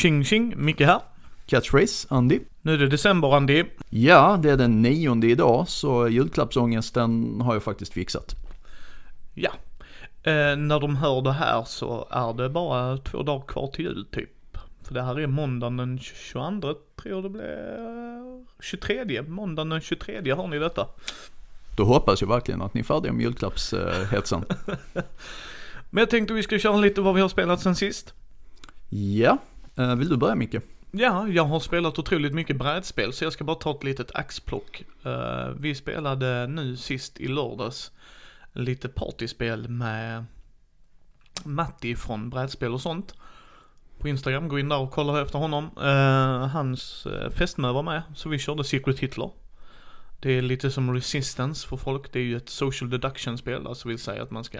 Tjing tjing, Micke här. Catchphrase, Andy. Nu är det december Andy. Ja, det är den nionde idag, så julklappsångesten har jag faktiskt fixat. Ja. Eh, när de hör det här så är det bara två dagar kvar till jul typ. För det här är måndagen den 22, tror det blir. 23, måndagen den 23 har ni detta. Då hoppas jag verkligen att ni är färdiga med julklappshetsen. Men jag tänkte vi ska köra lite vad vi har spelat sen sist. ja, Eh, vill du börja Micke? Ja, jag har spelat otroligt mycket brädspel så jag ska bara ta ett litet axplock. Eh, vi spelade nu sist i lördags lite partyspel med Matti från brädspel och sånt. På Instagram, gå in där och kolla efter honom. Eh, hans fästmö var med, så vi körde Secret Hitler. Det är lite som Resistance för folk, det är ju ett social deduction-spel, alltså vill säga att man ska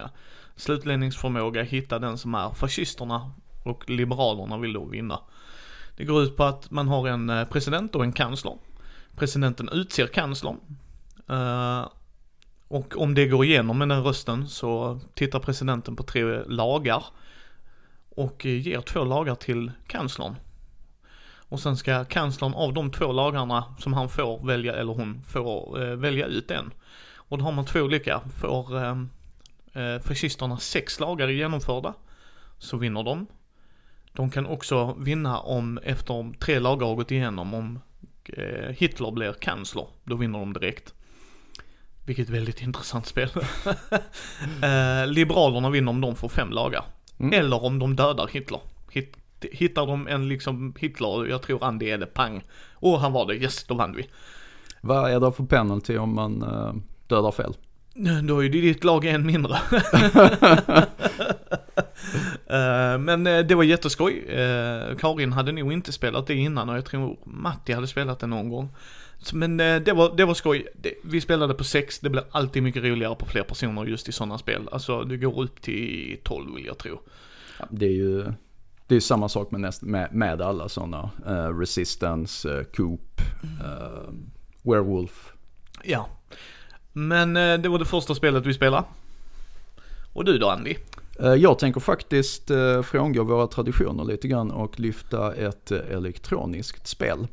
slutledningsförmåga hitta den som är fascisterna och liberalerna vill då vinna. Det går ut på att man har en eh, president och en kansler. Presidenten utser kanslern. Eh, och om det går igenom med den rösten så tittar presidenten på tre lagar. Och eh, ger två lagar till kanslern. Och sen ska kanslern av de två lagarna som han får välja, eller hon får eh, välja ut en. Och då har man två olika. Får eh, fascisterna sex lagar genomförda så vinner de. De kan också vinna om, efter tre lagar har gått igenom, om eh, Hitler blir kansler, då vinner de direkt. Vilket väldigt intressant spel. eh, Liberalerna vinner om de får fem lagar. Mm. Eller om de dödar Hitler. Hit, hittar de en liksom Hitler, jag tror Andy är det, pang. Och han var det, yes, då vann vi. Vad är det för penalty om man uh, dödar fel? Då är ju ditt lag en mindre. uh, men uh, det var jätteskoj. Uh, Karin hade nog inte spelat det innan och jag tror Matti hade spelat det någon gång. Men det, var, det var skoj. Vi spelade på sex, det blir alltid mycket roligare på fler personer just i sådana spel. Alltså det går upp till 12 vill jag tro. Ja, det är ju det är samma sak med, näst, med, med alla sådana. Resistance, Coop, Werewolf. Ja. Men det var det första spelet vi spelade. Och du då Andy? Eh, jag tänker faktiskt eh, frångå våra traditioner lite grann och lyfta ett eh, elektroniskt spel.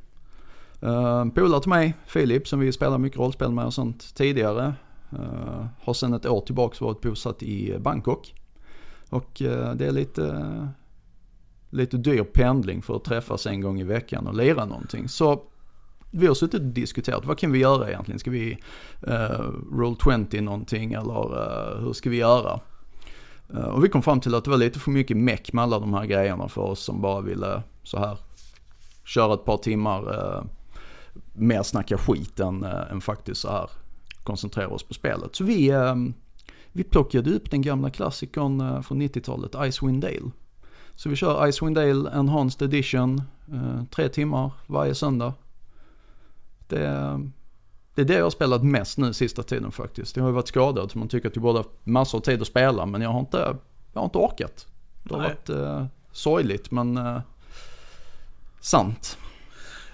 Polare till mig, Filip, som vi spelar mycket rollspel med och sånt tidigare. Har sedan ett år tillbaka varit bosatt i Bangkok. Och det är lite, lite dyr pendling för att träffas en gång i veckan och lira någonting. Så vi har suttit och diskuterat, vad kan vi göra egentligen? Ska vi uh, roll 20 någonting eller hur ska vi göra? Eh, och vi kom fram till att det var lite för mycket meck med alla de här grejerna för oss som bara ville så här köra ett par timmar eh, mer snacka skit än, eh, än faktiskt så här koncentrera oss på spelet. Så vi, eh, vi plockade upp den gamla klassikern eh, från 90-talet, Icewind Dale. Så vi kör Icewind Dale Enhanced Edition, eh, tre timmar varje söndag. Det, ehm, det är det jag har spelat mest nu sista tiden faktiskt. Jag har ju varit skadad så man tycker att jag borde haft massor av tid att spela men jag har inte, jag har inte orkat. Det har Nej. varit eh, sorgligt men eh, sant.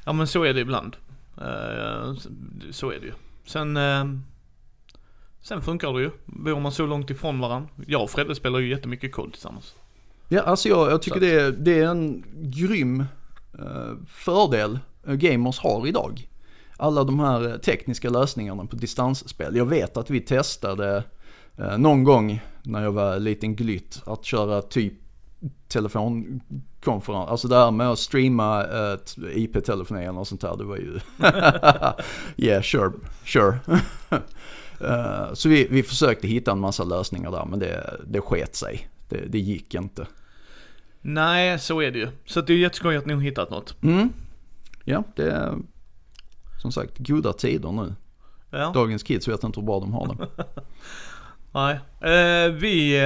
Ja men så är det ibland. Uh, så är det ju. Sen, uh, sen funkar det ju. Bor man så långt ifrån varandra. Jag och Fredde spelar ju jättemycket kod tillsammans. Ja, alltså jag, jag tycker det är, det är en grym uh, fördel gamers har idag. Alla de här tekniska lösningarna på distansspel. Jag vet att vi testade någon gång när jag var liten glytt att köra typ telefonkonferens, alltså det här med att streama ett IP-telefoni eller något sånt här, det var ju, yeah sure, sure. uh, så vi, vi försökte hitta en massa lösningar där men det, det sket sig, det, det gick inte. Nej, så är det ju. Så det är jätteskoj att ni har hittat något. Mm. Ja, det som sagt goda tider nu. Ja. Dagens kids vet inte hur bra de har det. Nej, eh, vi, eh,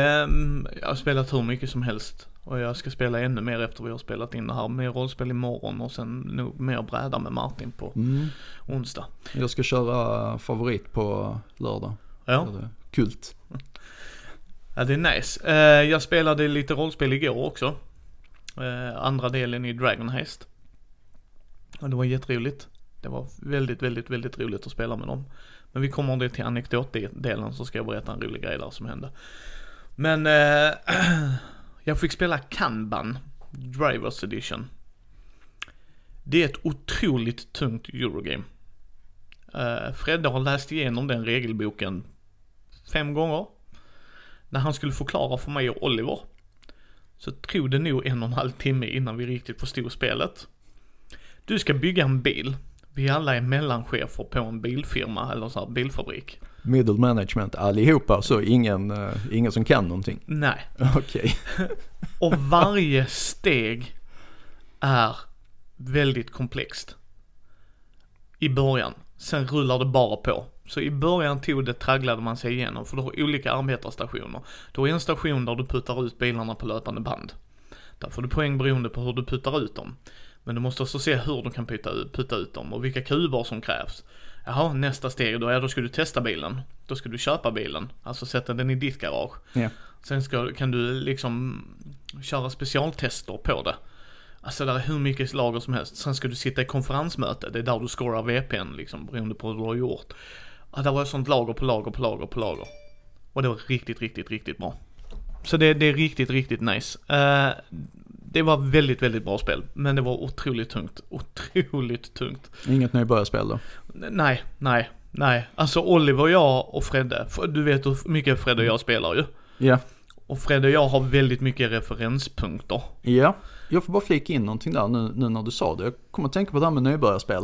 jag har spelat hur mycket som helst. Och jag ska spela ännu mer efter vi har spelat in det här. Mer rollspel imorgon och sen nog mer bräda med Martin på mm. onsdag. Jag ska köra favorit på lördag. Ja. Kult. Ja det är nice. Eh, jag spelade lite rollspel igår också. Eh, andra delen i Dragon Heist. Och det var jätteroligt. Det var väldigt, väldigt, väldigt roligt att spela med dem. Men vi kommer det till anekdotdelen så ska jag berätta en rolig grej där som hände. Men eh, jag fick spela Kanban Drivers Edition. Det är ett otroligt tungt Eurogame. Eh, Fredde har läst igenom den regelboken fem gånger. När han skulle förklara för mig och Oliver så tog det nog en och en halv timme innan vi riktigt förstod spelet. Du ska bygga en bil. Vi alla är mellanchefer på en bilfirma eller så här bilfabrik. Middle management allihopa, så ingen, uh, ingen som kan någonting? Nej. Okej. Och varje steg är väldigt komplext. I början. Sen rullar det bara på. Så i början tog det, tragglade man sig igenom, för du har olika arbetarstationer. Du har en station där du puttar ut bilarna på löpande band. Där får du poäng beroende på hur du puttar ut dem. Men du måste också se hur du kan putta ut, putta ut dem och vilka kuber som krävs. Jaha, nästa steg då, ja då ska du testa bilen. Då ska du köpa bilen, alltså sätta den i ditt garage. Ja. Sen ska, kan du liksom köra specialtester på det. Alltså det är hur mycket lager som helst. Sen ska du sitta i konferensmöte, det är där du scorar VPN liksom, beroende på hur du har gjort. Ja, det var ett sånt lager på lager på lager på lager. Och det var riktigt, riktigt, riktigt bra. Så det, det är riktigt, riktigt nice. Uh, det var väldigt, väldigt bra spel. Men det var otroligt tungt. Otroligt tungt. Inget nybörjarspel då? Nej, nej, nej. Alltså Oliver, jag och Fredde. Du vet hur mycket Fredde och jag spelar ju. Ja. Och Fredde och jag har väldigt mycket referenspunkter. Ja. Jag får bara flika in någonting där nu, nu när du sa det. Jag kommer att tänka på det här med nybörjarspel.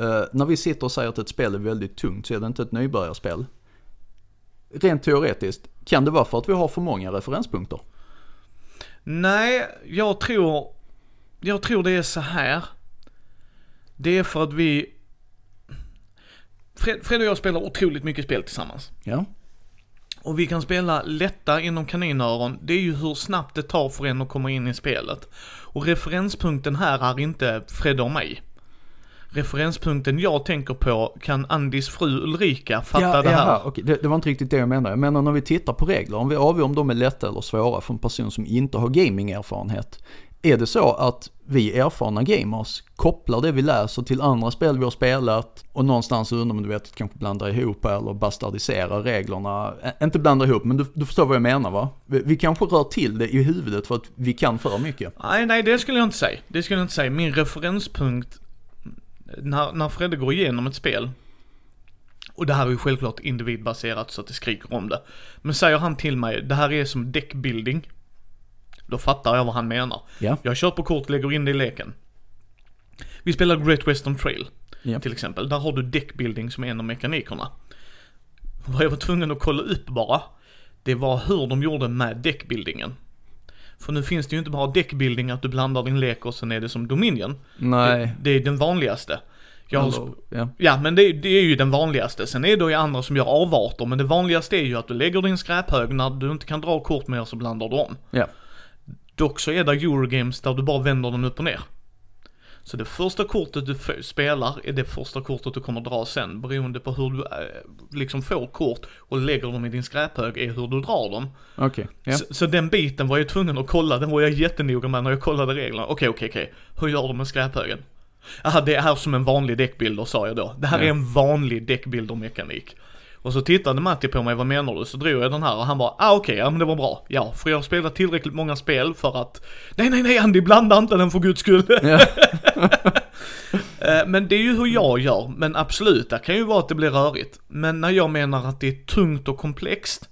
Uh, när vi sitter och säger att ett spel är väldigt tungt så är det inte ett nybörjarspel. Rent teoretiskt, kan det vara för att vi har för många referenspunkter? Nej, jag tror, jag tror det är så här. Det är för att vi, Fred, Fred och jag spelar otroligt mycket spel tillsammans. Ja. Och vi kan spela lätta inom kaninöron, det är ju hur snabbt det tar för en att komma in i spelet. Och referenspunkten här är inte Fred och mig. Referenspunkten jag tänker på, kan Andis fru Ulrika fatta ja, det här? Jaha, okej. Det, det var inte riktigt det jag menade. Jag menar när vi tittar på regler, om vi avgör om de är lätta eller svåra för en person som inte har gamingerfarenhet. Är det så att vi erfarna gamers kopplar det vi läser till andra spel vi har spelat och någonstans undrar om du vet, kanske blandar ihop eller bastardiserar reglerna. Ä- Inte blandar ihop, men du, du förstår vad jag menar va? Vi, vi kanske rör till det i huvudet för att vi kan för mycket. Nej, nej det skulle jag inte säga. Det skulle jag inte säga. Min referenspunkt, när, när Fredde går igenom ett spel, och det här är ju självklart individbaserat så att det skriker om det. Men säger han till mig, det här är som deckbuilding. Då fattar jag vad han menar. Ja. Jag kör på kort, lägger in det i leken. Vi spelar Great Western Trail Ja. till exempel. Där har du deckbuilding som är en av mekanikerna. Vad jag var tvungen att kolla upp bara, det var hur de gjorde med deckbuildingen. För nu finns det ju inte bara deckbuilding att du blandar din lek och sen är det som Dominion. Nej. Det, det är den vanligaste. Har Eller, ja. Men det, det är ju den vanligaste. Sen är det ju andra som gör avarter, men det vanligaste är ju att du lägger din skräphög när du inte kan dra kort mer så blandar du om. Ja. Dock så är det Eurogames där du bara vänder den upp och ner. Så det första kortet du spelar är det första kortet du kommer dra sen, beroende på hur du äh, liksom får kort och lägger dem i din skräphög är hur du drar dem. Okej. Ja. Så, så den biten var jag tvungen att kolla, den var jag jättenoga med när jag kollade reglerna. Okej, okej, okej. Hur gör de med skräphögen? Jaha, det är här som en vanlig däckbilder sa jag då. Det här Ja. är en vanlig däckbildermekanik. Och så tittade Matti på mig, vad menar du? Så drog jag den här och han bara, ah okej, ja men det var bra. Ja, för jag har spelat tillräckligt många spel för att, nej nej nej Andy, blanda inte den för guds skull. Ja. Eh, Men det är ju hur jag gör, men absolut, det kan ju vara att det blir rörigt. Men när jag menar att det är tungt och komplext,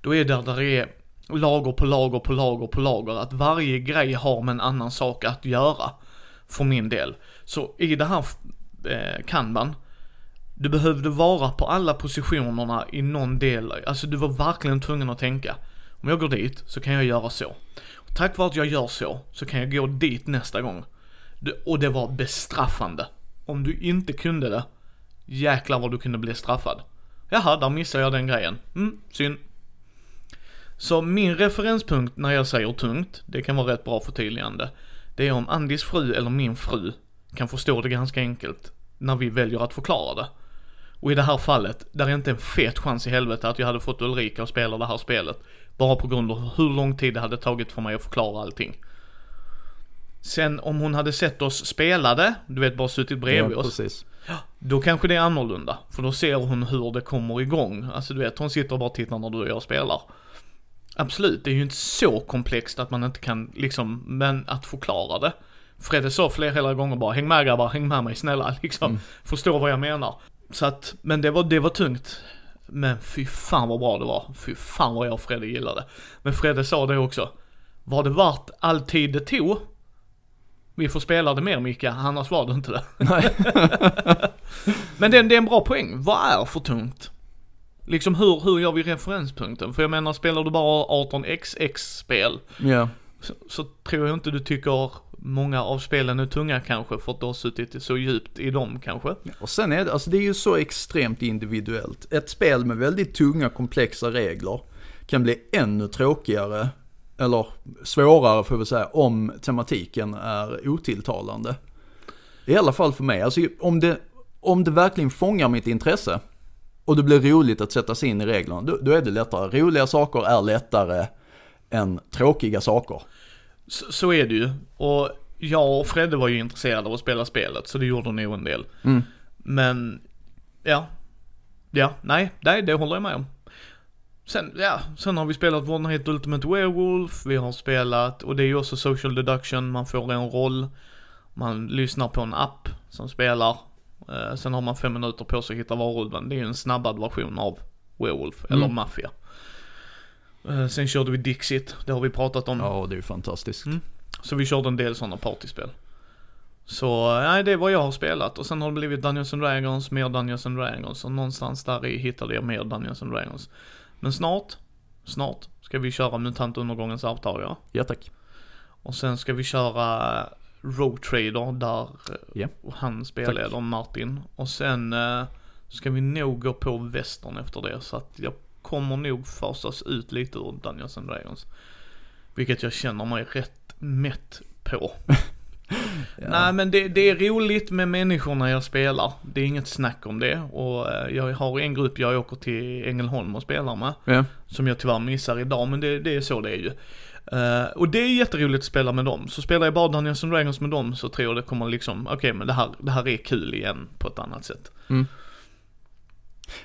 då är det där det är lager på lager på lager på lager, att varje grej har med en annan sak att göra. För min del. Så i det här eh, kanban, du behövde vara på alla positionerna i någon del, alltså du var verkligen tvungen att tänka. Om jag går dit så kan jag göra så. Och tack vare att jag gör så, så kan jag gå dit nästa gång. Och det var bestraffande. Om du inte kunde det, jäklar vad du kunde bli straffad. Jaha, där missade jag den grejen. Mm, synd. Så min referenspunkt när jag säger tungt, det kan vara rätt bra förtydligande. Det är om Andis fru eller min fru kan förstå det ganska enkelt när vi väljer att förklara det. Och i det här fallet, där är inte en fet chans i helvete att jag hade fått Ulrika att spela det här spelet. Bara på grund av hur lång tid det hade tagit för mig att förklara allting. Sen om hon hade sett oss spela det, du vet bara suttit bredvid ja, oss. precis. Då kanske det är annorlunda. För då ser hon hur det kommer igång. Alltså du vet, hon sitter och bara tittar när du och jag spelar. Absolut, det är ju inte så komplext att man inte kan liksom, men att förklara det. Fredde sa flera hela gånger bara, häng med grabbar, häng med mig snälla liksom. Mm. Förstå vad jag menar. Så att, men det var, det var tungt. Men fy fan vad bra det var. Fy fan vad jag och Fredde gillade. Men Fredde sa det också. Var det värt all tid det tog? Vi får spela det mer Micke, annars var det inte det. Nej. Men det, det är en bra poäng. Vad är för tungt? Liksom hur, hur gör vi referenspunkten? För jag menar, spelar du bara 18xx-spel Ja. så, så tror jag inte du tycker många av spelen är tunga kanske för att du har suttit så djupt i dem kanske. Och sen är det, alltså det är ju så extremt individuellt. Ett spel med väldigt tunga komplexa regler kan bli ännu tråkigare, eller svårare får vi säga, om tematiken är otilltalande. I alla fall för mig, alltså om det, om det verkligen fångar mitt intresse och det blir roligt att sätta sig in i reglerna, då, då är det lättare. Roliga saker är lättare än tråkiga saker. Så, så är det ju. Och jag och Fredde var ju intresserade av att spela spelet så det gjorde nog en del. Mm. Men, ja. Ja, nej, nej det håller jag med om. Sen, ja, sen har vi spelat Fortnite Ultimate Werewolf, vi har spelat, och det är ju också social deduction, man får en roll, man lyssnar på en app som spelar, eh, sen har man fem minuter på sig att hitta varulven. Det är ju en snabbad version av Werewolf, eller Mm. Mafia. Eh, sen körde vi Dixit, det har vi pratat om. Ja, det är ju fantastiskt. Mm. Så vi körde en del sådana partyspel. Så nej, det är vad jag har spelat och sen har det blivit Dungeons and Dragons, mer Dungeons and Dragons och någonstans där i hittade jag mer Dungeons and Dragons. Men snart, snart ska vi köra MUTANT undergångens arvtagare. Ja, tack. Och sen ska vi köra Road Trader där eh, Ja. han spelleder Martin. Och sen eh, ska vi nog gå på västern efter det så att jag kommer nog fasas ut lite ur Dungeons and Dragons. Vilket jag känner mig rätt mätt på. Ja. Nej men det, det är roligt med människorna jag spelar. Det är inget snack om det. Och eh, jag har en grupp jag åker till Ängelholm och spelar med. Ja. Som jag tyvärr missar idag, men det, det är så det är ju. Eh, och det är jätteroligt att spela med dem. Så spelar jag bara Dungeons and Dragons med dem så tror jag det kommer liksom, okej men det här, det här är kul igen på ett annat sätt.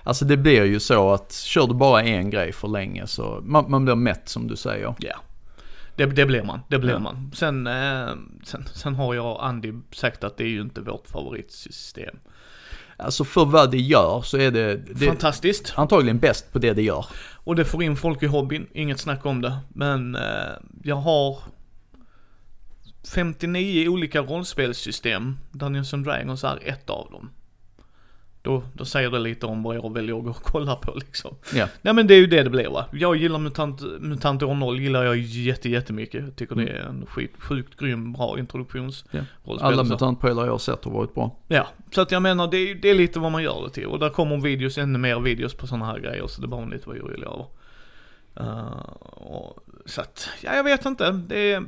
Alltså det blir ju så att kör du bara en grej för länge så man, man blir mätt som du säger. Ja. Det, det blir man, det blir Ja. man. Sen, eh, sen, sen har jag och Andy sagt att det är ju inte vårt favoritsystem. Alltså för vad det gör så är det, det Fantastiskt. antagligen bäst på det det gör. Och det får in folk i hobbyn, inget snack om det. Men eh, jag har 59 olika rollspelssystem. Dungeons and Dragons är ett av dem. Då, då säger det lite om vad jag väljer att gå och kolla på liksom. Ja. Nej men det är ju det det blir va. Jag gillar MUTANT, MUTANT år 0 gillar jag jätte, jättemycket. Jag tycker det är en skit, sjukt grym, bra introduktions Ja. Alla mutantpelare jag har sett har varit bra. Ja, så att jag menar det, är- det är lite vad man gör det till. Och där kommer videos, ännu mer videos på sådana här grejer. Så det var man lite vad jag vill över. Uh, och, så att, ja jag vet inte. Det är...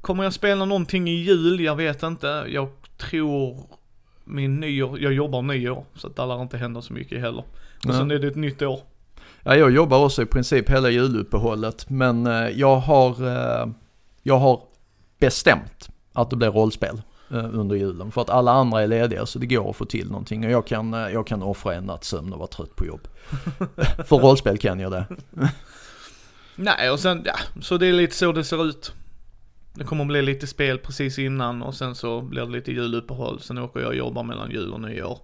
Kommer jag spela någonting i jul? Jag vet inte. Jag tror min nyår, jag jobbar nyår. Så att det lär inte hända så mycket heller. Och Nej. sen är det ett nytt år. Ja, jag jobbar också i princip hela juluppehållet men eh, jag har, eh, jag har bestämt att det blir rollspel eh, under julen. För att alla andra är lediga så det går att få till någonting och jag kan, jag kan offra en natts sömn och vara trött på jobb. för rollspel kan jag det. Nej och sen, ja, så det är lite så det ser ut. Det kommer bli lite spel precis innan och sen så blir det lite juluppehåll. Sen åker jag och jobbar mellan jul och nyår.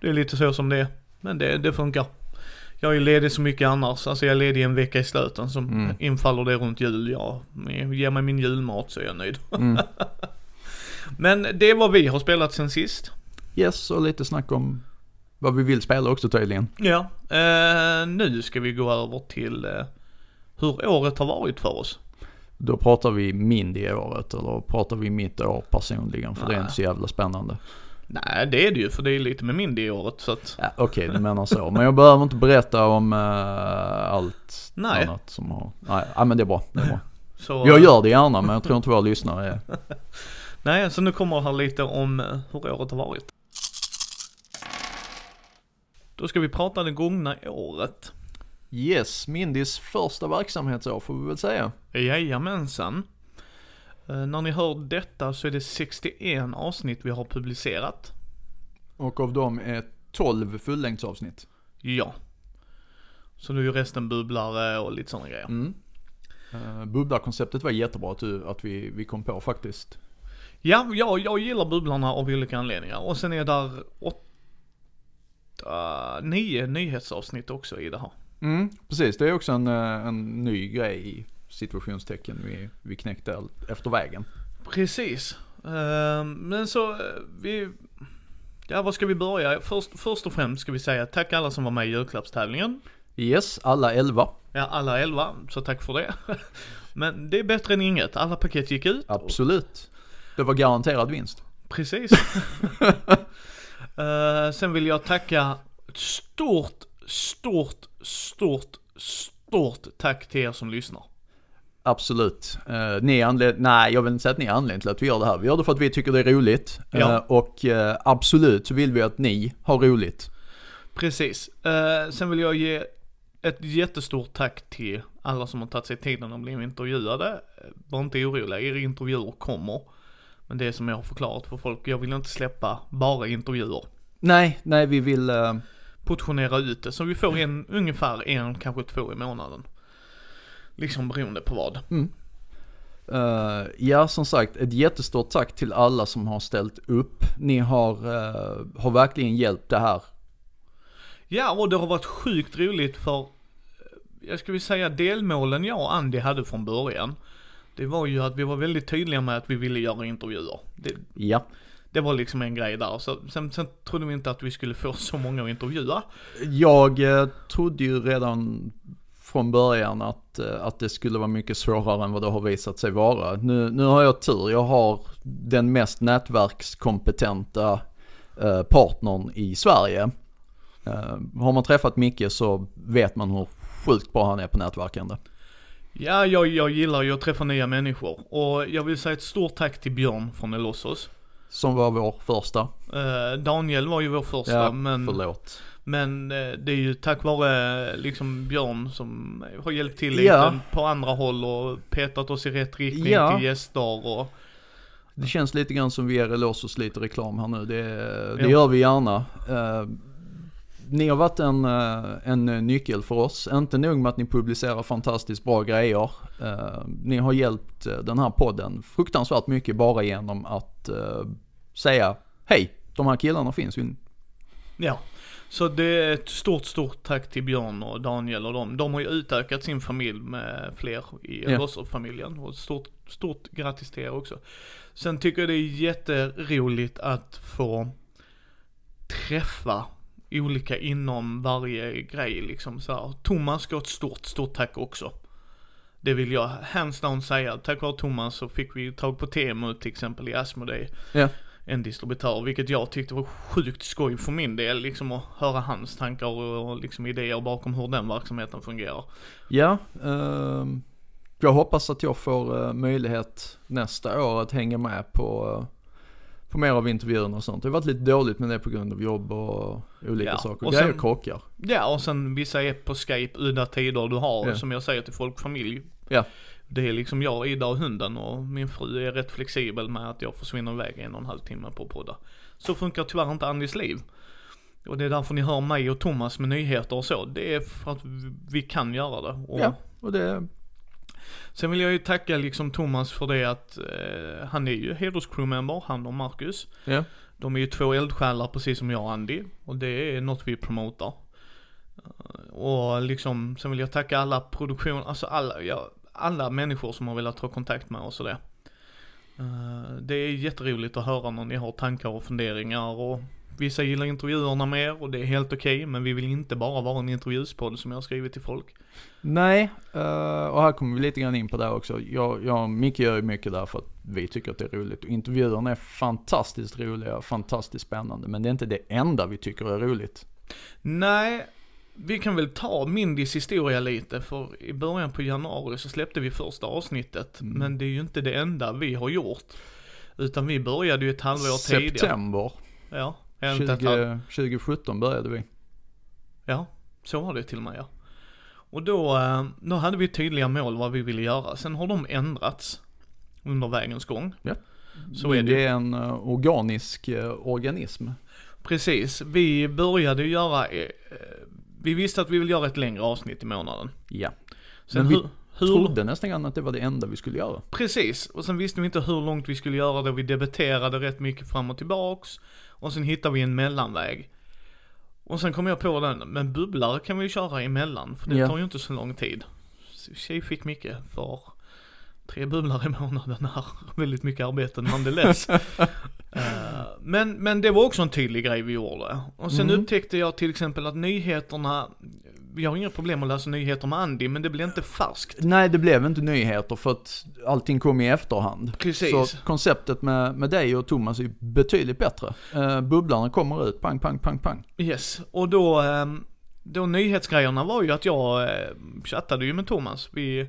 Det är lite så som det är. Men det, det funkar. Jag är ledig så mycket annars. Alltså jag är ledig en vecka i slöten. Som Mm. infaller det runt jul. Ja, ge mig min julmat så är jag nöjd. Mm. Men det är vad vi har spelat sen sist. Yes, och lite snack om vad vi vill spela också tydligen. Ja. Eh, nu ska vi gå över till eh, hur året har varit för oss. Då pratar vi Mindy-året eller pratar vi mitt år personligen för det är Nej. inte så jävla spännande. Nej det är det ju för det är lite med Mindy i året så att. Ja, Okej, du menar så. Men jag behöver inte berätta om eh, allt Nej. annat som har... Nej, ja, men det är bra. Det är bra. Så, Jag gör det gärna men jag tror inte våra lyssnare är... Nej, så nu kommer här lite om eh, hur året har varit. Då ska vi prata det gångna året. Yes, Mindys första verksamhetsår får vi väl säga. Jajamensan. Eh, när ni hör detta så är det 61 avsnitt vi har publicerat. Och av dem är 12 fullängdsavsnitt. Ja. Så nu är ju resten bubblare och lite sådana grejer. Mm. Uh, bubblarkonceptet var jättebra att, du, att vi, vi kom på faktiskt. Ja, jag, jag gillar bubblarna av olika anledningar. Och sen är där åtta, nio nyhetsavsnitt också i det här. Mm, precis, det är också en, eh, en ny grej i situationstecken vi, vi knäckte efter vägen. Precis. Uh, men så, eh, vi, ja var ska vi börja? Först, först och främst ska vi säga tack alla som var med i julklappstävlingen. Yes, alla elva. Ja, alla elva, så tack för det. Men det är bättre än inget, alla paket gick ut. Absolut. Det var garanterad vinst. Precis. uh, sen vill jag tacka stort, stort, stort, stort tack till er som lyssnar. Absolut. Uh, ni anledning, nej jag vill inte säga att ni är anledningen till att vi gör det här. Vi gör det för att vi tycker det är roligt. Ja. Uh, och uh, absolut så vill vi att ni har roligt. Precis. sen vill jag ge ett jättestort tack till alla som har tagit sig tiden att bli intervjuade. Var inte oroliga, er intervjuer kommer. Men det är som jag har förklarat för folk, jag vill inte släppa bara intervjuer. Nej, nej vi vill... Portionera ut det, så vi får en, ungefär en, kanske två i månaden. Liksom beroende på vad. Mm. Uh, ja, som sagt, ett jättestort tack till alla som har ställt upp. Ni har, uh, har verkligen hjälpt det här. Ja, och det har varit sjukt roligt för, jag skulle säga delmålen jag och Andy hade från början det var ju att vi var väldigt tydliga med att vi ville göra intervjuer. Det, ja. Det var liksom en grej där. Så, sen, sen trodde vi inte att vi skulle få så många att intervjua. Jag eh, trodde ju redan från början att, eh, att det skulle vara mycket svårare än vad det har visat sig vara. Nu, nu har jag tur, jag har den mest nätverkskompetenta eh, partnern i Sverige. Eh, har man träffat Micke så vet man hur sjukt bra han är på nätverkande. Ja, jag, jag gillar ju att träffa nya människor. Och jag vill säga ett stort tack till Björn från Elossos. Som var vår första. Eh, Daniel var ju vår första, ja, men... förlåt. Men eh, det är ju tack vare liksom Björn som har hjälpt till lite ja. på andra håll och petat oss i rätt riktning ja. till gäster och... Det känns lite grann som vi ger Elossos lite reklam här nu. Det, det gör vi gärna. Uh, ni har varit en, eh, en nyckel för oss. Inte nog med att ni publicerar fantastiskt bra grejer. Eh, ni har hjälpt eh, den här podden fruktansvärt mycket bara genom att säga hej, de här killarna finns ju. Ja, så det är ett stort, stort tack till Björn och Daniel och dem. De har ju utökat sin familj med fler i ja. familjen Och stort, stort grattis till er också. Sen tycker jag det är jätteroligt att få träffa olika inom varje grej liksom så här. Thomas ska ha ett stort, stort tack också. Det vill jag hands down säga. Tack vare Thomas så fick vi tag på Temu till exempel i Asmodee. Ja. En distributör, vilket jag tyckte var sjukt skoj för min del, liksom att höra hans tankar och liksom idéer bakom hur den verksamheten fungerar. Ja, uh, jag hoppas att jag får uh, möjlighet nästa år att hänga med på uh på mer av intervjuerna och sånt. Det har varit lite dåligt med det på grund av jobb och olika ja. saker. Och Grejer krockar. Ja och sen vissa är på Skype udda tider du har ja. som jag säger till folk, familj. Ja. Det är liksom jag, Ida och hunden och min fru är rätt flexibel med att jag försvinner iväg en och en halv timme på att podda. Så funkar tyvärr inte Andys liv. Och det är därför ni hör mig och Thomas med nyheter och så. Det är för att vi kan göra det. Och ja, och det Sen vill jag ju tacka liksom Thomas för det att eh, han är ju hederscrewmember, han och Marcus. Ja. De är ju två eldsjälar precis som jag och Andy. Och det är något vi promotar. Och liksom, sen vill jag tacka alla produktion, alltså alla, ja, alla människor som har velat ta kontakt med oss och det. Uh, det är jätteroligt att höra när ni har tankar och funderingar och Vissa gillar intervjuerna mer och det är helt okej, okay, men vi vill inte bara vara en intervjuspodd som jag har skrivit till folk. Nej, uh, och här kommer vi lite grann in på det också. Jag, jag och Micke gör ju mycket där för att vi tycker att det är roligt. Och intervjuerna är fantastiskt roliga, fantastiskt spännande, men det är inte det enda vi tycker är roligt. Nej, vi kan väl ta Mindys historia lite, för i början på januari så släppte vi första avsnittet, mm. men det är ju inte det enda vi har gjort. Utan vi började ju ett halvår September. tidigare. September. Ja. 20, 2017 började vi. Ja, så var det till och med ja. Och då, eh, då hade vi tydliga mål vad vi ville göra. Sen har de ändrats under vägens gång. Ja. Så är det. det är en uh, organisk uh, organism. Precis. Vi började göra, vi visste att vi vill göra ett längre avsnitt i månaden. Ja. Sen vi... hur, hur, Trodde nästan grann att det var det enda vi skulle göra. Precis, och sen visste vi inte hur långt vi skulle göra det. Vi debatterade rätt mycket fram och tillbaks. Och sen hittade vi en mellanväg. Och sen kom jag på den, men bubblare kan vi ju köra emellan, för det Ja. tar ju inte så lång tid. Tjej fick mycket för tre bubblare i månaden är väldigt mycket arbete nonetheless. Eh, men, men det var också en tydlig grej vi gjorde. Och sen Mm. upptäckte jag till exempel att nyheterna, vi har inga problem att läsa nyheter med Andy, men det blir inte färskt. Nej, det blev inte nyheter för att allting kom i efterhand. Precis. Så konceptet med, med dig och Thomas är betydligt bättre. Uh, bubblarna kommer ut, pang, pang, pang, pang. Yes, och då, ehm, då nyhetsgrejerna var ju att jag eh, chattade ju med Thomas. Vi,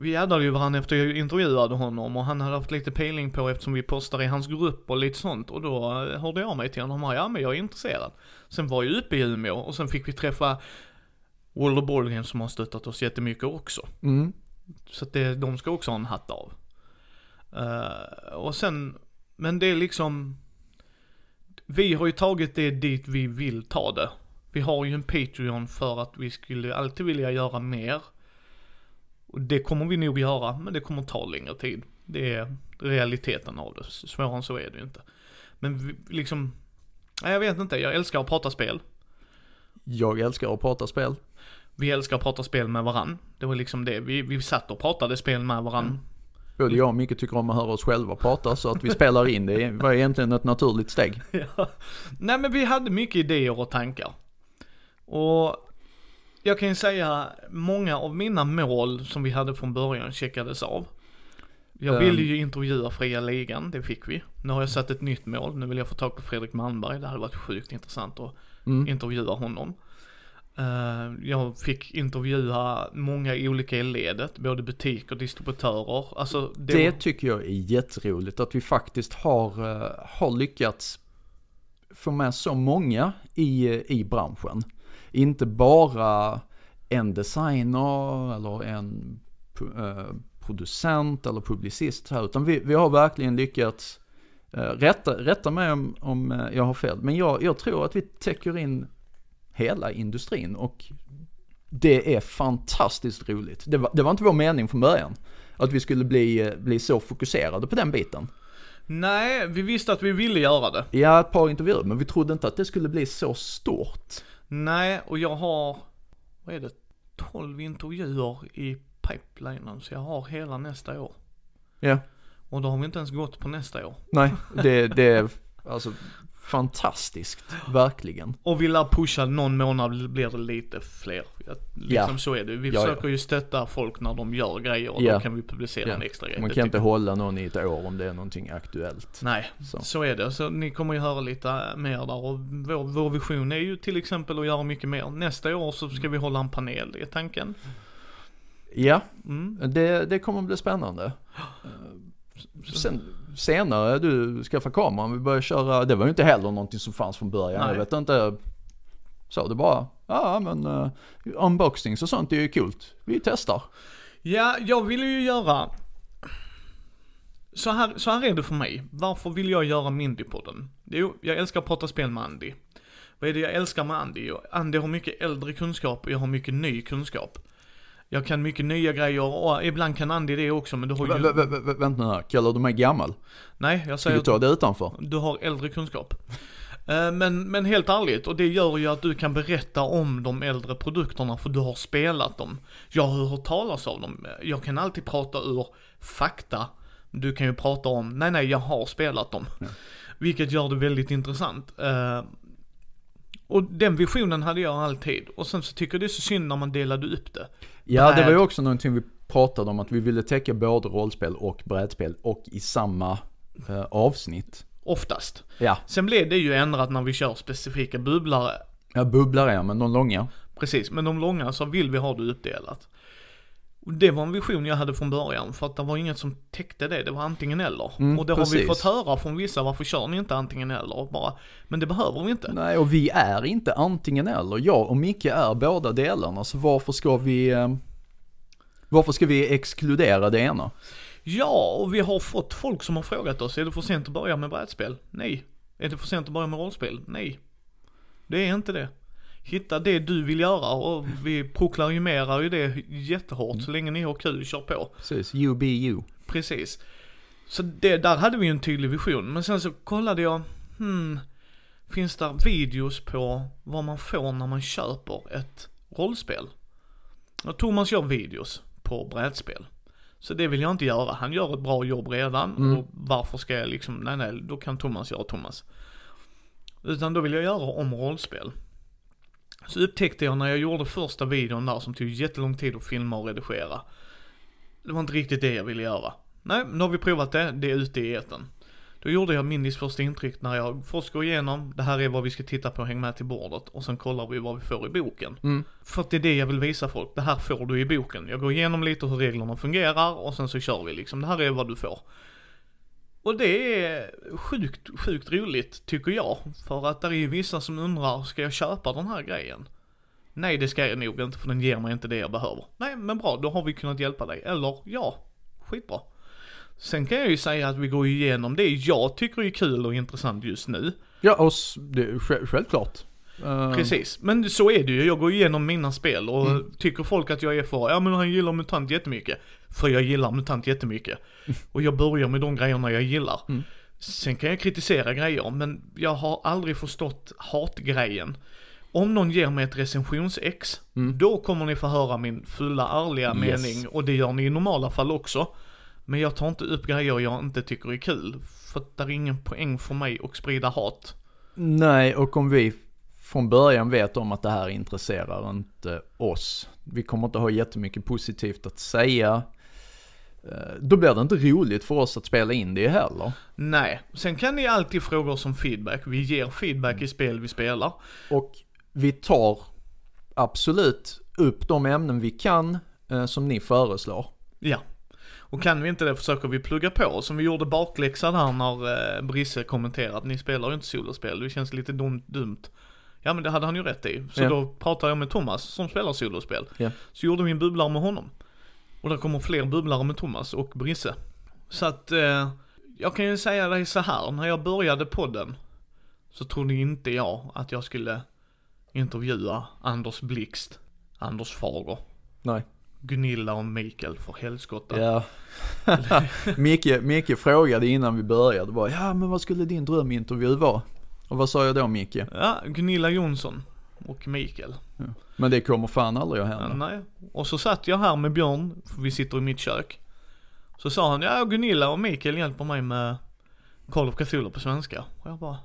vi addade ju varandra efter jag intervjuade honom och han hade haft lite pejling på eftersom vi postar i hans grupp och lite sånt. Och då eh, hörde jag mig till honom och ja men jag är intresserad. Sen var jag uppe i Umeå och sen fick vi träffa World of Board Games som har stöttat oss jättemycket också. Mm. Så att det, de ska också ha en hatt av. Eh, och sen, men det är liksom, vi har ju tagit det dit vi vill ta det. Vi har ju en Patreon för att vi skulle alltid vilja göra mer. Och det kommer vi nog göra, men det kommer ta längre tid. Det är realiteten av det. Svårare än så är det ju inte. Men vi, liksom, nej, jag vet inte, jag älskar att prata spel. Jag älskar att prata spel. Vi älskar att prata spel med varann. Det var liksom det, vi, vi satt och pratade spel med varann. Både jag och Micke tycker om att höra oss själva prata så att vi spelar in det var egentligen ett naturligt steg. Ja. Nej men vi hade mycket idéer och tankar. Och jag kan ju säga, många av mina mål som vi hade från början checkades av. Jag Ehm. ville ju intervjua fria ligan, det fick vi. Nu har jag satt ett nytt mål, nu vill jag få tag på Fredrik Malmberg, det hade varit sjukt intressant att Mm. intervjua honom. Eh, jag fick intervjua många olika i ledet, både butik och distributörer. Alltså det, Det tycker jag är jätteroligt att vi faktiskt har, eh, har lyckats få med så många i, i branschen. Inte bara en designer eller en eh, producent eller publicist här, utan vi, vi har verkligen lyckats eh, rätta, rätta mig om, om eh, jag har fel, men jag, jag tror att vi täcker in hela industrin och det är fantastiskt roligt. Det var, det var inte vår mening från början. Att vi skulle bli, bli så fokuserade på den biten. Nej, vi visste att vi ville göra det. Ja, ett par intervjuer, men vi trodde inte att det skulle bli så stort. Nej, och jag har, vad är det, 12 intervjuer i pipelinen, så jag har hela nästa år. Ja. Och då har vi inte ens gått på nästa år. Nej, det, det är alltså fantastiskt, verkligen. Och vi lär pusha, någon månad blir det lite fler. Ja, Liksom Ja. så är det. Vi Ja, försöker ju stötta folk när de gör grejer och Ja. då kan vi publicera Ja. en extra grej. Man kan inte hålla någon i ett år om det är någonting aktuellt. Nej, Så. så är det. Så ni kommer ju höra lite mer där och vår, vår vision är ju till exempel att göra mycket mer. Nästa år så ska vi hålla en panel, är tanken. Ja, Mm. det, det kommer bli spännande. Sen, senare, du skaffade kameran, vi började köra, det var ju inte heller någonting som fanns från början. Nej. Jag vet inte, sa du bara, ja men uh, unboxings och sånt är ju kul. Vi testar. Ja, jag vill ju göra... Så här, så här är det för mig. Varför vill jag göra Mindypodden? Jo, jag älskar att prata spel med Andy. Vad är det jag älskar med Andy? Andy har mycket äldre kunskap och jag har mycket ny kunskap. Jag kan mycket nya grejer och ibland kan Andy det också men du har ju... Vä- vä- vä- vä- Vänta nu här, kallar du mig gammal? Nej, jag Ska säger vi ta det utanför? du har äldre kunskap. Eh, Men, men helt ärligt, och det gör ju att du kan berätta om de äldre produkterna för du har spelat dem. Jag har hört talas av dem. Jag kan alltid prata ur fakta. Du kan ju prata om, nej nej jag har spelat dem. Vilket gör det väldigt intressant. Eh, Och den visionen hade jag alltid. Och sen så tycker jag det är så synd när man delade upp det. Ja, det var ju också någonting vi pratade om att vi ville täcka både rollspel och brädspel och i samma eh, avsnitt. Oftast. Ja, Sen blev det ju ändrat när vi kör specifika bubblare. jag bubblar är men de långa. Precis, men de långa så vill vi ha det uppdelat. Och det var en vision jag hade från början, för att det var inget som täckte det, det var antingen eller. Mm, och det har vi precis. fått höra från vissa, varför kör ni inte antingen eller? Bara, men det behöver vi inte. Nej, och vi är inte antingen eller. Jag och Micke är båda delarna, så varför ska vi... Eh, varför ska vi exkludera det ena? Ja, och vi har fått folk som har frågat oss, är det för sent att börja med brädspel? Nej. Är det för sent att börja med rollspel? Nej. Det är inte det. Hitta det du vill göra och vi proklamerar ju det jättehårt. Så länge ni har kul, kör på. Precis, you be you. Precis. Så det, där hade vi ju en tydlig vision. Men sen så kollade jag, hmm, finns det videos på vad man får när man köper ett rollspel? Och Thomas gör videos på brädspel. Så det vill jag inte göra. Han gör ett bra jobb redan Mm. och varför ska jag liksom, nej nej, då kan Thomas göra Thomas. Utan då vill jag göra om rollspel. Så upptäckte jag när jag gjorde första videon där som tog jättelång tid att filma och redigera. Det var inte riktigt det jag ville göra. Nej, nu har vi provat det, det är ute i etern. Då gjorde jag Mindys första intryck när jag först går igenom, det här är vad vi ska titta på, häng med till bordet och sen kollar vi vad vi får i boken. Mm. För att det är det jag vill visa folk, det här får du i boken. Jag går igenom lite hur reglerna fungerar och sen så kör vi liksom, det här är vad du får. Och det är sjukt, sjukt roligt tycker jag. För att det är ju vissa som undrar, ska jag köpa den här grejen? Nej det ska jag nog inte för den ger mig inte det jag behöver. Nej men bra, då har vi kunnat hjälpa dig. Eller ja, skitbra. Sen kan jag ju säga att vi går igenom det jag tycker är kul och intressant just nu. Ja, och det självklart. Eh, Precis, men så är det ju. Jag går igenom mina spel och Mm. tycker folk att jag är för, ja men han gillar MUTANT jättemycket. För jag gillar MUTANT jättemycket. Och jag börjar med de grejerna jag gillar. Mm. Sen kan jag kritisera grejer, men jag har aldrig förstått hatgrejen. Om någon ger mig ett recensionsex, Mm. då kommer ni få höra min fulla ärliga Yes. mening och det gör ni i normala fall också. Men jag tar inte upp grejer jag inte tycker är kul. För att det är ingen poäng för mig att sprida hat. Nej, och om vi från början vet om att det här intresserar inte oss. Vi kommer inte ha jättemycket positivt att säga. Eh, Då blir det inte roligt för oss att spela in det heller. Nej, sen kan ni alltid fråga oss om feedback. Vi ger feedback i spel vi spelar. Och vi tar absolut upp de ämnen vi kan eh, som ni föreslår. Ja. Och kan vi inte det försöker vi plugga på. Som vi gjorde bakläxa där när eh, Brisse kommenterade att ni spelar ju inte solospel. Det känns lite dum, dumt. Ja men det hade han ju rätt i. Så Ja. då pratade jag med Thomas som spelar solospel. Ja. Så gjorde vi en bubblare med honom. Och där kommer fler bubblare med Thomas och Brisse. Så att eh, jag kan ju säga dig så här. När jag började podden så trodde inte jag att jag skulle intervjua Anders Blixt, Anders Fager, Nej. Gunilla och Mikael för helskotta. Ja. Micke, Micke frågade innan vi började bara, ja men vad skulle din drömintervju vara? Och vad sa jag då Micke? Ja, Gunilla Jonsson och Mikael. Men det kommer fan aldrig att Ja, hända. nej. Och så satt jag här med Björn, för vi sitter i mitt kök. Så sa han, ja Gunilla och Mikael hjälper mig med Call of Cthulhu på svenska. Och jag bara,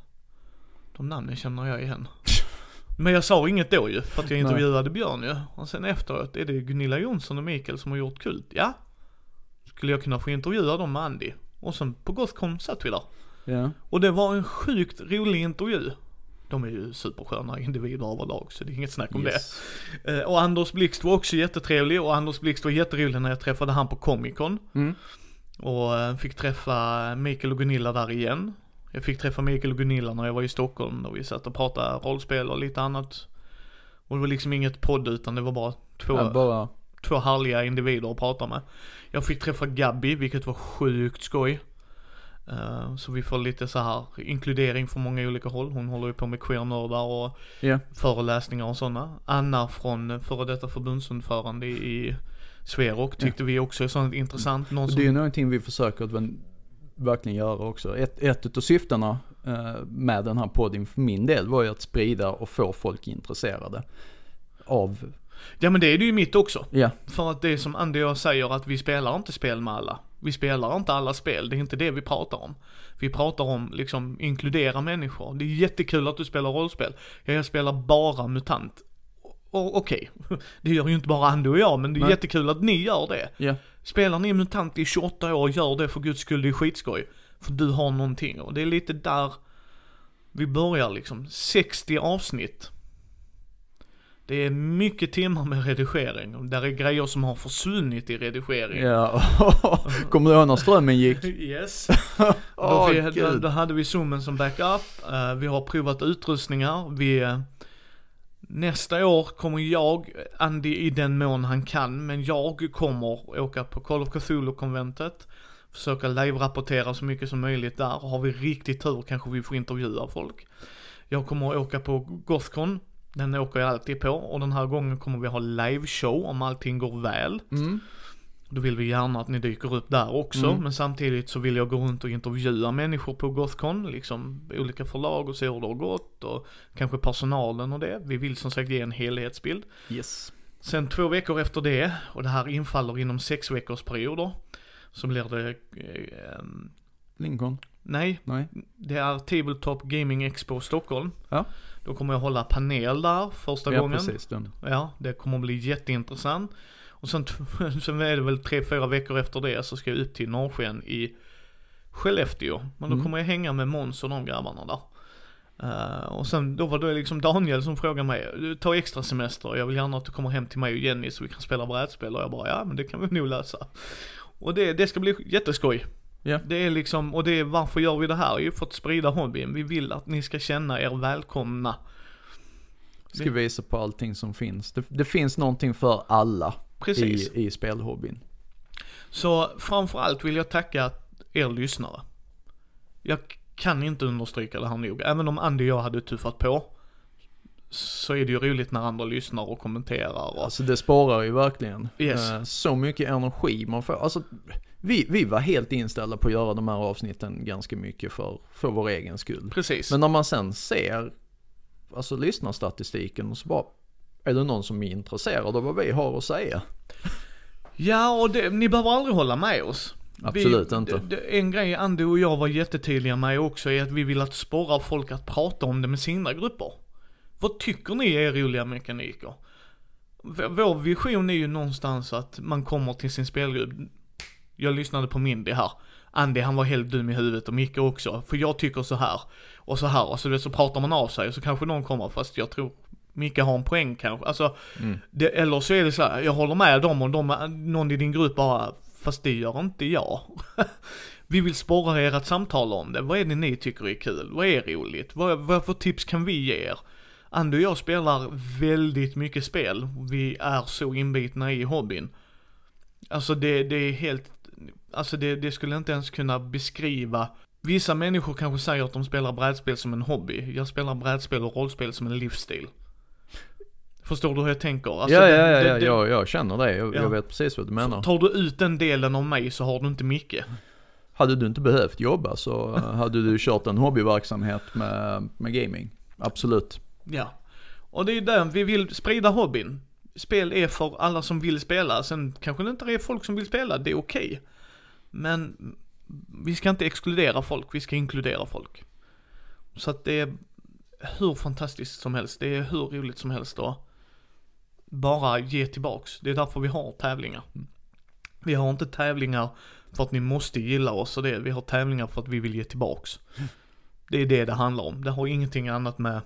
de namnen känner jag igen. Men jag sa inget då ju, för att jag Nej. intervjuade Björn ju. Och sen efteråt, är det Gunilla Jonsson och Mikael som har gjort Kult? Ja. Skulle jag kunna få intervjua dem med Andy? Och sen på Gothcon satt vi där. Ja. Och det var en sjukt rolig intervju. De är ju supersköna individer överlag så det är inget snack om Yes. det. Eh, Och Anders Blixt var också jättetrevlig och Anders Blixt var jätterolig när jag träffade han på Comic Con. Mm. Och eh, fick träffa Mikael och Gunilla där igen. Jag fick träffa Mikael och Gunilla när jag var i Stockholm och vi satt och pratade rollspel och lite annat. Och det var liksom inget podd utan det var bara två, Ja, bara, två härliga individer att prata med. Jag fick träffa Gabby, vilket var sjukt skoj. Eh, så vi får lite så här inkludering från många olika håll. Hon håller ju på med queernördar och ja. föreläsningar och sådana. Anna från före detta förbundsordförande i Sverok tyckte vi också är sånt intressant. Någon som, det är ju någonting vi försöker att verkligen göra också. Ett, ett utav syftena eh, med den här podden för min del var ju att sprida och få folk intresserade av, ja men det är det ju mitt också. ja, För att det är som Andy och jag säger att vi spelar inte spel med alla. Vi spelar inte alla spel, det är inte det vi pratar om. Vi pratar om liksom inkludera människor. Det är jättekul att du spelar rollspel. Ja, jag spelar bara MUTANT. Okej, det gör ju inte bara Andy och jag, men det är Nej. jättekul att ni gör det. ja, Spelar ni MUTANT i 28 år, gör det för guds skull, det är skitskoj. För du har någonting och det är lite där vi börjar liksom. 60 avsnitt. Det är mycket timmar med redigering där är grejer som har försvunnit i redigering. ja. Kommer du ihåg när strömmen gick? Yes. Åh då, vi, då, då hade vi zoomen som backup. Eh, vi har provat utrustningar. Vi, eh, nästa år kommer jag, Andy i den mån han kan, men jag kommer åka på Call of Cthulhu-konventet. Försöka live-rapportera så mycket som möjligt där. Har vi riktigt tur kanske vi får intervjua folk. Jag kommer att åka på Gothcon. Den åker jag alltid på och den här gången kommer vi ha liveshow om allting går väl. Mm. Då vill vi gärna att ni dyker upp där också, Mm. men samtidigt så vill jag gå runt och intervjua människor på Gothcon, liksom olika förlag och se hur det har gått och kanske personalen och det. Vi vill som sagt ge en helhetsbild. Yes. Sen två veckor efter det, och det här infaller inom sex veckors perioder, så blir det, eh, Lincoln? nej, Nej. det är Tabletop Gaming Expo Stockholm. Ja. Då kommer jag hålla panel där första Ja, gången. precis. Den. Ja, det kommer bli jätteintressant. Och sen, sen är det väl tre, fyra veckor efter det så ska jag upp till Norrsken i Skellefteå. Men då Mm. kommer jag hänga med Måns och de grabbarna där. Eh, och sen, då var det liksom Daniel som frågade mig, du tar extra semester, jag vill gärna att du kommer hem till mig och Jenny så vi kan spela brädspel. Och jag bara, ja men det kan vi nog lösa. Och det, det ska bli jätteskoj. Ja. Det är liksom, och det är varför gör vi det här? Ju för att sprida hobbyn. Vi vill att ni ska känna er välkomna. Ska visa på allting som finns. Det, det finns någonting för alla Precis. i, i spelhobbyn. Så framförallt vill jag tacka er lyssnare. Jag kan inte understryka det här nog. Även om Andy och jag hade tuffat på. Så är det ju roligt när andra lyssnar och kommenterar och, Alltså det sparar ju verkligen. Yes. Eh, Så mycket energi man får. Alltså, vi, vi var helt inställda på att göra de här avsnitten ganska mycket för, för vår egen skull. Precis. Men när man sen ser, alltså lyssnarstatistiken och så bara, är det någon som är intresserad av vad vi har att säga? Ja, och det, ni behöver aldrig hålla med oss. Absolut vi, inte. En grej Andy och jag var jättetydliga med också är att vi vill att sporra folk att prata om det med sina grupper. Vad tycker ni är roliga mekaniker? Vår vision är ju någonstans att man kommer till sin spelgrupp. Jag lyssnade på Mindy här. Andy han var helt dum i huvudet och Micke också. För jag tycker så här. Och så här. Och så, så pratar man av sig och så kanske någon kommer fast jag tror Micke har en poäng kanske. Alltså, Mm. det, eller så är det så här, jag håller med dem och de, någon i din grupp bara, fast det gör inte jag. vi vill sporra er att samtala om det. Vad är det ni tycker är kul? Vad är roligt? Vad, vad för tips kan vi ge er? Andy och jag spelar väldigt mycket spel. Vi är så inbitna i hobbyn. Alltså det, det är helt, alltså det, det skulle inte ens kunna beskriva Vissa människor kanske säger att de spelar brädspel som en hobby. Jag spelar brädspel och rollspel som en livsstil. Förstår du hur jag tänker? Alltså ja, ja, ja, det- det- jag, jag känner det. Jag, Ja. jag vet precis vad du menar. Tar du ut den delen av mig så har du inte mycket. Hade du inte behövt jobba så hade du kört en hobbyverksamhet med, med gaming. Absolut. Ja. Och det är det, vi vill sprida hobbyn. Spel är för alla som vill spela. Sen kanske det inte är folk som vill spela, det är okej. Men vi ska inte exkludera folk, vi ska inkludera folk. Så att det är hur fantastiskt som helst, det är hur roligt som helst att bara ge tillbaks. Det är därför vi har tävlingar. Vi har inte tävlingar för att ni måste gilla oss och det, vi har tävlingar för att vi vill ge tillbaks. Det är det det handlar om. Det har ingenting annat med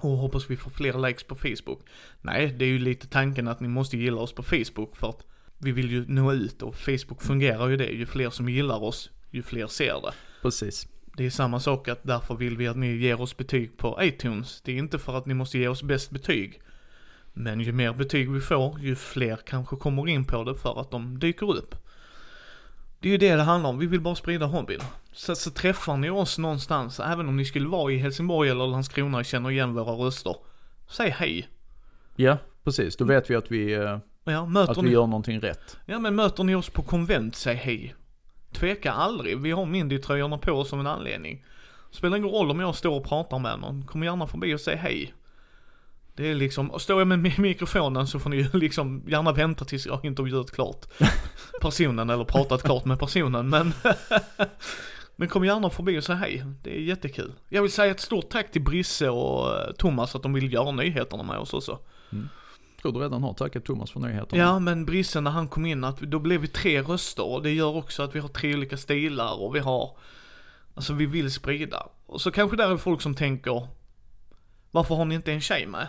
och hoppas vi får fler likes på Facebook. Nej, det är ju lite tanken att ni måste gilla oss på Facebook för att vi vill ju nå ut och Facebook fungerar ju det. Ju fler som gillar oss, ju fler ser det. Precis. Det är samma sak att därför vill vi att ni ger oss betyg på iTunes. Det är inte för att ni måste ge oss bäst betyg. Men ju mer betyg vi får, ju fler kanske kommer in på det för att de dyker upp. Det är ju det det handlar om, vi vill bara sprida hobbyn. Så, så träffar ni oss någonstans, även om ni skulle vara i Helsingborg eller Landskrona och känner igen våra röster. Säg hej. Ja, precis. Då vet vi att vi, eh, Ja, att vi ni, gör någonting rätt. ja men möter ni oss på konvent, säg hej. Tveka aldrig, vi har Mindy-tröjorna på oss som en anledning. Spelar ingen roll om jag står och pratar med någon, kom gärna förbi och säg hej. Det är liksom, och står jag med mi- mikrofonen så får ni ju liksom gärna vänta tills jag har intervjuat klart personen eller pratat klart med personen men Men kom gärna förbi och säg hej, det är jättekul. Jag vill säga ett stort tack till Brisse och eh, Thomas att de vill göra nyheterna med oss också. tror du redan har tackat Thomas för nyheterna. Ja, men Brisse när han kom in, att då blev vi tre röster och det gör också att vi har tre olika stilar och vi har, alltså vi vill sprida. Och så kanske där är folk som tänker, varför har ni inte en tjej med?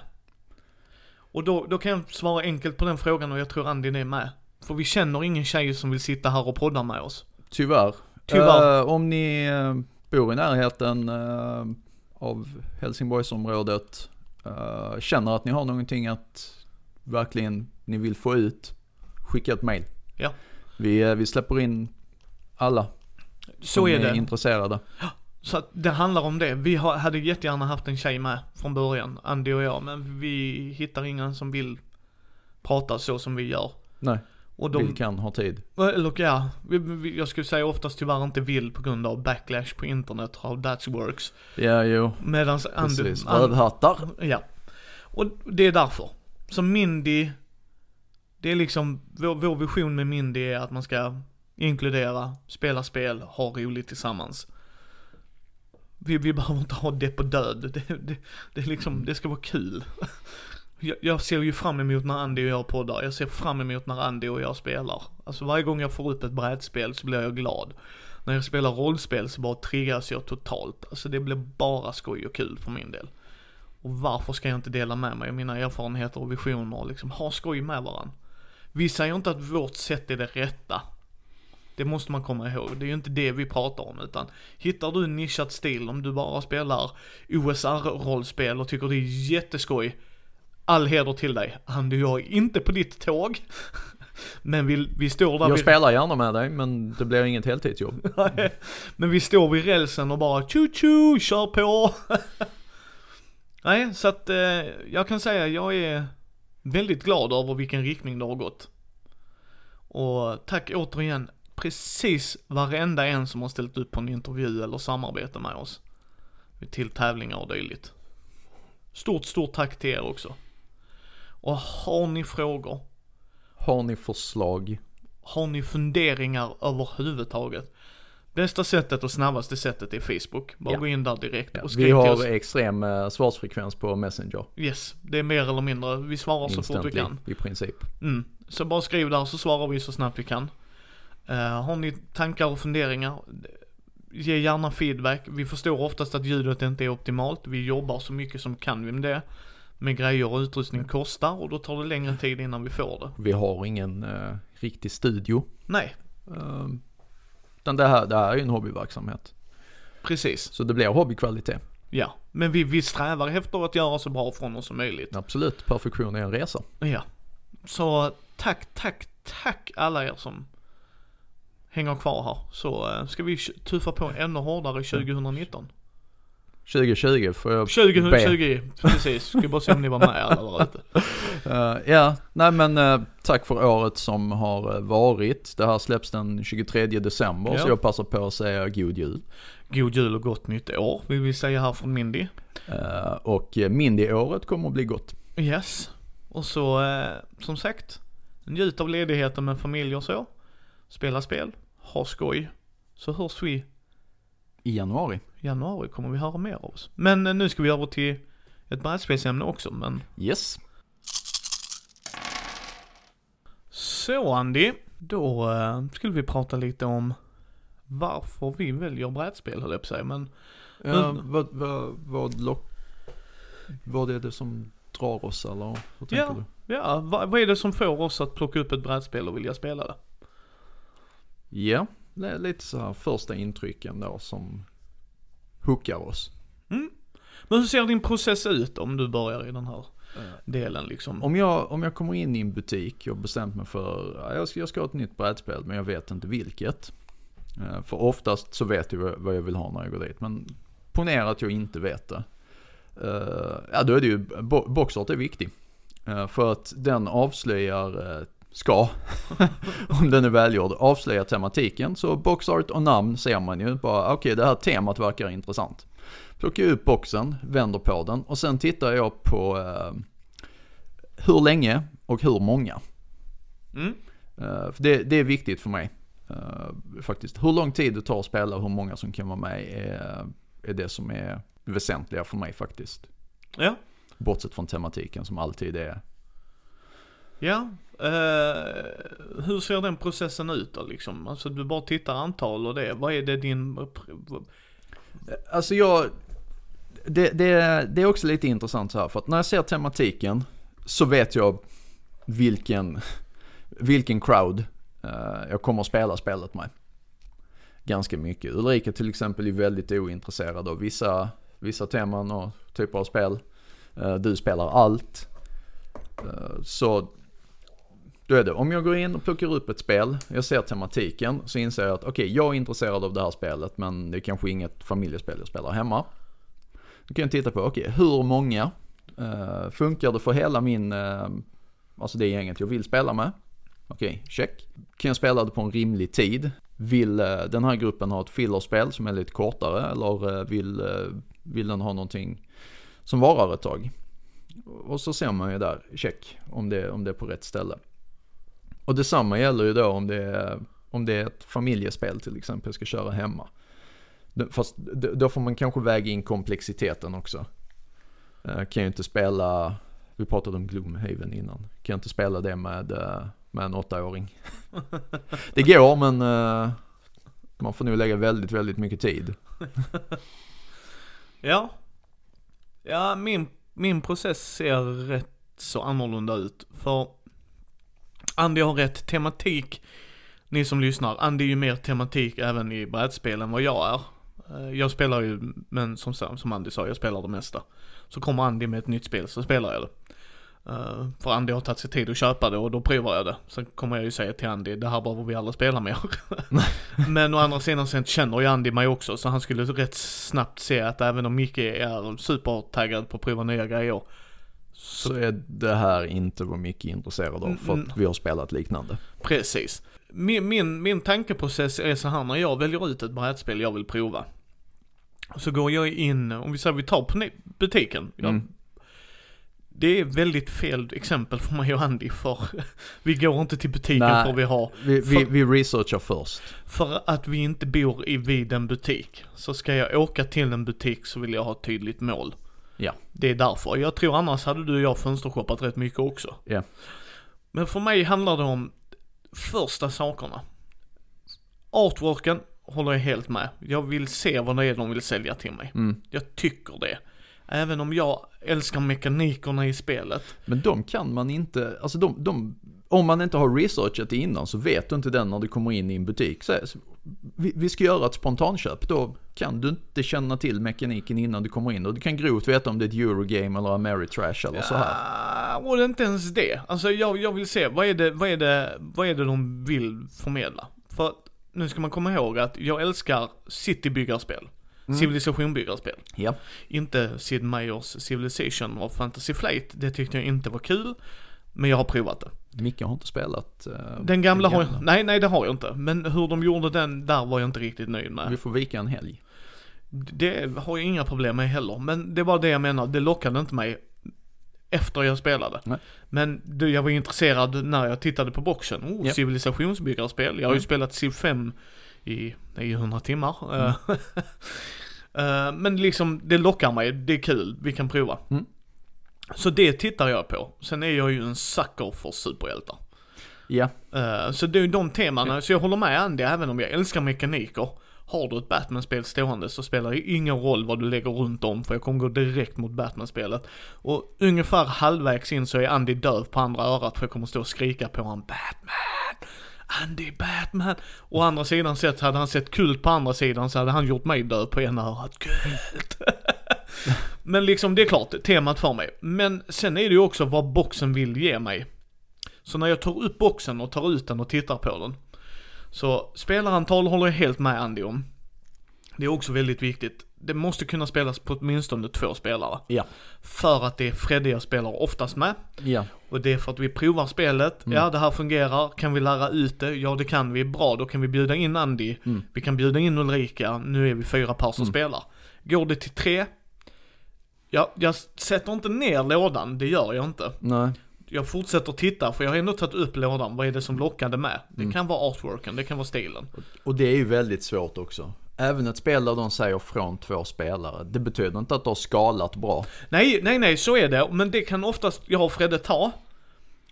Och då, då kan jag svara enkelt på den frågan och jag tror Andy är med. För vi känner ingen tjej som vill sitta här och podda med oss. Tyvärr. Tyvärr. Eh, om ni eh, bor i närheten eh, av Helsingborgsområdet, eh, känner att ni har någonting att verkligen ni vill få ut, skicka ett mail. Ja. Vi, vi släpper in alla Så som är det. intresserade. Så att det handlar om det. Vi hade jättegärna haft en tjej med från början, Andy och jag, men vi hittar ingen som vill prata så som vi gör. Nej, Och de, vill kan ha tid. eller ja, jag skulle säga oftast tyvärr inte vill på grund av backlash på internet, how that works. Ja, jo, Medans Andy, precis. Rövhattar. Ja. Och det är därför. Så Mindy, det är liksom, vår, vår vision med Mindy är att man ska inkludera, spela spel, ha roligt tillsammans. Vi, vi behöver inte ha det på död. Det, det, det är liksom, det ska vara kul. Jag, jag ser ju fram emot när Andy och jag poddar. Jag ser fram emot när Andy och jag spelar. Alltså varje gång jag får upp ett brädspel så blir jag glad. När jag spelar rollspel så bara triggas jag totalt. Alltså det blir bara skoj och kul för min del. Och varför ska jag inte dela med mig av mina erfarenheter och visioner och liksom ha skoj med varandra? Vi säger inte att vårt sätt är det rätta. Det måste man komma ihåg. Det är ju inte det vi pratar om utan hittar du en nischad stil om du bara spelar OSR-rollspel och tycker det är jätteskoj. All heder till dig. Andy jag är inte på ditt tåg. Men vi, vi står där Jag vid... spelar gärna med dig, men det blir inget heltidsjobb. Men vi står vid rälsen och bara tjo tjo, kör på. Nej, så att eh, jag kan säga jag är väldigt glad över vilken riktning det har gått. Och tack återigen precis varenda en som har ställt upp på en intervju eller samarbete med oss. Till tävlingar och dylikt. Stort, stort tack till er också. Och har ni frågor, Har ni förslag? har ni funderingar överhuvudtaget? Bästa sättet och snabbaste sättet är Facebook. Bara Ja. gå in där direkt och skriv vi till har oss. extrem eh, svarsfrekvens på Messenger. Yes, det är mer eller mindre. Vi svarar så fort vi Instantly, kan. i princip. Mm. Så bara skriv där så svarar vi så snabbt vi kan. Eh, har ni tankar och funderingar? Ge gärna feedback. Vi förstår oftast att ljudet inte är optimalt. Vi jobbar så mycket som kan vi med det. Men grejer och utrustning kostar och då tar det längre tid innan vi får det. Vi har ingen eh, riktig studio. Nej, Uh, utan det här, det här är ju en hobbyverksamhet. precis. Så det blir hobbykvalitet. Ja. Men vi, vi strävar efter att göra så bra från oss som möjligt. Absolut, perfektion är en resa. Ja. Så tack, tack, tack alla er som hänger kvar här. Så eh, ska vi tuffa på ännu hårdare 2019. 2020 får jag be. 2020, precis. Ska bara se om ni var med alla där ute. Eh, ja, nej men eh, tack för året som har varit. Det här släpps den 23 december Ja. så jag passar på att säga god jul. God jul och gott nytt år vill vi säga här från Mindy. Eh, och Mindy-året kommer att bli gott. Yes. Och så som sagt, njut av ledigheten med familj och så. Spela spel, ha skoj. Så hörs vi I januari. i januari kommer vi höra mer av oss. Men eh, nu ska vi över till ett brädspelsämne också men Yes. Så Andy, då eh, skulle vi prata lite om varför vi väljer brädspel höll jag på att säga men Mm. vad, vad, vad, lock, vad är det som drar oss eller hur tänker Ja. du? ja, vad, vad är det som får oss att plocka upp ett brädspel och vilja spela det? Ja, det är lite så här första intrycken då som hookar oss. Men hur ser din process ut om du börjar i den här delen liksom? Om jag, om jag kommer in i en butik och bestämt mig för ja, jag ska, jag ska ha ett nytt brädspel men jag vet inte vilket. Eh, För oftast så vet jag vad- jag vill ha när jag går dit. Men ponera att jag inte vet det. Eh, Ja då är det ju, bo- boxart är viktig. Eh, För att den avslöjar, ska, om den är välgjord, avslöja tematiken. Så boxart och namn ser man ju bara, okej det här temat verkar intressant. Plockar upp boxen, vänder på den och sen tittar jag på eh, hur länge och hur många. Mm. Eh, det, det är viktigt för mig. eh, faktiskt. Hur lång tid det tar att spela och hur många som kan vara med är, är det som är väsentliga för mig faktiskt. Ja, Bortsett från tematiken som alltid är. ja. Uh, hur ser den processen ut då liksom? Alltså du bara tittar antal och det. Vad är det din... Alltså jag, det, det, det är också lite intressant så här för att när jag ser tematiken så vet jag vilken, vilken crowd uh, jag kommer att spela spelet med. Ganska mycket. Ulrika till exempel är väldigt ointresserad av vissa, vissa teman och typer av spel. Uh, du spelar allt. Så då är det, om jag går in och plockar upp ett spel, jag ser tematiken, så inser jag att okej, jag är intresserad av det här spelet, men det är kanske inget familjespel jag spelar hemma. Då kan jag titta på, okej, hur många eh, funkar det för hela min, eh, alltså det gänget jag vill spela med? Okej, check. Kan jag spela det på en rimlig tid? Vill eh, den här gruppen ha ett fillerspel som är lite kortare eller eh, vill, eh, vill den ha någonting som varar ett tag? Och så ser man ju där, check, om det, om det är på rätt ställe. Och detsamma gäller ju då om det är, om det är ett familjespel till exempel jag ska köra hemma. Fast då får man kanske väga in komplexiteten också. Eh, Kan ju inte spela, vi pratade om Gloomhaven innan, kan jag inte spela det med, eh, med en åttaåring. Det går men eh, man får nog lägga väldigt, väldigt mycket tid. Ja. Ja, min, min process ser rätt så annorlunda ut. För Andy har rätt tematik. Ni som lyssnar, Andy är ju mer tematik även i brädspel än vad jag är. Eh, jag spelar ju, men som, som Andy sa, jag spelar det mesta. Så kommer Andy med ett nytt spel så spelar jag det. Uh, för Andy har tagit sig tid att köpa det och då provar jag det. Sen kommer jag ju säga till Andy, det här behöver vi aldrig spela mer. Men å andra sidan sen känner ju Andy mig också så han skulle rätt snabbt se att även om Micke är supertaggad på att prova nya grejer. Så är det här inte vad Micke är intresserad av för Mm. att vi har spelat liknande. Precis. Min, min, min tankeprocess är så här när jag väljer ut ett brädspel jag vill prova. Så går jag in, om vi säger vi tar på butiken. Jag, Mm. Det är väldigt fel exempel för mig och Andy för vi går inte till butiken Nej. för vi har Vi, vi, För- vi researchar först. För att vi inte bor i vid en butik. Så ska jag åka till en butik så vill jag ha ett tydligt mål. Ja. Det är därför. Jag tror annars hade du och jag fönstershoppat rätt mycket också. Ja. Men för mig handlar det om första sakerna. Artworken håller jag helt med. Jag vill se vad det är de vill sälja till mig. Mm. Jag tycker det. Även om jag älskar mekanikerna i spelet. Men de kan man inte, alltså de, de, om man inte har researchat det innan så vet du inte den när du kommer in i en butik. Så, vi, vi ska göra ett spontanköp, då kan du inte känna till mekaniken innan du kommer in. Och du kan grovt veta om det är ett Eurogame eller Ameritrash eller så här. Ja, och det är inte ens det. Alltså jag, jag vill se, vad är, det, vad, är det, vad är det de vill förmedla? För att, nu ska man komma ihåg att jag älskar citybyggarspel. Civilisationbyggarspel. Ja. Inte Sid Meier's Civilization och Fantasy Flight. Det tyckte jag inte var kul. Men jag har provat det. Micke har inte spelat eh, Den gamla har jag, nej nej det har jag inte. Men hur de gjorde den, där var jag inte riktigt nöjd med. Vi får vika en helg. Det har jag inga problem med heller. Men det var det jag menar, det lockade inte mig efter jag spelade. Nej. Men du, jag var intresserad när jag tittade på boxen. Oh, Ja. civilisationsbyggarspel. Jag har ju Mm. spelat Civ 5 i 900 timmar. Eh, eh, Men liksom, det lockar mig, det är kul, vi kan prova. Mm. Så det tittar jag på. Sen är jag ju en sucker för superhjältar. Ja, Eh, Så det är de temana, så jag håller med Andy även om jag älskar mekaniker. Har du ett Batman-spel stående så spelar det ingen roll vad du lägger runt om för jag kommer gå direkt mot Batman-spelet. Och ungefär halvvägs in så är Andy döv på andra örat för jag kommer stå och skrika på honom Batman! Andy Batman! Å andra sidan sett, hade han sett kult på andra sidan så hade han gjort mig döv på ena örat. Kult! Men liksom det är klart, temat för mig. Men sen är det ju också vad boxen vill ge mig. Så när jag tar upp boxen och tar ut den och tittar på den. Så spelarantal håller jag helt med Andy om. Det är också väldigt viktigt. Det måste kunna spelas på åtminstone två spelare. ja, För att det är Fredde jag spelar oftast med. ja. Och det är för att vi provar spelet. Mm. Ja, det här fungerar. Kan vi lära ut det? Ja, det kan vi. Bra, då kan vi bjuda in Andy. Mm. Vi kan bjuda in Ulrika. Nu är vi fyra par som Mm. spelar. Går det till tre? Ja, jag sätter inte ner lådan. Det gör jag inte Nej. jag fortsätter titta för jag har ändå tagit upp lådan, vad är det som lockade med? Det Mm. kan vara artworken, det kan vara stilen. Och det är ju väldigt svårt också. Även ett spel där de säger från två spelare, det betyder inte att du har skalat bra. Nej, nej, nej, så är det. Men det kan oftast jag och Fredde ta.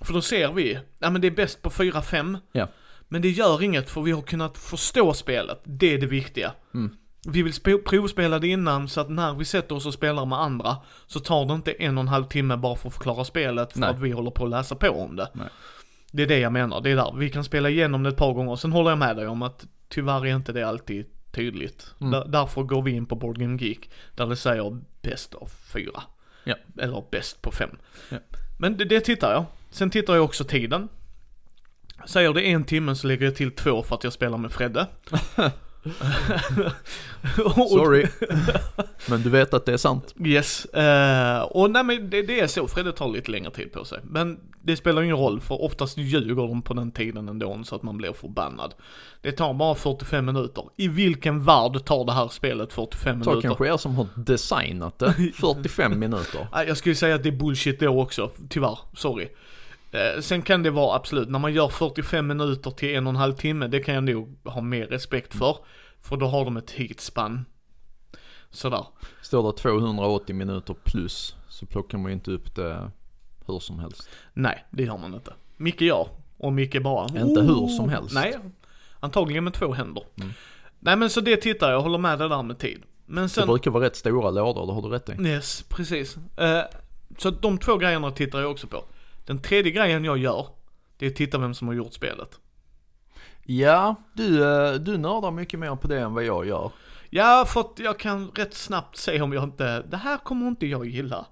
För då ser vi, ja men det är bäst på 4-5. Ja. Men det gör inget för vi har kunnat förstå spelet. Det är det viktiga. Mm. Vi vill sp- provspela det innan så att när vi sätter oss och spelar med andra så tar det inte en och en halv timme bara för att förklara spelet för Nej. att vi håller på att läsa på om det. Nej. Det är det jag menar, det är där. Vi kan spela igenom det ett par gånger. Sen håller jag med dig om att tyvärr är inte det alltid tydligt. Mm. Där, därför går vi in på Board Game Geek där det säger bäst av fyra. Ja. Eller bäst på fem. Ja. Men det, det tittar jag. Sen tittar jag också tiden. Säger det en timme så lägger jag till två för att jag spelar med Fredde. Sorry. Men du vet att det är sant. Yes, eh, och nej men det, det är så, Fredde tar lite längre tid på sig. Men det spelar ingen roll för oftast ljuger de på den tiden ändå så att man blir förbannad. Det tar bara 45 minuter. I vilken värld tar det här spelet 45 Ta minuter? kanske er som har designat det 45 minuter. Jag skulle säga att det är bullshit då också, tyvärr, sorry. Eh, sen kan det vara absolut, när man gör 45 minuter till en och en halv timme, det kan jag nog ha mer respekt för. För då har de ett tidsspann. Sådär. Står det 280 minuter plus så plockar man ju inte upp det hur som helst. Nej, det gör man inte. Micke gör. Och Micke bara... Inte hur som helst. Nej, antagligen med två händer. Mm. Nej men så det tittar jag, jag håller med det där med tid. Men Det sen... brukar vara rätt stora lådor, det har du rätt i. Yes, precis. Eh, så de två grejerna tittar jag också på. Den tredje grejen jag gör, det är att titta vem som har gjort spelet. Ja, du, eh, du nördar mycket mer på det än vad jag gör. Ja, för att jag kan rätt snabbt se om jag inte, det här kommer inte jag gilla.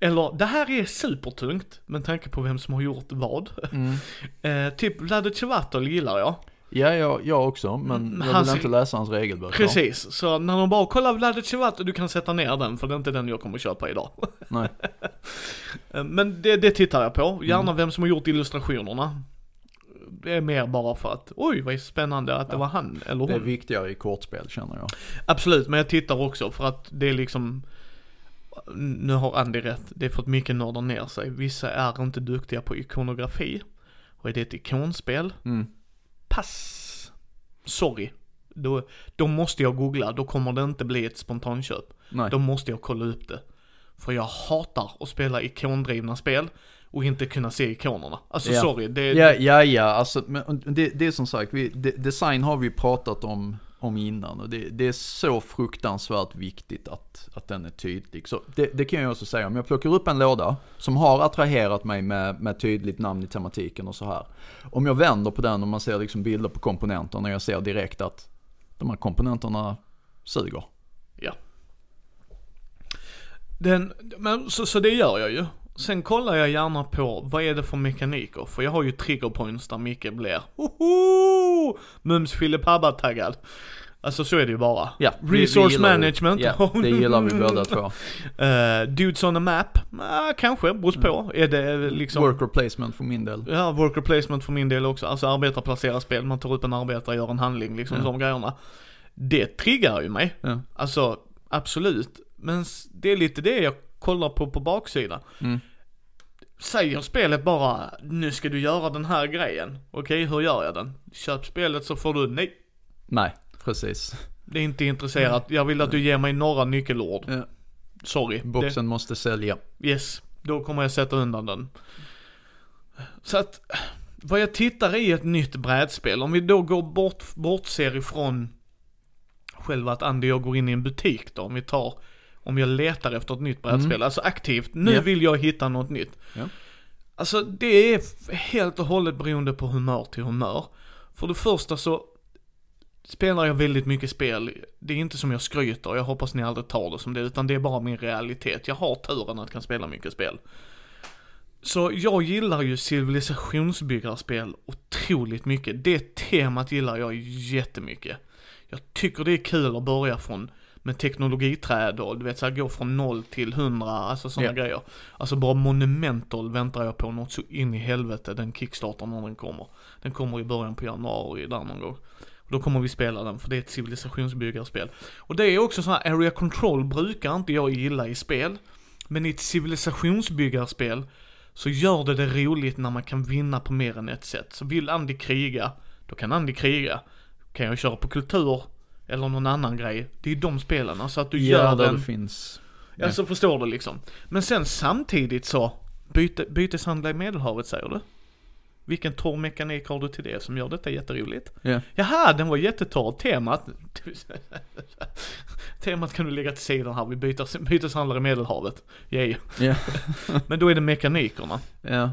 Eller, det här är supertungt, med tanke på vem som har gjort vad. Eh, typ Vlade Chvatal gillar jag. Ja, jag, jag också, men Mm, jag vill inte läsa hans regelböcker. Precis, så när de bara kollar Vlade Chvatal, du kan sätta ner den, för det är inte den jag kommer köpa idag. Nej. Men det, det tittar jag på, gärna vem som har gjort illustrationerna. Det är mer bara för att, oj vad spännande att det var han eller Det är hon. viktigare i kortspel känner jag. Absolut, men jag tittar också för att det är liksom Nu har Andy rätt, det är för att mycket nördar ner sig. Vissa är inte duktiga på ikonografi. Och är det ett ikonspel, Mm. Pass. Sorry. Då, då måste jag googla, då kommer det inte bli ett spontanköp. Nej. Då måste jag kolla upp det. För jag hatar att spela ikondrivna spel och inte kunna se ikonerna. Alltså Ja. sorry, det Ja, ja, ja, alltså men det, det är som sagt, vi, de, design har vi pratat om, om innan och det, det är så fruktansvärt viktigt att, att den är tydlig. Så det, det kan jag också säga, om jag plockar upp en låda som har attraherat mig med, med tydligt namn i tematiken och så här. Om jag vänder på den och man ser liksom bilder på komponenterna och jag ser direkt att de här komponenterna suger. Ja. Den, men så, så det gör jag ju. Sen kollar jag gärna på vad är det för mekaniker, för jag har ju trigger points där Micke blir Hoho! Mums filipabba taggad. Alltså så är det ju bara. Ja, Resource det. management. Ja, det gillar vi båda två. Uh, dudes on a map? Ah, kanske, beror på. Är det liksom... Worker placement för min del. Ja, worker placement för min del också. Alltså arbetarplacera spel, man tar upp en arbetare, gör en handling, liksom Ja. de grejerna. Det triggar ju mig. Ja. Alltså, absolut. Men det är lite det jag kollar på på baksidan. Mm. Säger spelet bara, nu ska du göra den här grejen. Okej, hur gör jag den? Köp spelet så får du, nej. Nej, precis. Det är inte intresserat, jag vill att du ger mig några nyckelord. Ja. Sorry. Boxen måste sälja. Det, yes, då kommer jag sätta undan den. Så att, vad jag tittar i ett nytt brädspel, om vi då går bort, bortser ifrån själva att Andy och jag går in i en butik då, om vi tar, om jag letar efter ett nytt brädspel, alltså aktivt, nu Ja. vill jag hitta något nytt. Ja. Alltså det är helt och hållet beroende på humör till humör. För det första så spelar jag väldigt mycket spel, det är inte som jag skryter, jag hoppas ni aldrig tar det som det, utan det är bara min realitet. Jag har turen att kan spela mycket spel. Så jag gillar ju civilisationsbyggarspel otroligt mycket. Det temat gillar jag jättemycket. Jag tycker det är kul att börja från med teknologiträd och du vet såhär gå från noll till hundra, alltså sådana Ja. grejer. Alltså bara Monumental väntar jag på något så in i helvete, den kickstartar när den kommer. Den kommer i början på januari där någon gång. Då kommer vi spela den för det är ett civilisationsbyggarspel. Och det är också så här, area control brukar inte jag gilla i spel. Men i ett civilisationsbyggarspel så gör det det roligt när man kan vinna på mer än ett sätt. Så vill Andy kriga, då kan Andy kriga. Kan jag köra på kultur eller någon annan grej. Det är de spelen, alltså att du Ja, gör där den det finns. Ja, så förstår du liksom. Men sen samtidigt så, byte, byteshandla i Medelhavet säger du? Vilken torr mekanik har du till det som gör detta jätteroligt? Ja. Jaha, den var jättetorr. Temat, temat kan du lägga till sidan här, vi byter, byteshandlar i Medelhavet. Yay. Ja. Men då är det mekanikerna. Ja.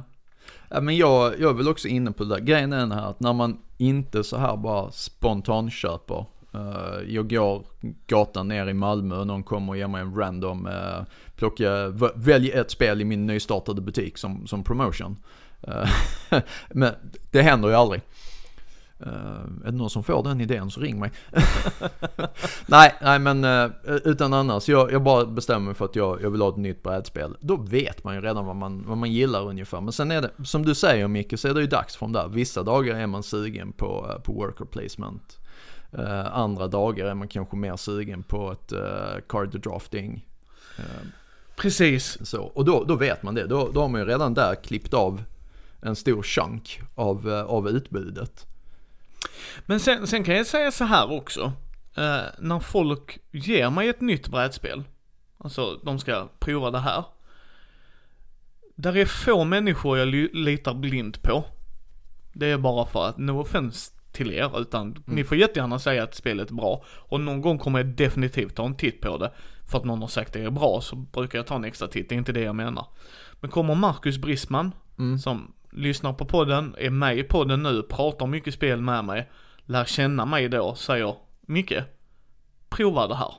ja men jag, jag är väl också inne på det där. Grejen är den här att när man inte så här bara spontanköper. Uh, jag går gatan ner i Malmö och någon kommer och ger mig en random, uh, plocka, välj ett spel i min nystartade butik som, som promotion. Uh, Men det händer ju aldrig. Uh, är det någon som får den idén så ring mig. nej, nej men uh, utan annars, jag, jag bara bestämmer mig för att jag, jag vill ha ett nytt brädspel. Då vet man ju redan vad man, vad man gillar ungefär. Men sen är det, som du säger Micke, så är det ju dags från där. Vissa dagar är man sugen på, uh, på worker placement. Uh, andra dagar är man kanske mer sugen på ett uh, card drafting. Precis. Så, och då, då vet man det. Då, då har man ju redan där klippt av en stor chunk av, av utbudet. Men sen, sen kan jag säga så här också. Eh, när folk ger mig ett nytt brädspel, alltså de ska prova det här. Där är få människor jag litar blint på. Det är bara för att, no offense till er, utan mm. ni får jättegärna säga att spelet är bra. Och någon gång kommer jag definitivt ta en titt på det. För att någon har sagt att det är bra så brukar jag ta en extra titt, det är inte det jag menar. Men kommer Marcus Brisman, mm. som lyssnar på podden, är med i podden nu, pratar mycket spel med mig, lär känna mig då, säger Micke, prova det här.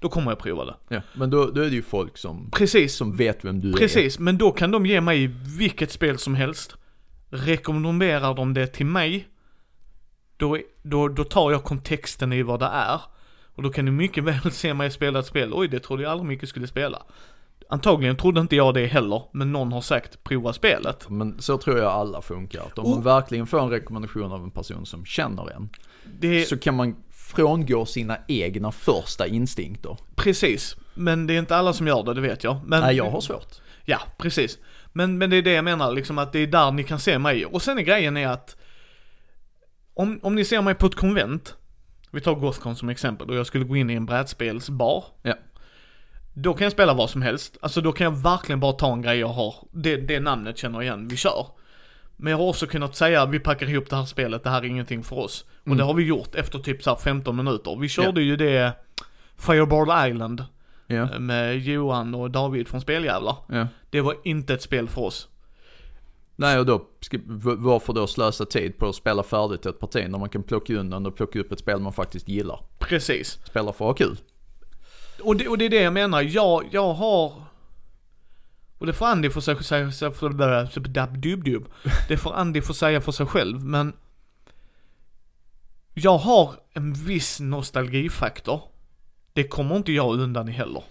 Då kommer jag prova det. Ja, men då, då är det ju folk som, Precis. som vet vem du Precis, är. Precis, men då kan de ge mig vilket spel som helst. Rekommenderar de det till mig, då, då, då tar jag kontexten i vad det är. Och då kan du mycket väl se mig spela ett spel, oj det trodde jag aldrig mycket skulle spela. Antagligen trodde inte jag det heller, men någon har sagt prova spelet. Men så tror jag alla funkar. Att om oh. man verkligen får en rekommendation av en person som känner en, det... så kan man frångå sina egna första instinkter. Precis, men det är inte alla som gör det, det vet jag. Men... Nej, jag har svårt. Ja, precis. Men, men det är det jag menar, liksom att det är där ni kan se mig. Och sen är grejen är att om, om ni ser mig på ett konvent, vi tar Gothcon som exempel, och jag skulle gå in i en brädspelsbar. Ja. Då kan jag spela vad som helst. Alltså då kan jag verkligen bara ta en grej jag har, det, det namnet känner jag igen, vi kör. Men jag har också kunnat säga, vi packar ihop det här spelet, det här är ingenting för oss. Och mm. det har vi gjort efter typ så 15 minuter. Vi körde yeah. ju det Fireball Island. Yeah. Med Johan och David från Speljävlar. Yeah. Det var inte ett spel för oss. Nej och då, varför då slösa tid på att spela färdigt ett parti när man kan plocka undan och plocka upp ett spel man faktiskt gillar? Precis. Spela för att ha kul. Och det, och det är det jag menar, jag, jag har och det får Andy få säga, för Det får Andy få säga för sig själv, men jag har en viss nostalgifaktor. Det kommer inte jag undan i heller.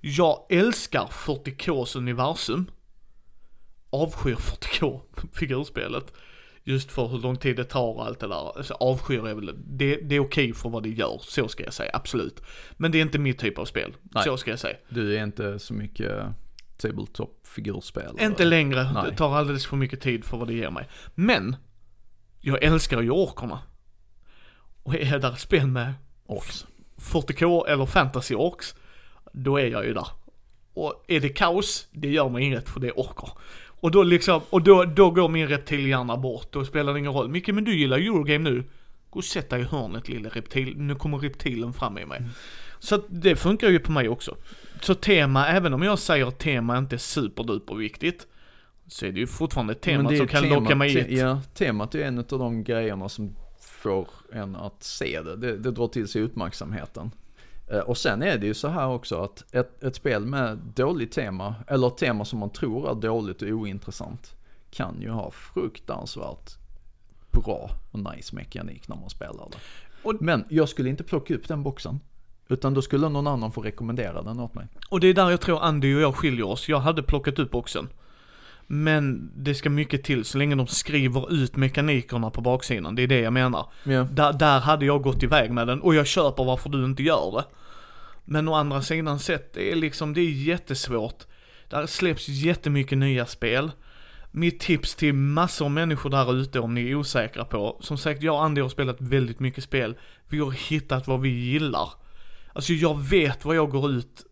Jag älskar 40Ks universum. Avskyr 40K figurspelet. Just för hur lång tid det tar och allt det där. Alltså, avskyr är väl, det, det är okej okay för vad det gör, så ska jag säga, absolut. Men det är inte mitt typ av spel, Nej. så ska jag säga. Du är inte så mycket tabletop-figurspel? Inte längre, Nej. det tar alldeles för mycket tid för vad det ger mig. Men, jag älskar ju orkerna. Och är där spel med Orks. 40K eller fantasy orks, då är jag ju där. Och är det kaos, det gör mig inget för det är orker. Och då liksom, och då, då går min reptilhjärna bort, då spelar det ingen roll. Micke men du gillar Eurogame nu. Gå och sätt dig i hörnet lille reptil, nu kommer reptilen fram i mig. Mm. Så det funkar ju på mig också. Så tema, även om jag säger att tema inte är superduper viktigt, så är det ju fortfarande ett tema som kan tema, locka mig te, Ja, temat är en av de grejerna som får en att se det. Det, det drar till sig uppmärksamheten. Eh, och sen är det ju så här också att ett, ett spel med dåligt tema, eller ett tema som man tror är dåligt och ointressant, kan ju ha fruktansvärt bra och nice mekanik när man spelar det. Och, Men jag skulle inte plocka upp den boxen. Utan då skulle någon annan få rekommendera den åt mig. Och det är där jag tror Andy och jag skiljer oss. Jag hade plockat upp boxen. Men det ska mycket till så länge de skriver ut mekanikerna på baksidan. Det är det jag menar. Yeah. Där, där hade jag gått iväg med den och jag köper varför du inte gör det. Men å andra sidan sett, det är liksom, det är jättesvårt. Där släpps jättemycket nya spel. Mitt tips till massor av människor där ute om ni är osäkra på, som sagt jag och Andy har spelat väldigt mycket spel. Vi har hittat vad vi gillar. Alltså jag vet vad jag går ut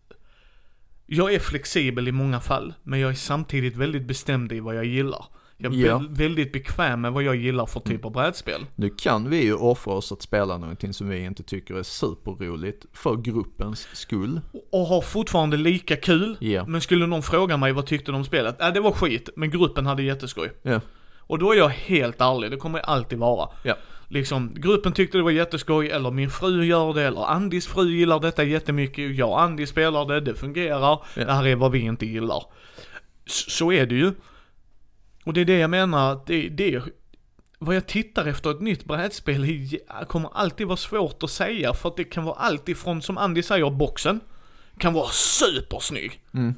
jag är flexibel i många fall, men jag är samtidigt väldigt bestämd i vad jag gillar. Jag är ja. väldigt bekväm med vad jag gillar för typ av brädspel. Nu kan vi ju offra oss att spela någonting som vi inte tycker är superroligt för gruppens skull. Och ha fortfarande lika kul. Ja. Men skulle någon fråga mig vad tyckte de om spelet? Äh, det var skit, men gruppen hade jätteskoj. Ja. Och då är jag helt ärlig, det kommer jag alltid vara. Liksom, gruppen tyckte det var jätteskoj, eller min fru gör det, eller Andis fru gillar detta jättemycket, jag och Andi spelar det, det fungerar, ja. det här är vad vi inte gillar. S så är det ju. Och det är det jag menar, att det, det vad jag tittar efter ett nytt brädspel kommer alltid vara svårt att säga för att det kan vara allt ifrån, som Andy säger, boxen. Kan vara supersnygg. Mm.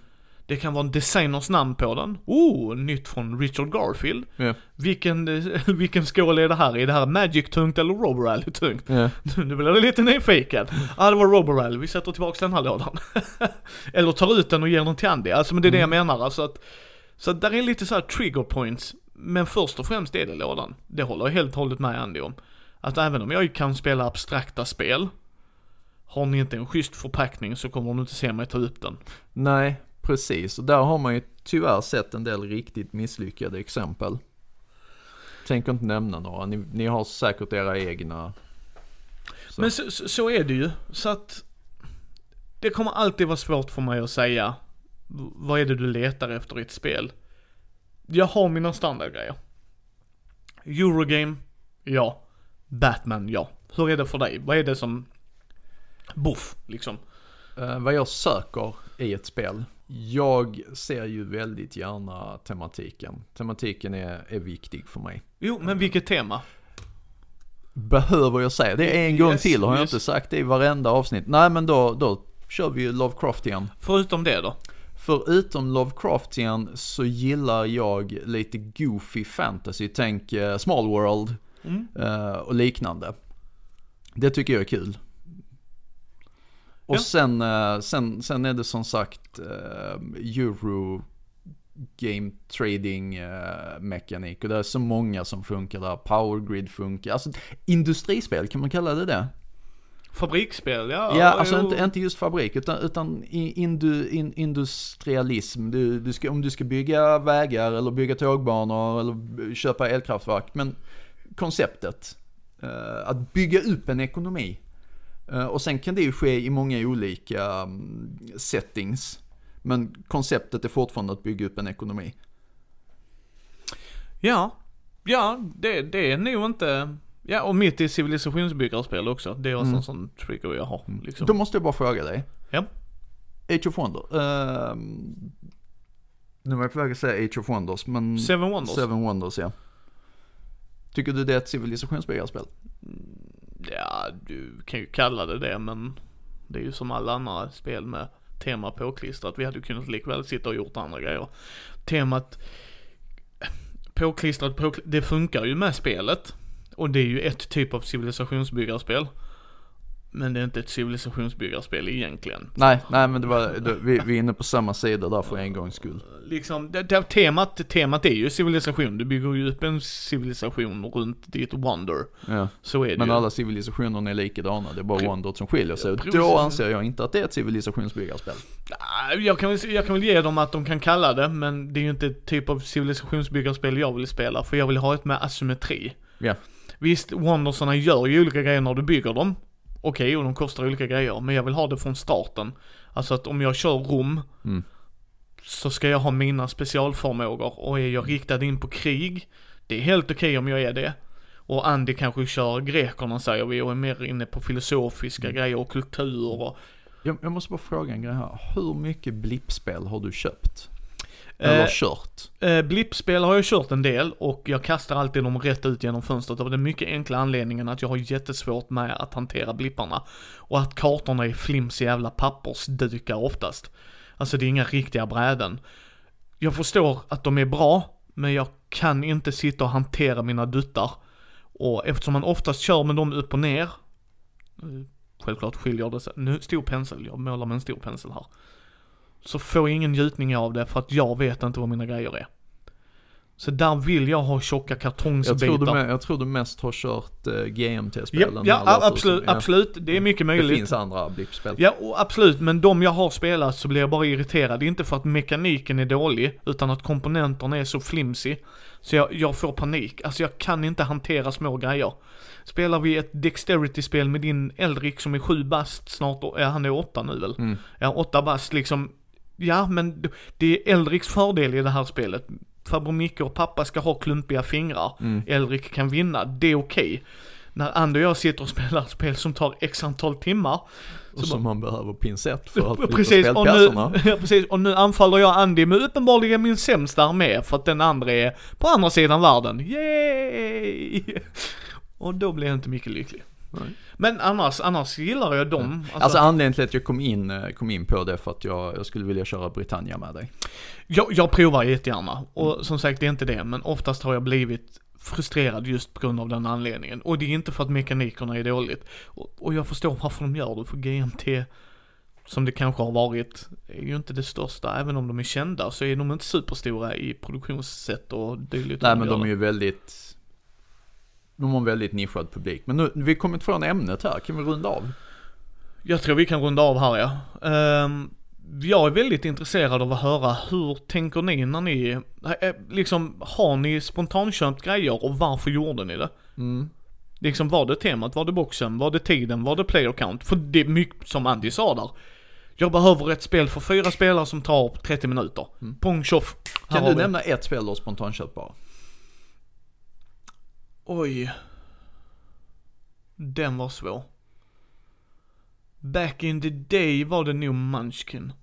Det kan vara en designers namn på den. Oh, nytt från Richard Garfield. Ja. Vilken, vilken skål är det här? Är det här Magic-tungt eller Robo Rally-tungt? Ja. Nu blir jag lite nyfiken. Ja, det var Robo Rally. Vi sätter tillbaka den här lådan. eller tar ut den och ger den till Andy. Alltså men det är det jag menar. Alltså att, så att där är lite så här trigger points. Men först och främst är det lådan. Det håller jag helt och hållet med Andy om. Att även om jag kan spela abstrakta spel. Har ni inte en schysst förpackning så kommer ni inte se mig ta upp den. Nej, precis. Och där har man ju tyvärr sett en del riktigt misslyckade exempel. Tänker inte nämna några. Ni, ni har säkert era egna. Så. Men så, så, är det ju. Så att det kommer alltid vara svårt för mig att säga vad är det du letar efter i ett spel. Jag har mina standardgrejer. Eurogame, ja. Batman, ja. Hur är det för dig? Vad är det som, buff, liksom? Eh, vad jag söker i ett spel. Jag ser ju väldigt gärna tematiken. Tematiken är, är viktig för mig. Jo, men vilket tema? Behöver jag säga det en gång Yes, till? Har jag yes. inte sagt det i varenda avsnitt? Nej men då, då kör vi ju Lovecraftian. Förutom det då? Förutom Lovecraftian så gillar jag lite goofy fantasy. Tänk eh, Small World Mm. eh, och liknande. Det tycker jag är kul. Och Ja. sen, eh, sen, sen är det som sagt eh, Euro Game Trading eh, mekanik och det är så många som funkar där. Power Grid funkar. Alltså industrispel, kan man kalla det det? Fabriksspel, ja. Ja, alltså jo. inte, inte just fabrik utan, utan indu, in, industrialism. Du, du ska, om du ska bygga vägar eller bygga tågbanor eller köpa elkraftverk. Men konceptet, att bygga upp en ekonomi. Eh, och sen kan det ju ske i många olika mm, settings. Men konceptet är fortfarande att bygga upp en ekonomi. Ja, ja, det, det är nog inte, ja och mitt i civilisationsbyggarspel också. Det är också Mm. en sån trigger jag har liksom. Då måste jag bara fråga dig. Ja. Age of Wonder. ehm, nu var jag på väg att säga Age of Wonders, men... Seven Wonders. Seven Wonders, ja. Tycker du det är ett civilisationsbyggarspel? Ja, du kan ju kalla det det men det är ju som alla andra spel med tema påklistrat. Vi hade ju kunnat likväl sitta och gjort andra grejer. Temat påklistrat, påklistrat det funkar ju med spelet. Och det är ju ett typ av civilisationsbyggarspel. Men det är inte ett civilisationsbyggarspel egentligen. Nej, nej men det var, det, vi, vi är inne på samma sida där för en gångs skull. Liksom, det, det, temat, temat är ju civilisation. Du bygger ju upp en civilisation runt ditt wonder. Ja. Så är det Men ju. alla civilisationer är likadana, det är bara Wondert som skiljer sig. Då anser jag inte att det är ett civilisationsbyggarspel. Jag kan, jag kan väl ge dem att de kan kalla det, men det är ju inte ett typ av civilisationsbyggarspel jag vill spela, för jag vill ha ett med asymmetri. Ja. Visst, Wondersarna gör ju olika grejer när du bygger dem. Okej, och de kostar olika grejer, men jag vill ha det från starten. Alltså att om jag kör Rom, Mm. så ska jag ha mina specialförmågor, och är jag riktad in på krig, det är helt okej om jag är det. Och Andy kanske kör grekerna säger vi, och är mer inne på filosofiska Mm. grejer och kultur och Jag, jag måste bara fråga en grej här. Hur mycket blippspel har du köpt? Eller Eh, kört? Eh, blippspel har jag kört en del och jag kastar alltid dem rätt ut genom fönstret av den mycket enkla anledningen att jag har jättesvårt med att hantera blipparna. Och att kartorna är flimsiga jävla pappersdukar oftast. Alltså det är inga riktiga bräden. Jag förstår att de är bra, men jag kan inte sitta och hantera mina duttar. Och eftersom man oftast kör med dem upp och ner, eh, självklart skiljer det sig, nu stor pensel, jag målar med en stor pensel här. Så får jag ingen njutning av det för att jag vet inte vad mina grejer är. Så där vill jag ha tjocka Jag kartongsbitar. tror, du, jag tror du mest har kört Ja, GMT-spelen. ja det absolut, som. Ja. absolut. Det är mycket Det möjligt. finns andra blippspel. Ja, absolut, men de jag har spelat så blir jag bara irriterad. Inte för att mekaniken är dålig, utan att komponenterna är så flimsy. Så jag, jag får panik. Alltså jag kan inte hantera små grejer. Spelar vi ett Dexterity-spel med din Eldrik som är sju bast snart, ja han är åtta nu väl? Mm. Ja, åtta bast liksom. Ja, men det är Eldriks fördel i det här spelet. Farbror Micke och pappa ska ha klumpiga fingrar. Mm. Elrik kan vinna, det är okej. när Andy och jag sitter och spelar ett spel som tar x antal timmar. Och som man behöver pincett för att Precis, och nu, ja, precis, och nu anfaller jag Andy med uppenbarligen min sämsta armé för att den andra är på andra sidan världen. Yay! Och då blir jag inte mycket lycklig. Nej. Men annars, annars gillar jag dem. Alltså anledningen till att jag kom in, eh, kom in på det för att jag, jag skulle vilja köra Britannia med dig. jag, jag provar jättegärna. Och som sagt, det är inte det, men oftast har jag blivit frustrerad just på grund av den anledningen. Och det är inte för att mekanikerna är dåligt. Och, och jag förstår varför de gör det, för GMT, som det kanske har varit, är ju inte det största. Även om de är kända så är de inte superstora i produktionssätt och dylikt. Nej men de är ju väldigt, de har en väldigt nischad publik. Men nu, vi kommer ifrån ämnet här, kan vi runda av? Jag tror vi kan runda av här ja. Ehm, jag är väldigt intresserad av att höra hur tänker ni när ni, eh, liksom har ni spontanköpt grejer och varför gjorde ni det? Mm. Liksom var det temat, var det boxen, var det tiden, var det player count? För det är mycket som Andy sa där. Jag behöver ett spel för fyra spelare som tar 30 minuter. Pong tjoff. Kan har du vi. nämna ett spel du har spontanköpt bara? Oj. Den var svår. Back in the day var det nog Munchkin.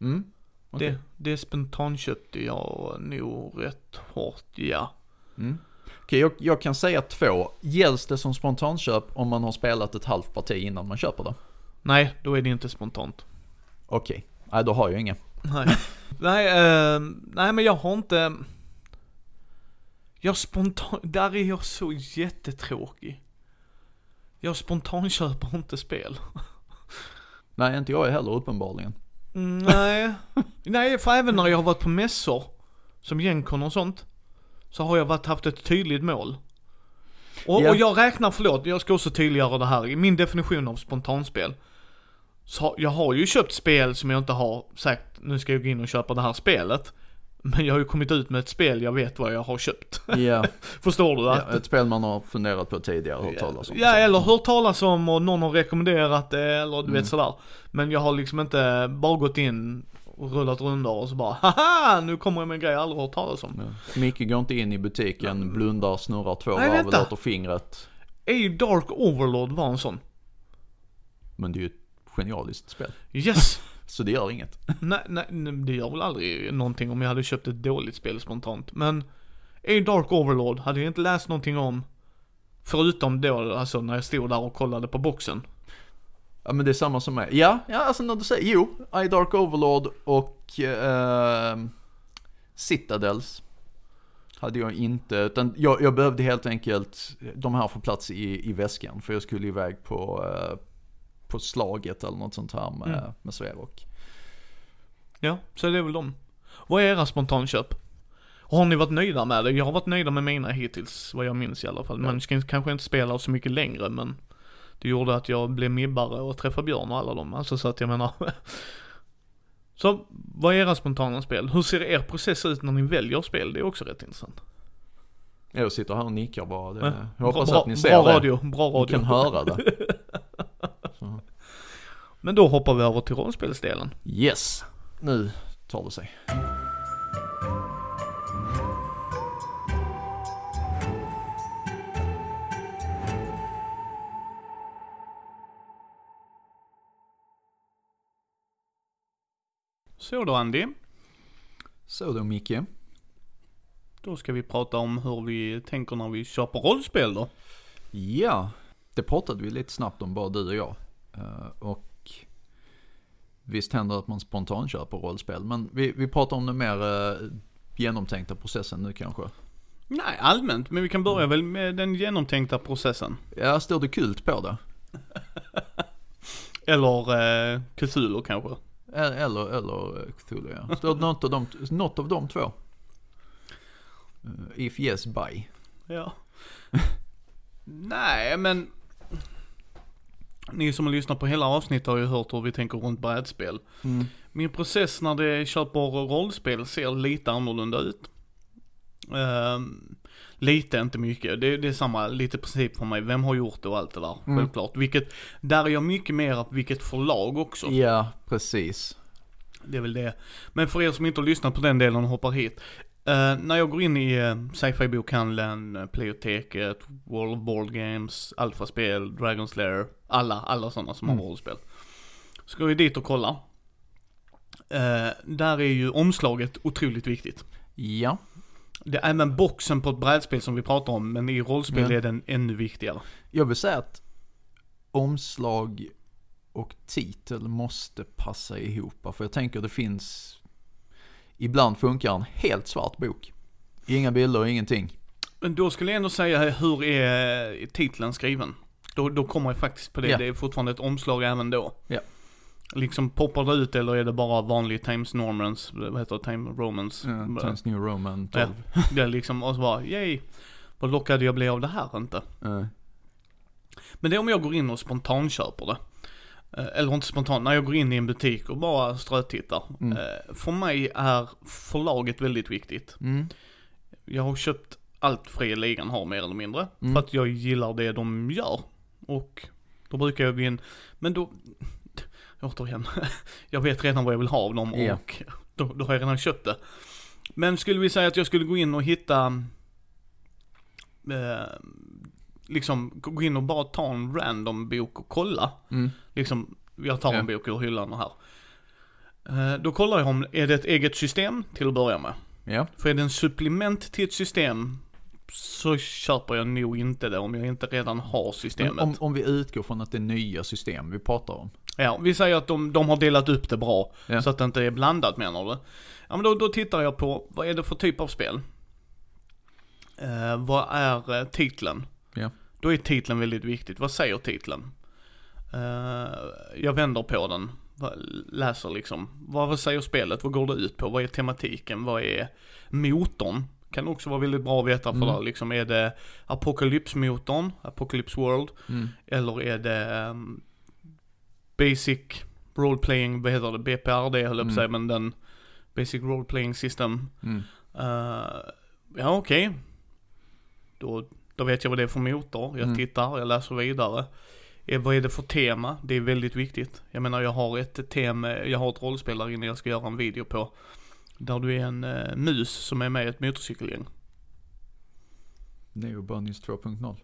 Mm. Okej. Det, det spontanköpte jag nog rätt hårt, ja. Mm. Okej, jag, jag kan säga två. Gälls det som spontanköp om man har spelat ett halvt parti innan man köper det? Nej, då är det inte spontant. Okej, nej då har jag inga. Nej. nej, eh, nej men jag har inte... Jag spontan... Där är jag så jättetråkig. Jag spontanköper inte spel. Nej, inte jag heller uppenbarligen. Nej. nej, för även när jag har varit på mässor, som Gencon och sånt, så har jag varit, haft ett tydligt mål. Och, Ja. och jag räknar, förlåt, jag ska också tydliggöra det här. I min definition av spontanspel, så jag har ju köpt spel som jag inte har sagt, nu ska jag gå in och köpa det här spelet. Men jag har ju kommit ut med ett spel jag vet vad jag har köpt. Ja, Förstår du? ja, Att, ett spel man har funderat på tidigare, hört talas om. Ja, eller hört talas om och någon har rekommenderat det eller du Mm. vet sådär. Men jag har liksom inte bara gått in och rullat rundor och så bara haha, nu kommer jag med en grej jag aldrig hört talas om. Ja. Micke går inte in i butiken, blundar, snurrar två varv och låter fingret. Ju Dark Overlord var en sån. Men det är ju ett genialiskt spel. Yes! Så det gör inget. nej, nej, det gör väl aldrig någonting om jag hade köpt ett dåligt spel spontant. Men, är Dark Overlord hade jag inte läst någonting om. Förutom då, alltså när jag stod där och kollade på boxen. Ja men det är samma som mig. Ja, ja alltså när du säger, jo, I Dark Overlord och eh, Citadels hade jag inte, utan jag, jag behövde helt enkelt de här få plats i, i väskan för jag skulle iväg på, eh, på slaget eller något sånt här med, Mm. med Sverok. Ja, så det är väl de. Vad är era spontanköp? Har ni varit nöjda med det? Jag har varit nöjda med mina hittills, vad jag minns i alla fall. Munchkins kanske inte spelar så mycket längre, men det gjorde att jag blev mibbare och träffade Björn och alla dem. Alltså så att jag menar. så, vad är era spontana spel? Hur ser er process ut när ni väljer spel? Det är också rätt intressant. Jag sitter här och nickar bara. Det, Ja, jag hoppas bra, att ni ser bra det. radio, bra Ni radio. kan höra det. Men då hoppar vi över till rollspelsdelen. Yes, nu tar det sig. Så då Andy, Så då Micke. då ska vi prata om hur vi tänker när vi köper rollspel då. Ja, det pratade vi lite snabbt om bara du och jag. Eh, och visst händer att man spontanköper rollspel. Men vi, vi pratar om den mer eh, genomtänkta processen nu kanske. Nej, allmänt, men vi kan börja väl med den genomtänkta processen. Ja, står det kult på det? Eller eh, Cthulhu kanske. Eller, eller eh, Cthulhu ja. Står det något av de, något av de två? Eh, if yes, buy. Ja. Nej, men ni som har lyssnat på hela avsnittet har ju hört hur vi tänker runt brädspel. Mm. Min process när det köper rollspel ser lite annorlunda ut. Ehm, lite, inte mycket. Det, det är samma, lite princip för mig. Vem har gjort det och allt det där, Mm. självklart. Vilket, där är jag mycket mer vilket förlag också. Ja, precis. Det är väl det. Men för er som inte har lyssnat på den delen och hoppar hit. Eh, när jag går in i uh, sci-fi bokhandeln, uh, Playoteket, World of Board Games, Alpha-spel, Dragon Slayer, alla, alla sådana som Mm. har rollspel. Så går vi dit och kollar. Eh, där är ju omslaget otroligt viktigt. Ja, Det är även boxen på ett brädspel som vi pratar om, men i rollspel Ja. är den ännu viktigare. jag vill säga att omslag och titel måste passa ihop. För jag tänker det finns, ibland funkar en helt svart bok. Inga bilder, ingenting. Men då skulle jag ändå säga, hur är eh, titeln skriven? Då, då kommer jag faktiskt på det, Ja. det är fortfarande ett omslag även då. Ja. Liksom poppar det ut eller är det bara vanlig Times Normans, vad heter det, Time Romans? Uh, Times New Roman 12. Det är liksom, och så bara, yay, vad lockad jag blir av det här inte. Eh, Men det är om jag går in och spontanköper det. Eh, Eller inte spontant, när jag går in i en butik och bara strötittar. Mm. Eh, För mig är förlaget väldigt viktigt. mm, Jag har köpt allt Fria Ligan har mer eller mindre. Mm. För att jag gillar det de gör. Och då brukar jag gå in, men då, återigen, jag vet redan vad jag vill ha av dem Ja. och då, då har jag redan köpt det. Men skulle vi säga att jag skulle gå in och hitta, eh, liksom gå in och bara ta en random bok och kolla. mm, Liksom, jag tar en bok ur hyllan och här. Eh, då kollar jag om, är det ett eget system till att börja med? ja, För är det en supplement till ett system så köper jag nog inte det om jag inte redan har men systemet. om, om vi utgår från att det är nya system vi pratar om. Ja, vi säger att de, de har delat upp det bra Ja. så att det inte är blandat menar du? Ja men då, då tittar jag på, vad är det för typ av spel? Eh, vad är eh, titeln? Ja. Då är titeln väldigt viktigt. Vad säger titeln? Eh, jag vänder på den, läser liksom. Vad, vad säger spelet? Vad går det ut på? Vad är tematiken? Vad är motorn? Kan också vara väldigt bra att veta för Mm. det, liksom är det Apocalypse-motorn, Apocalypse World, Mm. eller är det ehm, Basic Role Playing, vad heter det, BPRD höll jag på Mm. att säga, men den Basic Role Playing System. Mm. Eh, ja okej. Då, då vet jag vad det är för motor, jag Mm. tittar, jag läser vidare. Eh, vad är det för tema? Det är väldigt viktigt. Jag menar jag har ett tema, jag har ett rollspel där inne jag ska göra en video på. Där du är en eh, mus som är med i ett motorcykelgäng. Neo Bunnies 2.0.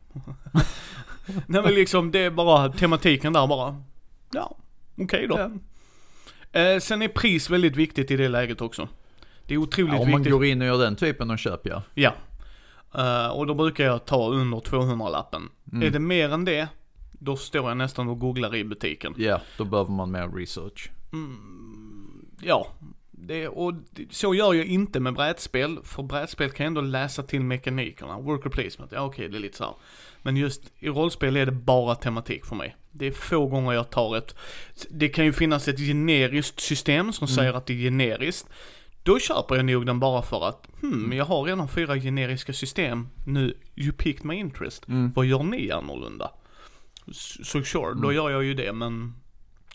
Nej men liksom det är bara tematiken där bara. Ja, okej då. Eh, sen är pris väldigt viktigt i det läget också. Det är otroligt Ja, om man viktigt. går in och gör den typen av köp ja. Ja. Eh, och då brukar jag ta under 200-lappen. Mm. Är det mer än det, då står jag nästan och googlar i butiken. Ja, då behöver man mer research. Mm, ja. Det, och så gör jag inte med brädspel, för brädspel kan jag ändå läsa till mekanikerna. Worker placement, ja okej det är lite så här. Men just i rollspel är det bara tematik för mig. Det är få gånger jag tar ett, det kan ju finnas ett generiskt system som Mm. säger att det är generiskt. Då köper jag nog den bara för att, hmm, jag har redan fyra generiska system. Nu, you piqued my interest. Mm. Vad gör ni annorlunda? Så so sure, då gör jag ju det men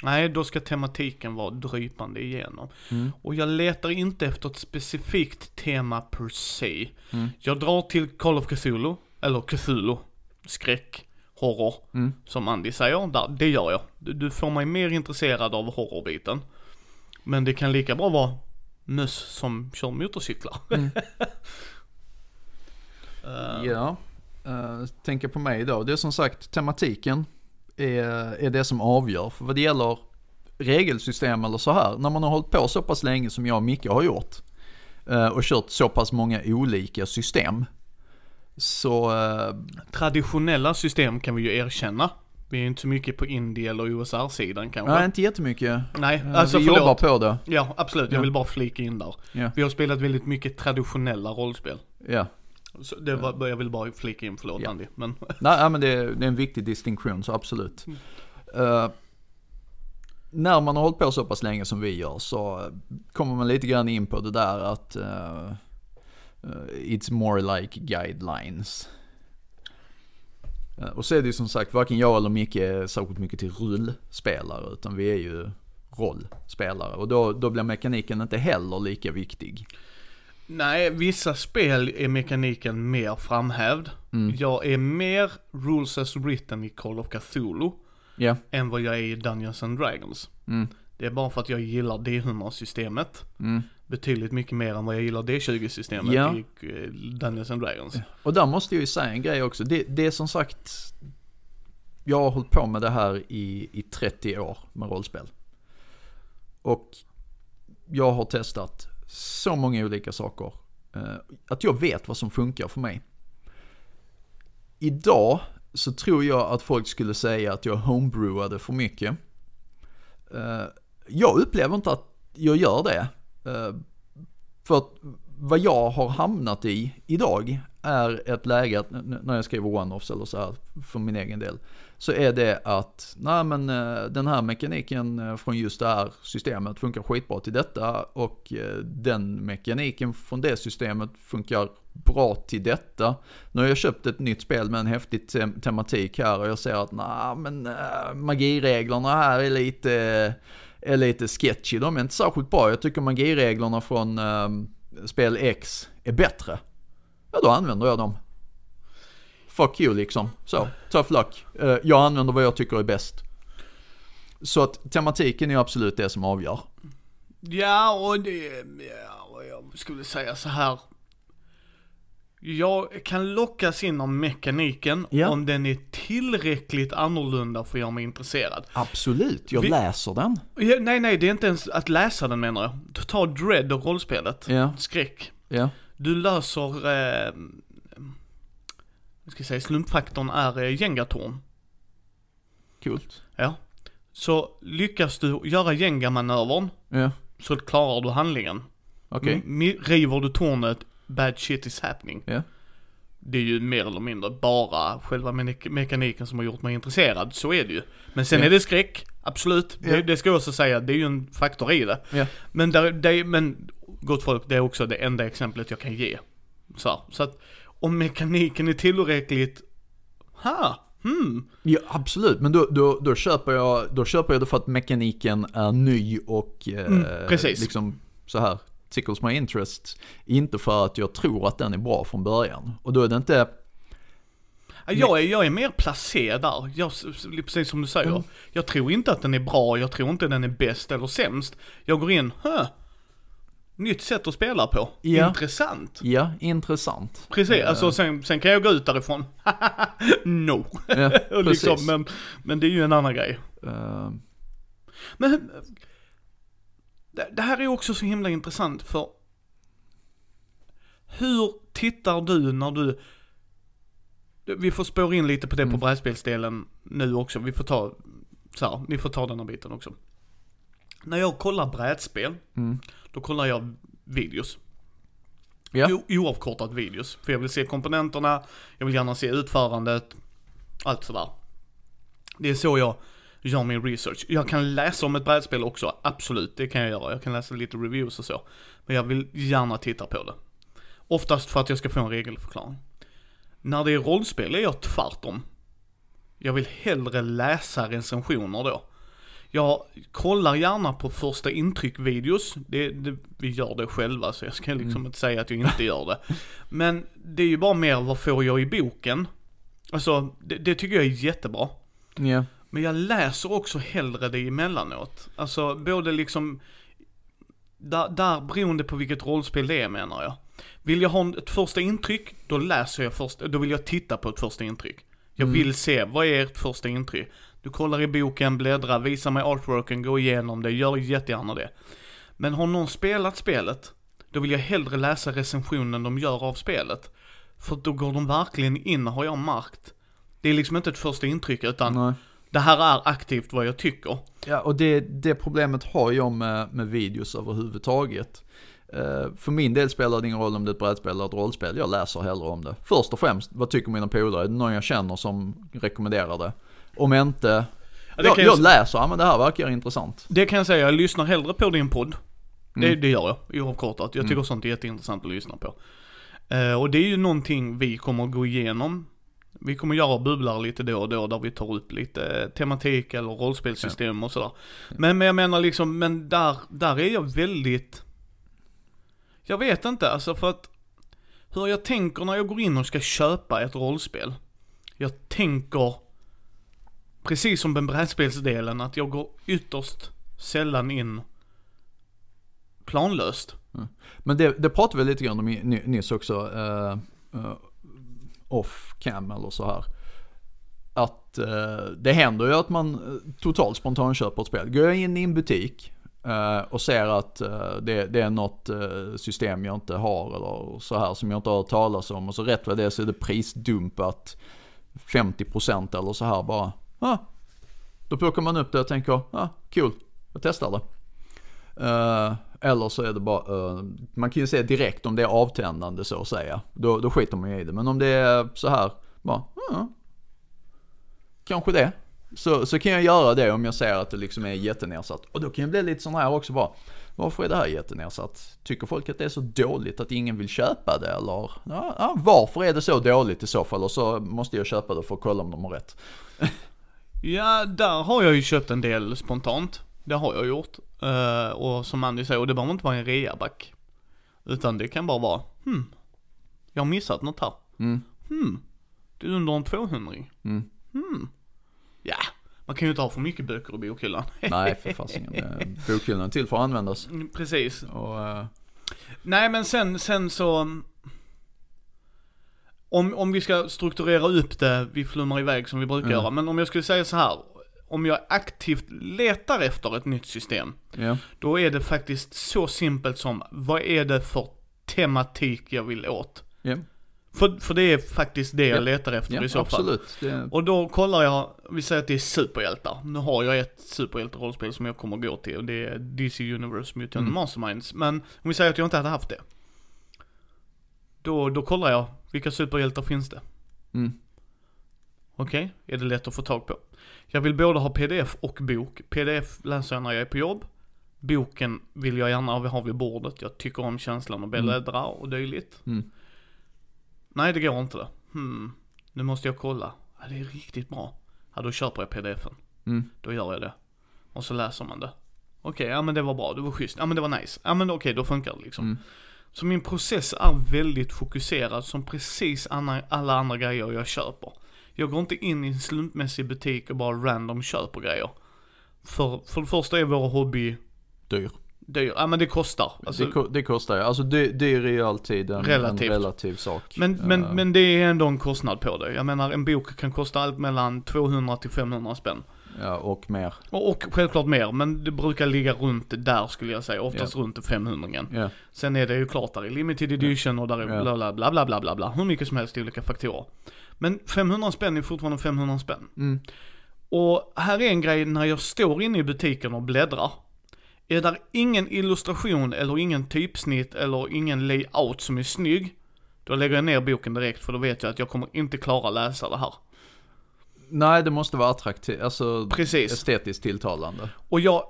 Nej, då ska tematiken vara drypande igenom. Mm. Och jag letar inte efter ett specifikt tema per se. Mm. Jag drar till Call of Cthulhu, eller Cthulhu, skräck, horror, Mm. som Andy säger. Där, det gör jag. Du, du får mig mer intresserad av horrorbiten. Men det kan lika bra vara möss som kör motorcyklar. Mm. Eh, Ja, uh, tänker på mig då. Det är som sagt tematiken är, är det som avgör. För vad det gäller regelsystem eller så här, när man har hållit på så pass länge som jag och Micke har gjort eh, och kört så pass många olika system. Så, eh, Traditionella system kan vi ju erkänna. Vi är inte så mycket på indie eller USR-sidan kanske. nej inte jättemycket. Nej, Eh, alltså vi förlåt. jobbar på det. Ja, absolut. Jag Ja. vill bara flika in där. Ja, Vi har spelat väldigt mycket traditionella rollspel. ja. Så det var, jag vill bara flika in, förlåt Ja. Andy. Men, Nej, men det är, det är en viktig distinktion, så absolut. Mm. Eh, när man har hållit på så pass länge som vi gör så eh, kommer man lite grann in på det där att eh, eh, it's more like guidelines. Eh, och så är det ju som sagt, varken jag eller Micke är särskilt mycket till rullspelare, utan vi är ju rollspelare. Och då, då blir mekaniken inte heller lika viktig. Nej, vissa spel är mekaniken mer framhävd. Mm. Jag är mer rules as written i Call of Cthulhu Ja. än vad jag är i Dungeons and Dragons. Mm. Det är bara för att jag gillar D100-systemet. Mm. betydligt mycket mer än vad jag gillar D20-systemet Ja. i eh, Dungeons and Dragons. Och där måste jag ju säga en grej också. Det, det är som sagt, jag har hållit på med det här i, i 30 år med rollspel. Och jag har testat så många olika saker. Eh, att jag vet vad som funkar för mig. Idag så tror jag att folk skulle säga att jag homebrewade för mycket. Eh, jag upplever inte att jag gör det. Eh, för att vad jag har hamnat i idag är ett läge när jag skriver one-offs eller så här för min egen del. Så är det att, nej men eh, den här mekaniken eh, från just det här systemet funkar skitbra till detta och eh, den mekaniken från det systemet funkar bra till detta. Nu har jag köpt ett nytt spel med en häftig te- tematik här och jag ser att, nej men magireglerna här är lite, är lite sketchy. De är inte särskilt bra. Jag tycker magireglerna från äh, spel X är bättre. Ja, då använder jag dem. Fuck you liksom. Så, tough luck. Eh, jag använder vad jag tycker är bäst. Så att tematiken är absolut det som avgör. Ja, och det, ja, och jag skulle säga så här. Jag kan lockas in av mekaniken Ja. om den är tillräckligt annorlunda för att göra mig intresserad. Absolut, jag Vi- läser den. Ja, nej, nej, det är inte ens att läsa den menar jag. Du tar Dread och rollspelet. Ja. Skräck. Ja, Du löser, eh, ska jag säga, slumpfaktorn är eh, Jenga-torn. coolt. Ja. Så lyckas du göra Jenga-manövern Ja, så klarar du handlingen. okej. M- river du tornet, bad shit is happening. Ja. Det är ju mer eller mindre bara själva me- mekaniken som har gjort mig intresserad, så är det ju. Men sen Ja. är det skräck, absolut. Ja. Det, det ska jag också säga, det är ju en faktor i det. Ja. Men, där, det, men gott folk, det är också det enda exemplet jag kan ge. Så, här. så att om mekaniken är tillräckligt, ha, hmm, Ja, absolut. Men då, då, då, köper jag, då köper jag det för att mekaniken är ny och eh, Mm, precis. liksom så här tickles my interest. Inte för att jag tror att den är bra från början. Och då är det inte, Ja, Jag är, jag är mer placerad där, jag, precis som du säger. Mm. Jag tror inte att den är bra, jag tror inte den är bäst eller sämst. Jag går in, hö, nytt sätt att spela på, Ja. intressant. ja, intressant. Precis, Eh, alltså sen, sen kan jag gå ut därifrån, no. Ja, liksom, men, men det är ju en annan grej. Eh, Men det, det här är också så himla intressant för hur tittar du när du vi får spåra in lite på det på Mm. brädspelsdelen nu också. Vi får ta, så här, ni får ta den här biten också. När jag kollar brädspel, Mm. Då kollar jag videos. O- oavkortat videos. För jag vill se komponenterna, jag vill gärna se utförandet, allt sådär. Det är så jag gör min research. Jag kan läsa om ett brädspel också, absolut, det kan jag göra. Jag kan läsa lite reviews och så. Men jag vill gärna titta på det. Oftast för att jag ska få en regelförklaring. När det är rollspel är jag tvärtom. Jag vill hellre läsa recensioner då. Jag kollar gärna på första intryck-videos. Det, det, vi gör det själva så jag ska liksom inte säga att jag inte gör det. Men det är ju bara mer vad får jag i boken? Alltså, det, det tycker jag är jättebra. ja. Men jag läser också hellre det emellanåt. Alltså både liksom, där, där beroende på vilket rollspel det är menar jag. Vill jag ha ett första intryck, då läser jag först, då vill jag titta på ett första intryck. Jag Mm. vill se, vad är ert första intryck? Du kollar i boken, bläddrar, visar mig artworken, gå igenom det, gör jättegärna det. Men har någon spelat spelet, då vill jag hellre läsa recensionen de gör av spelet. För då går de verkligen in, har jag märkt. Det är liksom inte ett första intryck utan Nej. det här är aktivt vad jag tycker. Ja, och det, det problemet har jag med, med videos överhuvudtaget. Eh, för min del spelar det ingen roll om det är ett brädspel eller ett rollspel, jag läser hellre om det. Först och främst, vad tycker mina polare? Är det någon jag känner som rekommenderar det? Om inte, Ja, det, jag, kan jag jag, läser, ja men det här verkar intressant. det kan jag säga, jag lyssnar hellre på din podd. Det, Mm. det gör jag, oavkortat. Jag tycker Mm. sånt är jätteintressant att lyssna på. Eh, och det är ju någonting vi kommer gå igenom. Vi kommer göra bubblar lite då och då där vi tar upp lite tematik eller rollspelssystem och sådär. Men, men jag menar liksom, men där, där är jag väldigt, jag vet inte alltså för att hur jag tänker när jag går in och ska köpa ett rollspel. Jag tänker, precis som med brädspelsdelen, att jag går ytterst sällan in planlöst. Mm. Men det, det pratade vi lite grann om ny- nyss också, eh, eh, off cam eller så här. Att eh, det händer ju att man eh, totalt totalt spontanköper ett spel. Går jag in i en butik eh, och ser att eh, det, det är något system jag inte har eller så här som jag inte har hört talas om och så rätt vad det är så är det prisdumpat 50% eller så här bara. Ah, då plockar man upp det och tänker, ah, cool, jag testar det. Uh, eller så är det bara, uh, man kan ju se direkt om det är avtändande så att säga. Då, då skiter man ju i det. Men om det är så här, bara, uh, kanske det. Så, så kan jag göra det om jag ser att det liksom är jättenedsatt. Och då kan jag bli lite sån här också bara, varför är det här jättenedsatt? Tycker folk att det är så dåligt att ingen vill köpa det eller? Ja, ja, varför är det så dåligt i så fall? Och så måste jag köpa det för att kolla om de har rätt. Ja, där har jag ju köpt en del spontant. Det har jag gjort. Eh, och som Andy säger, och det behöver inte vara en reaback. Utan det kan bara vara, hmm, jag har missat något här. Mm. Hmm, det är under en 200 Mm. Hmm, ja, man kan ju inte ha för mycket böcker i bokhyllan. Nej, för fasiken. eh, Bokhyllan är till för att användas. Mm, Precis. Och, eh, Nej men sen, sen så om, om vi ska strukturera upp det, vi flummar iväg som vi brukar Mm. göra, men om jag skulle säga så här. Om jag aktivt letar efter ett nytt system, ja. då är det faktiskt så simpelt som, vad är det för tematik jag vill åt? Ja, För, för det är faktiskt det jag Ja. letar efter ja i så fall. absolut. Det, Och då kollar jag, vi säger att det är superhjältar. Nu har jag ett superhjälte-rollspel som jag kommer gå till och det är DC Universe Mutant Mm. Masterminds. Men om vi säger att jag inte hade haft det. Då, då kollar jag, vilka superhjältar finns det? mm, Okej, är det lätt att få tag på? Jag vill både ha pdf och bok. Pdf läser jag när jag är på jobb. Boken vill jag gärna ha vid bordet. Jag tycker om känslan att bläddra och dylikt. mm, Nej, det går inte det. Hmm, nu måste jag kolla. Ja, det är riktigt bra. Ja, då köper jag pdfen. mm, Då gör jag det. Och så läser man det. Okej, ja men det var bra, det var schysst. Ja men det var nice. Ja men okej, då funkar det liksom. Mm. Så min process är väldigt fokuserad som precis alla andra grejer jag köper. Jag går inte in i en slumpmässig butik och bara random köper grejer. För, för det första är vår hobby dyr. dyr. Ja men det kostar. Alltså, det, ko- det kostar ju. Alltså dy, dyr är ju alltid en Relativt. en relativ sak. men, men, Eh, men det är ändå en kostnad på det. Jag menar en bok kan kosta allt mellan 200 till 500 spänn. Ja, och mer. Och, och självklart mer, men det brukar ligga runt där skulle jag säga. Oftast runt 500 Ja, Sen är det ju klart där är limited edition och där är bla bla bla bla bla bla bla. Hur mycket som helst i olika faktorer. Men 500 spänn är fortfarande 500 spänn. mm, Och här är en grej när jag står inne i butiken och bläddrar. Är där ingen illustration eller ingen typsnitt eller ingen layout som är snygg. Då lägger jag ner boken direkt för då vet jag att jag kommer inte klara läsa det här. Nej, det måste vara attraktivt, alltså Precis. estetiskt tilltalande. Och jag,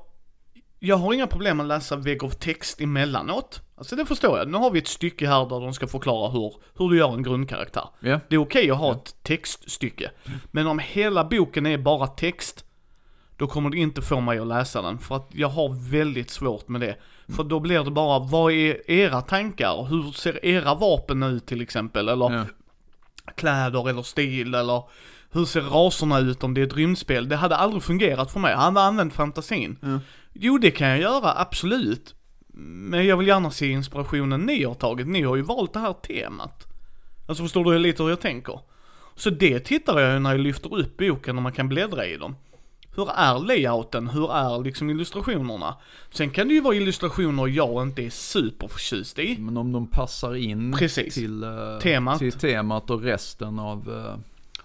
jag har inga problem att läsa vägg av text emellanåt. Alltså det förstår jag. Nu har vi ett stycke här där de ska förklara hur, hur du gör en grundkaraktär. Ja, Det är okej att ha ett textstycke. Men om hela boken är bara text, då kommer det inte få mig att läsa den. För att jag har väldigt svårt med det. För då blir det bara, vad är era tankar? Hur ser era vapen ut till exempel? Eller ja, kläder eller stil eller hur ser raserna ut om det är ett rymdspel? Det hade aldrig fungerat för mig. Jag hade använt fantasin. Ja. Jo, det kan jag göra, absolut. Men jag vill gärna se inspirationen ni har tagit. Ni har ju valt det här temat. Alltså förstår du lite hur jag tänker? Så det tittar jag ju när jag lyfter upp boken och man kan bläddra i dem. Hur är layouten? Hur är liksom illustrationerna? Sen kan det ju vara illustrationer jag inte är superförtjust i. men om de passar in Precis. till, eh, Temat. till temat och resten av uh,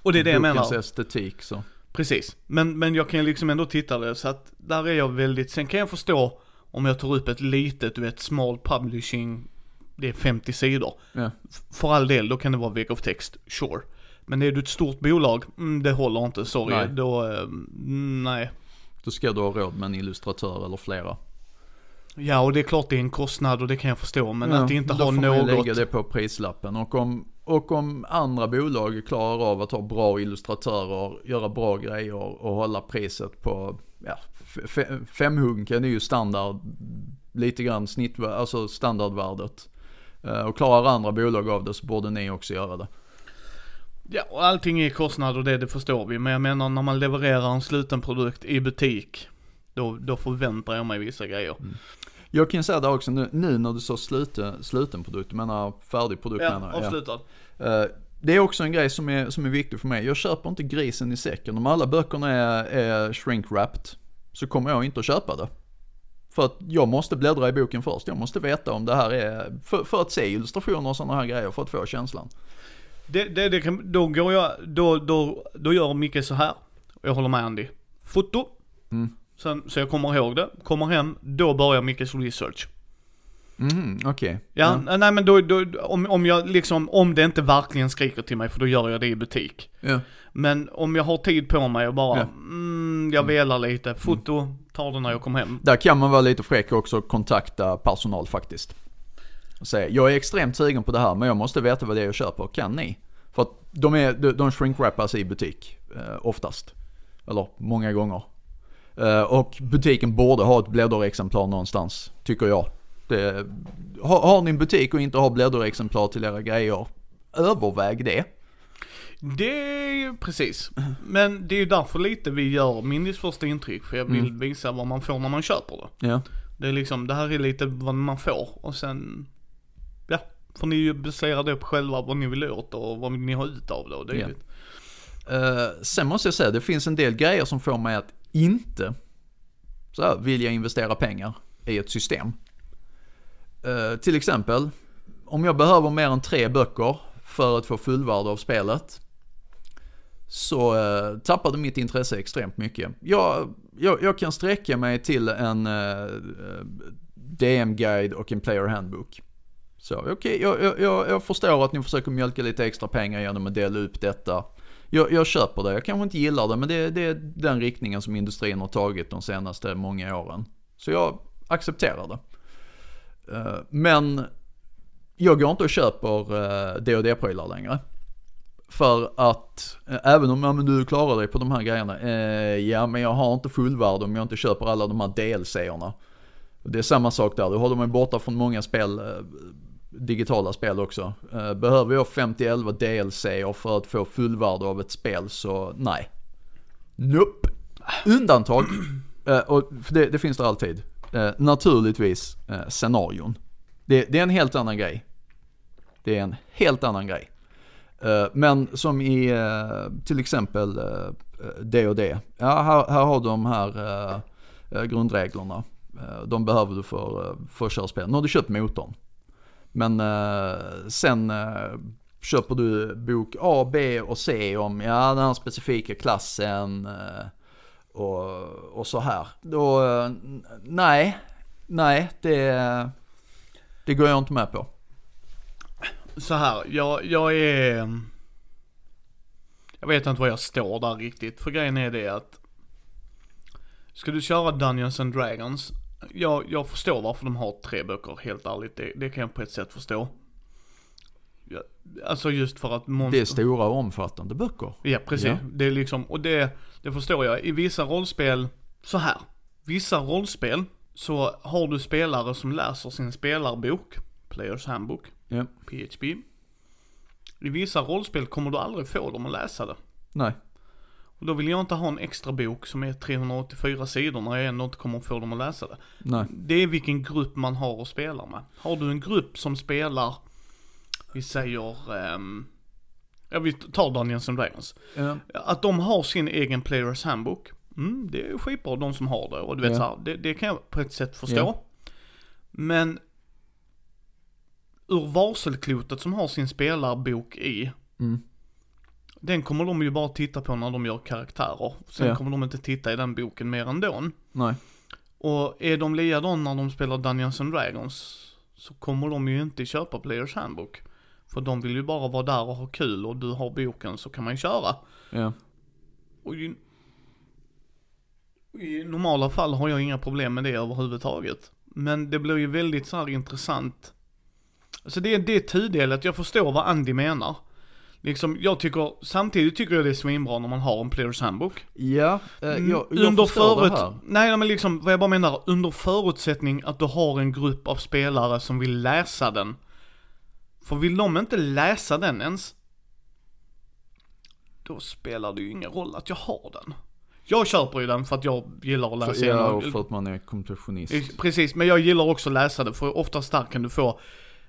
Och det är det jag menar. bokens estetik så. Precis. Men, men jag kan liksom ändå titta det så att där är jag väldigt, sen kan jag förstå om jag tar upp ett litet, du vet, small publishing, det är 50 sidor. Ja. För all del, då kan det vara vägg of text, sure. Men är du ett stort bolag, mm, det håller inte, sorry. Nej. Då, eh, mm, nej. Då ska du ha råd med en illustratör eller flera. Ja, och det är klart det är en kostnad och det kan jag förstå, men Ja, att inte då ha får man ju något. lägga det på prislappen. Och om, och om andra bolag klarar av att ha bra illustratörer, göra bra grejer och hålla priset på, ja, femhunken är ju standard, lite grann snitt, alltså standardvärdet. Eh, Och klarar andra bolag av det så borde ni också göra det. Ja, och allting är kostnad och det, det förstår vi. Men jag menar när man levererar en sluten produkt i butik, då, då förväntar jag mig vissa grejer. Ja, Jag kan säga det också nu, nu när du sa sluten, sluten produkt, du menar färdig produkt Ja, menar jag. avslutad. Eh, Det är också en grej som är, som är viktig för mig. Jag köper inte grisen i säcken. Om alla böckerna är, är shrink-wrapped så kommer jag inte att köpa det. För att jag måste bläddra i boken först. Jag måste veta om det här är, för, för att se illustrationer och sådana här grejer, för att få känslan. Det, det, det kan, då går jag, då, då, då gör Micke så här. Jag håller med Andy. Foto. Mm. Sen, så jag kommer ihåg det. Kommer hem, då börjar Mickes research. Mhm, okej. Ja, nej men då, då, om, om jag liksom, om det inte verkligen skriker till mig, för då gör jag det i butik. Ja. Men om jag har tid på mig och bara, Ja. mm, jag velar lite, foto, tar det när jag kommer hem. Där kan man vara lite fräck också och kontakta personal faktiskt. Och säga, jag är extremt sugen på det här men jag måste veta vad det är jag köper. Kan ni? För att de, är, de shrink-wrappas i butik, eh, oftast. Eller många gånger. Eh, och butiken borde ha ett blädderexemplar någonstans, tycker jag. Det, har, har ni en butik och inte har blädderexemplar till era grejer, överväg det. Det är ju precis. Men det är ju därför lite vi gör Mindys första intryck, för jag vill Mm. visa vad man får när man köper det. Ja. Det är liksom, det här är lite vad man får och sen, ja, får ni ju basera det på själva vad ni vill åt och vad ni har ut av det och det. Ja. Eh, sen måste jag säga, det finns en del grejer som får mig att inte så här, vilja investera pengar i ett system. Uh, till exempel, om jag behöver mer än tre böcker för att få fullvärde av spelet så eh, uh, tappade mitt intresse extremt mycket. Jag, jag, jag kan sträcka mig till en eh, uh, DM-guide och en player handbook. Så okej, okay, jag, jag, jag förstår att ni försöker mjölka lite extra pengar genom att dela upp detta. Jag, jag köper det, jag kanske inte gillar det men det, det är den riktningen som industrin har tagit de senaste många åren. Så jag accepterar det. Eh, men jag går inte och köper eh, uh, D&D-prylar längre. För att, eh, även om ja, men du klarar dig på de här grejerna, eh, ja men jag har inte fullvärde om jag inte köper alla de här DLC-erna. Det är samma sak där, du håller mig borta från många spel, digitala spel också. Eh, behöver jag 50-11 DLC för att få fullvärde av ett spel så nej. Nope. Undantag, eh, och det, det finns det alltid. Eh, naturligtvis scenarion. Det, det är en helt annan grej. Det är en helt annan grej. Men som i till exempel det och det. Ja, här, här har du de här grundreglerna. De behöver du för, för spel. Nu har du köpt motorn. Men eh, sen eh, köper du bok A, B och C om ja, den här specifika klassen eh, och, och så här. Då, eh, nej, nej, det, det går jag inte med på. Så här, jag, jag är... Jag vet inte var jag står där riktigt, för grejen är det att Ska du köra Dungeons and Dragons, jag, jag förstår varför de har tre böcker, helt ärligt. Det, det kan jag på ett sätt förstå. Ja, alltså just för att monster... Det är stora och omfattande böcker. Ja, precis. Ja. Det är liksom, och det, det förstår jag. I vissa rollspel, så här. Vissa rollspel, så har du spelare som läser sin spelarbok, Players Handbook, Ja. PHP. I vissa rollspel kommer du aldrig få dem att läsa det. Nej. Och då vill jag inte ha en extra bok som är 384 sidor när jag ändå inte kommer få dem att läsa det. Nej. Det är vilken grupp man har att spela med. Har du en grupp som spelar, vi säger, ehm, ja vi tar Dungeons and Dragons. Ja. Att de har sin egen Players Handbook, mm, det är ju skitbra de som har det. Och du vet Ja. så här, det, det kan jag på ett sätt förstå. Ja. Men ur varselklotet som har sin spelarbok i, Mm. Den kommer de ju bara titta på när de gör karaktärer. Sen Ja. kommer de inte titta i den boken mer ändå. Nej. Och är de likadana när de spelar Dungeons and Dragons så kommer de ju inte köpa Players Handbook. För de vill ju bara vara där och ha kul och du har boken så kan man ju köra. Ja. Och i, I normala fall har jag inga problem med det överhuvudtaget. Men det blir ju väldigt så här intressant. Alltså det, är- det är tudelat, jag förstår vad Andy menar. Liksom, jag tycker, samtidigt tycker jag det är svinbra när man har en Players Handbook. Ja, eh, jag, jag Mm, under förstår förut, det här. nej men liksom vad jag bara menar, under förutsättning att du har en grupp av spelare som vill läsa den. För vill de inte läsa den ens, då spelar det ju ingen roll att jag har den. Jag köper ju den för att jag gillar att läsa För, ja, och för att man är kompetitionist. Eh, Precis, men jag gillar också att läsa det för oftast där kan du få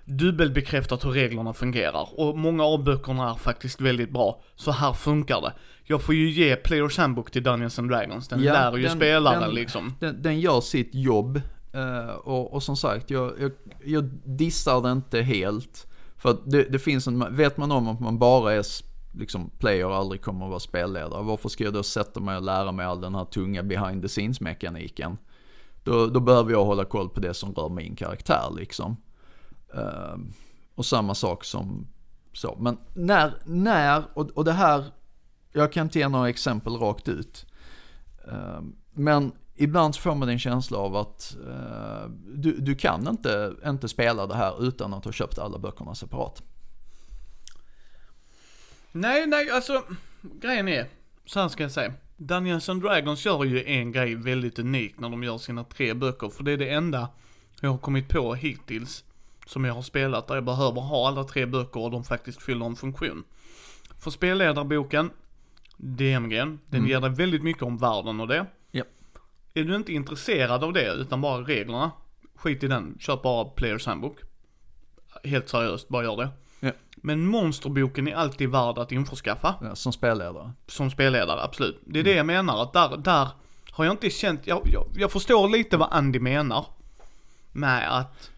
dubbelbekräftat hur reglerna fungerar. Och många av böckerna är faktiskt väldigt bra. Så här funkar det. Jag får ju ge Players Handbook till Dungeons and Dragons. Den Ja, lär ju den- spelaren den- liksom. Den, den gör sitt jobb. eh, och, och som sagt, jag, jag, jag dissar det inte helt. För att det, det finns en, vet man om att man bara är liksom player och aldrig kommer att vara spelledare. Varför ska jag då sätta mig och lära mig all den här tunga behind the scenes mekaniken? Då, då behöver jag hålla koll på det som rör min karaktär liksom. Ehm, och samma sak som så. Men när, när, och, och det här, jag kan inte ge några exempel rakt ut. Ehm, men ibland så får man en känsla av att eh, du, du kan inte, inte spela det här utan att ha köpt alla böckerna separat. Nej, nej, alltså grejen är, så här ska jag säga. Dungeons and Dragons gör ju en grej väldigt unik när de gör sina tre böcker, för det är det enda jag har kommit på hittills som jag har spelat där jag behöver ha alla tre böcker och de faktiskt fyller en funktion. För spelledarboken, DMG'n, den ger dig väldigt mycket om världen och det. Japp. Är du inte intresserad av det, utan bara reglerna, skit i den, köp bara Players Handbook. Helt seriöst, bara gör det. Ja. Men monsterboken är alltid värd att införskaffa. Ja, Som spelledare. Som spelledare, absolut. Det är det jag menar, att där, där har jag inte känt, jag, jag, jag förstår lite vad Andy menar. Med att,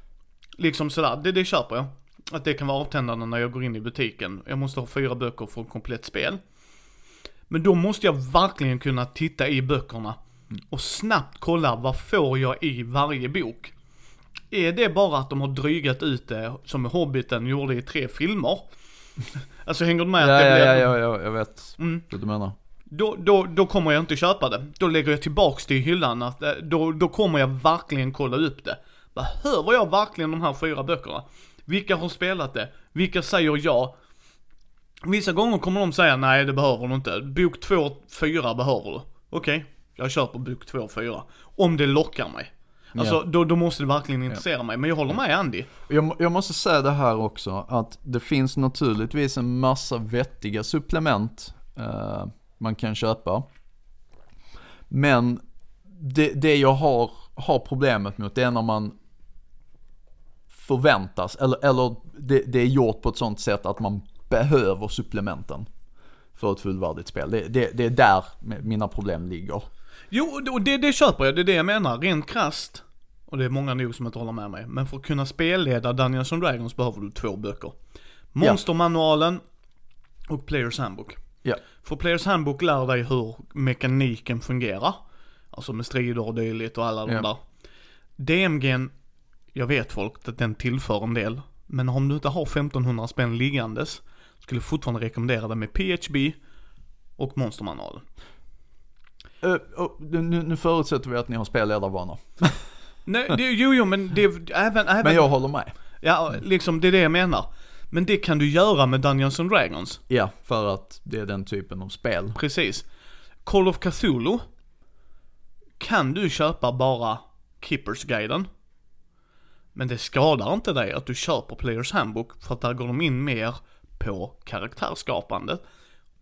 liksom sådär, det, det köper jag. Att det kan vara avtändande när jag går in i butiken. Jag måste ha fyra böcker för ett komplett spel. Men då måste jag verkligen kunna titta i böckerna. Och snabbt kolla vad får jag i varje bok. Är det bara att de har drygat ut det som Hobbiten gjorde i tre filmer? Alltså hänger du med? Ja, att det ja, blev- ja, ja, ja, jag vet Mm. vad du menar. Då, då, då kommer jag inte köpa det. Då lägger jag tillbaks det i hyllan. Att, eh, då, då kommer jag verkligen kolla upp det. Behöver jag verkligen de här fyra böckerna? Vilka har spelat det? Vilka säger ja? Vissa gånger kommer de säga nej det behöver du inte. Bok 2 och 4 behöver du. Okej, jag köper bok 2 och 4. Om det lockar mig. Alltså Ja. då, då måste det verkligen intressera mig. Men jag håller med Andy. Jag, jag måste säga det här också, att det finns naturligtvis en massa vettiga supplement eh, man kan köpa. Men det, det jag har, har problemet mot det är när man förväntas, eller, eller det, det är gjort på ett sånt sätt att man behöver supplementen för ett fullvärdigt spel. Det, det, det är där mina problem ligger. Jo, och det, det köper jag. Det är det jag menar. Rent krasst. Och det är många nog som inte håller med mig. Men för att kunna spelleda Dungeons and Dragons behöver du två böcker. Monstermanualen och Players Handbook. Ja. För Players Handbook lär dig hur mekaniken fungerar. Alltså med strider och dylikt och alla de Ja. där. DMG'n, jag vet folk att den tillför en del. Men om du inte har 1500 spänn liggandes, skulle jag fortfarande rekommendera det med PHB och Monstermanualen. Eh, och nu, nu förutsätter vi att ni har spelledarvanor. Nej, det, jo, jo, men det, även, även, Men jag håller med. ja, liksom det är det jag menar. Men det kan du göra med Dungeons and Dragons. Ja, för att det är den typen av spel. Precis. Call of Cthulhu kan du köpa bara Keepers-guiden. Men det skadar inte dig att du köper Players Handbook för att där går de in mer på karaktärsskapandet.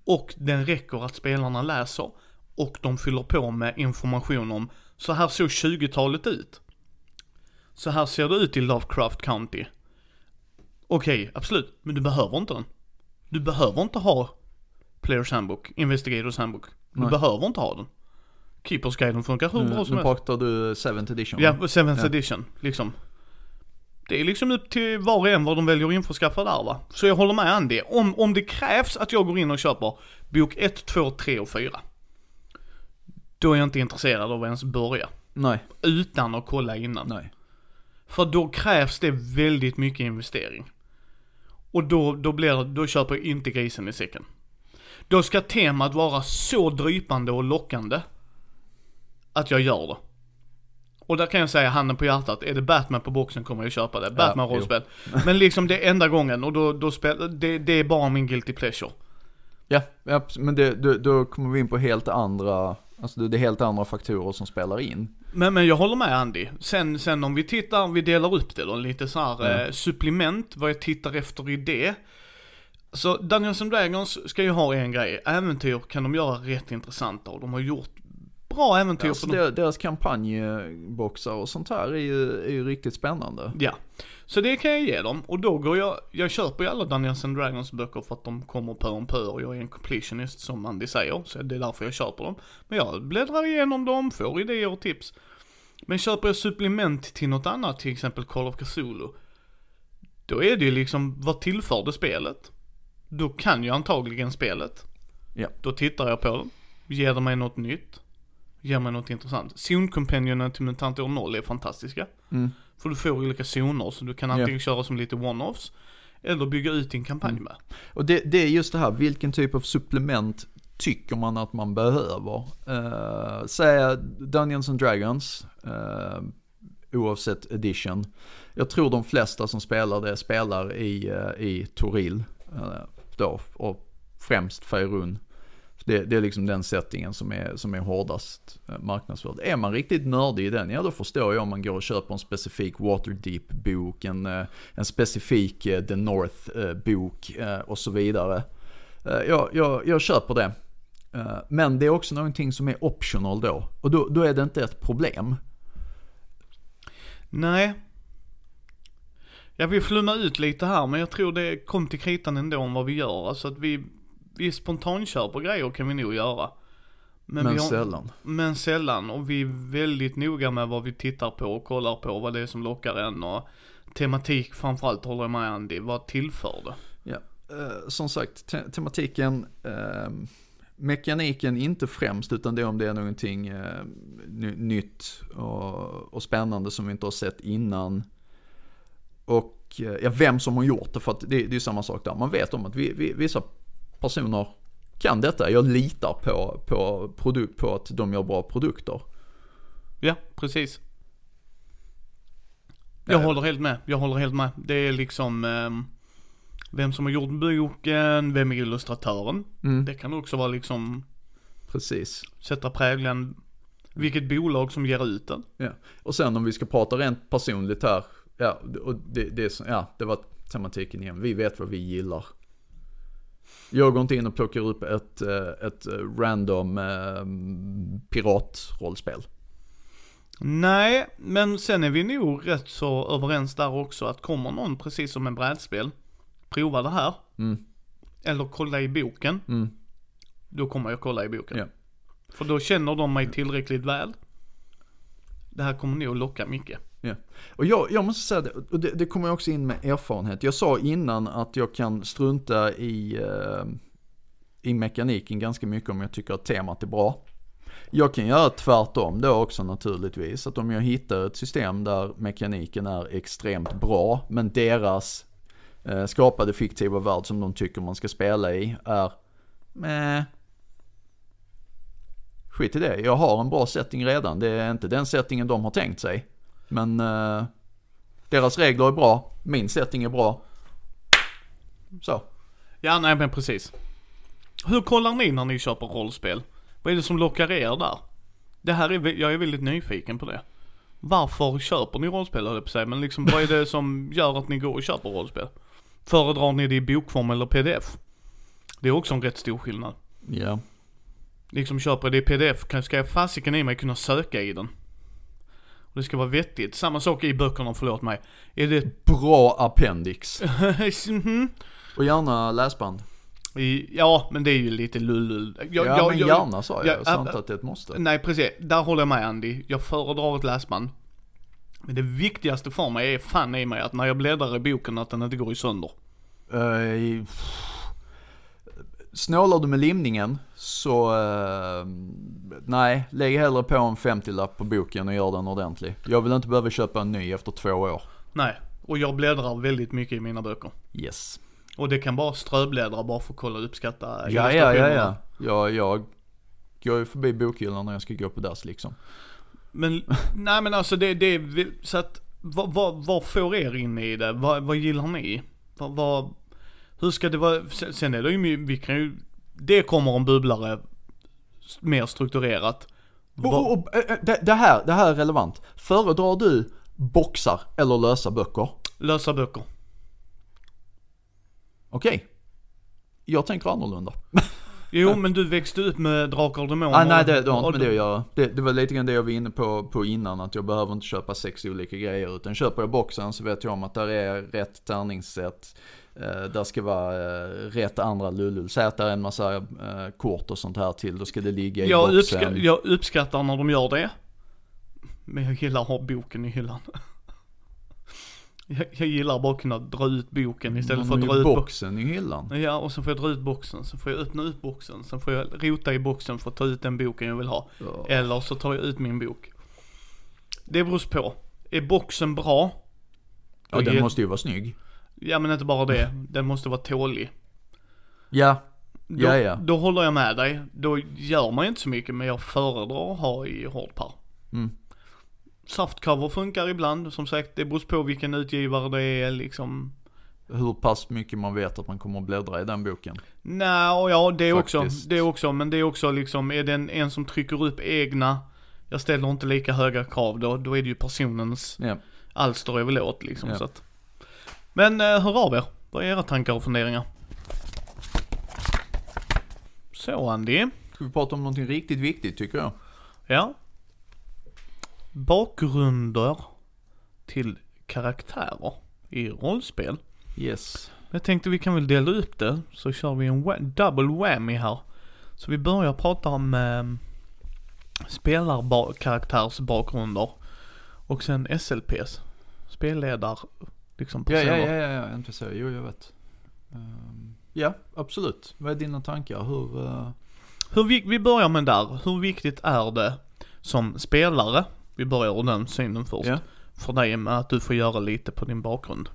Och den räcker att spelarna läser och de fyller på med information om så här såg 20-talet ut. Så här ser det ut i Lovecraft County. Okej, absolut, men du behöver inte den. Du behöver inte ha Players Handbook, Investigators Handbook. Du Nej. behöver inte ha den. Keepers Guiden funkar hur bra Nu, som nu helst. pratar du 7th edition? Ja, 7th Ja. edition, liksom. Det är liksom upp till var och en vad de väljer att införskaffa där va. Så jag håller med Andy. Om, om det krävs att jag går in och köper bok 1, 2, 3 och 4. Då är jag inte intresserad av att ens börja. Nej, Utan att kolla innan. nej. För då krävs det väldigt mycket investering. Och då, då blir då köper jag inte grisen i säcken. Då ska temat vara så drypande och lockande. Att jag gör det. Och där kan jag säga handen på hjärtat, är det Batman på boxen kommer jag köpa det. Batman jo. rollspel. Men liksom det är enda gången och då, då spel, det, det är bara min guilty pleasure. Ja, ja men det, då, då kommer vi in på helt andra, alltså det är helt andra faktorer som spelar in. Men, men jag håller med Andy. Sen, sen om vi tittar, vi delar upp det då, lite så här Ja. eh, supplement, vad jag tittar efter i det. Så Dungeons and Dragons ska ju ha en grej, äventyr kan de göra rätt intressanta och de har gjort bra äventyr Alltså, för dem. deras- kampanjboxar och sånt här är ju, är ju riktigt spännande. Ja, så det kan jag ge dem. Och då går jag, jag köper ju alla Dungeons and Dragons böcker för att de kommer pö om pö och jag är en completionist som Andy säger. Så det är därför jag köper dem. Men jag bläddrar igenom dem, får idéer och tips. Men köper jag supplement till något annat, till exempel Call of Cthulhu. Då är det ju liksom, vad tillför det spelet? Då kan jag antagligen spelet. Ja. Då tittar jag på den. Ger det mig något nytt? Ger mig något intressant? Zonkompanjonen till Mutant År 0 är fantastiska. Mm. För du får olika zoner så du kan antingen köra som lite one-offs eller bygga ut din kampanj Mm. med. Och det, det är just det här, vilken typ av supplement tycker man att man behöver? Uh, säga Dungeons and Dragons, eh, oavsett edition. Jag tror de flesta som spelar det spelar i, eh, i Toril eh, då, och främst Faerun. Det, det är liksom den settingen som är, som är hårdast eh, marknadsförd. Är man riktigt nördig i den, ja då förstår jag om man går och köper en specifik Waterdeep-bok, en, eh, en specifik eh, The North-bok och så vidare. Jag, jag, jag köper det. Men det är också någonting som är optional då. Och då, då är det inte ett problem. Nej. Jag vill flumma ut lite här men jag tror det kom till kritan ändå om vad vi gör. Alltså att vi, vi spontanköper grejer kan vi nog göra. Men, vi har, sällan. Men sällan och vi är väldigt noga med vad vi tittar på och kollar på vad det är som lockar en och tematik framförallt håller jag med Andy. Vad tillför det? Ja. Eh, som sagt, te- tematiken, eh, mekaniken inte främst utan det är om det är någonting eh, ny- nytt och, och spännande som vi inte har sett innan. Och eh, ja, vem som har gjort det, för att det, det är ju samma sak där. Man vet om att vi, vi, vissa personer kan detta. Jag litar på, på, produ- på att de gör bra produkter. Ja, precis. Jag Eh. håller helt med. Jag håller helt med. Det är liksom ehm, vem som har gjort boken, vem är illustratören. Mm, Det kan också vara liksom precis. sätta prägeln, vilket bolag som ger ut den. Ja. Och sen om vi ska prata rent personligt här. Ja, och det, det, ja, det var tematiken igen. Vi vet vad vi gillar. Jag går inte in och plockar upp ett, eh, ett random eh, piratrollspel. Nej, men sen är vi nog rätt så överens där också att kommer någon precis som en brädspel, prova det här. Mm. Eller kolla i boken. Mm. Då kommer jag kolla i boken. Ja. För då känner de mig tillräckligt väl. Det här kommer nog locka mycket. Och jag, jag måste säga det, och det, det kommer också in med erfarenhet. Jag sa innan att jag kan strunta i, eh, i mekaniken ganska mycket om jag tycker att temat är bra. Jag kan göra tvärtom då också naturligtvis. Att om jag hittar ett system där mekaniken är extremt bra, men deras eh, skapade fiktiva värld som de tycker man ska spela i är med Skit i det, jag har en bra setting redan. Det är inte den settingen de har tänkt sig. Men eh, deras regler är bra, min setting är bra. Så. Ja, nej men precis. Hur kollar ni när ni köper rollspel? Vad är det som lockar er där? Det här är, jag är väldigt nyfiken på det. Varför köper ni rollspel höll jag på säga, men liksom vad är det som gör att ni går och köper rollspel? Föredrar ni det i bokform eller pdf? Det är också en rätt stor skillnad. Ja. Liksom köper jag det i pdf, ska jag fasiken i mig kunna söka i den? Det ska vara vettigt. Samma sak i böckerna, förlåt mig. Är det... Bra appendix. Mhm. Och gärna läsband. I- ja, men det är ju lite lullull. Jag- ja jag- men jag- gärna sa jag, jag- jag sa inte att det är ett måste. Nej precis, där håller jag med Andy. Jag föredrar ett läsband. Men det viktigaste för mig är fan i mig att när jag bläddrar i boken att den inte går i sönder. Uh, snålar du med limningen så, eh, nej, lägg hellre på en 50-lapp på boken och gör den ordentlig. Jag vill inte behöva köpa en ny efter två år. Nej, och jag bläddrar väldigt mycket i mina böcker. Yes. Och det kan bara ströbläddra bara för att kolla och uppskatta Ja, ja, ja, ja. illustrationerna. Jag, går ju förbi bokhyllan när jag ska gå på dass liksom. Men, nej men alltså det, det så att, vad, vad, vad får er in i det? Vad, vad gillar ni? Vad, vad, hur ska det vara? Sen, är det ju, vi kan ju, det kommer en bubblare mer strukturerat. Och, och, och, eh, det, det, här, det här är relevant. Föredrar du boxar eller lösa böcker? lösa böcker. Okej. Jag tänker annorlunda. Jo, men du växte upp med Drakar och Demoner. Ah, nej, det, det har inte med det att göra. Det, det var lite grann det jag var inne på, på innan, att jag behöver inte köpa sex olika grejer. Utan köper jag boxen så vet jag om att där är rätt tärningssätt. Eh, där ska vara eh, rätt andra lullull. Säg att det är en massa eh, kort och sånt här till, då ska det ligga i Jag, boxen. uppska- jag uppskattar när de gör det. Men jag gillar att ha boken i hyllan. Jag, jag gillar bara att kunna dra ut boken istället Man för att dra ut bo- boxen i hyllan. Ja, och så får jag dra ut boxen, så får jag öppna ut boxen, sen får jag rota i boxen för att ta ut den boken jag vill ha. Ja. Eller så tar jag ut min bok. Det beror på. Är boxen bra? Ja, den måste ju vara snygg. Ja men inte bara det, den måste vara tålig. Ja, Då, Ja, ja. då håller jag med dig. Då gör man ju inte så mycket men jag föredrar att ha i hårdpar. Mm. Saftcover funkar ibland, som sagt det beror på vilken utgivare det är liksom. hur pass mycket man vet att man kommer att bläddra i den boken. Nej, och ja det är också, det är också, men det är också liksom, är det en, en som trycker upp egna, jag ställer inte lika höga krav då, då är det ju personens Ja. alster jag vill åt liksom Ja. så att. Men eh, hör av er, vad är era tankar och funderingar? Så Andy, Ska vi prata om någonting riktigt viktigt tycker jag. ja. Bakgrunder till karaktärer i rollspel. Yes. Jag tänkte vi kan väl dela upp det, så kör vi en double whammy här. Så vi börjar prata om eh, spelarkaraktärsbakgrunder och sen SLPs. Spelledar, liksom Ja, ja, ja, ja, ja, NPC, jo jag vet. Ehm, ja, absolut. Vad är dina tankar? Hur, eh, Hur, vi, vi börjar med där, hur viktigt är det som spelare, vi börjar ur den synen först, Ja. för dig med att du får göra lite på din bakgrund?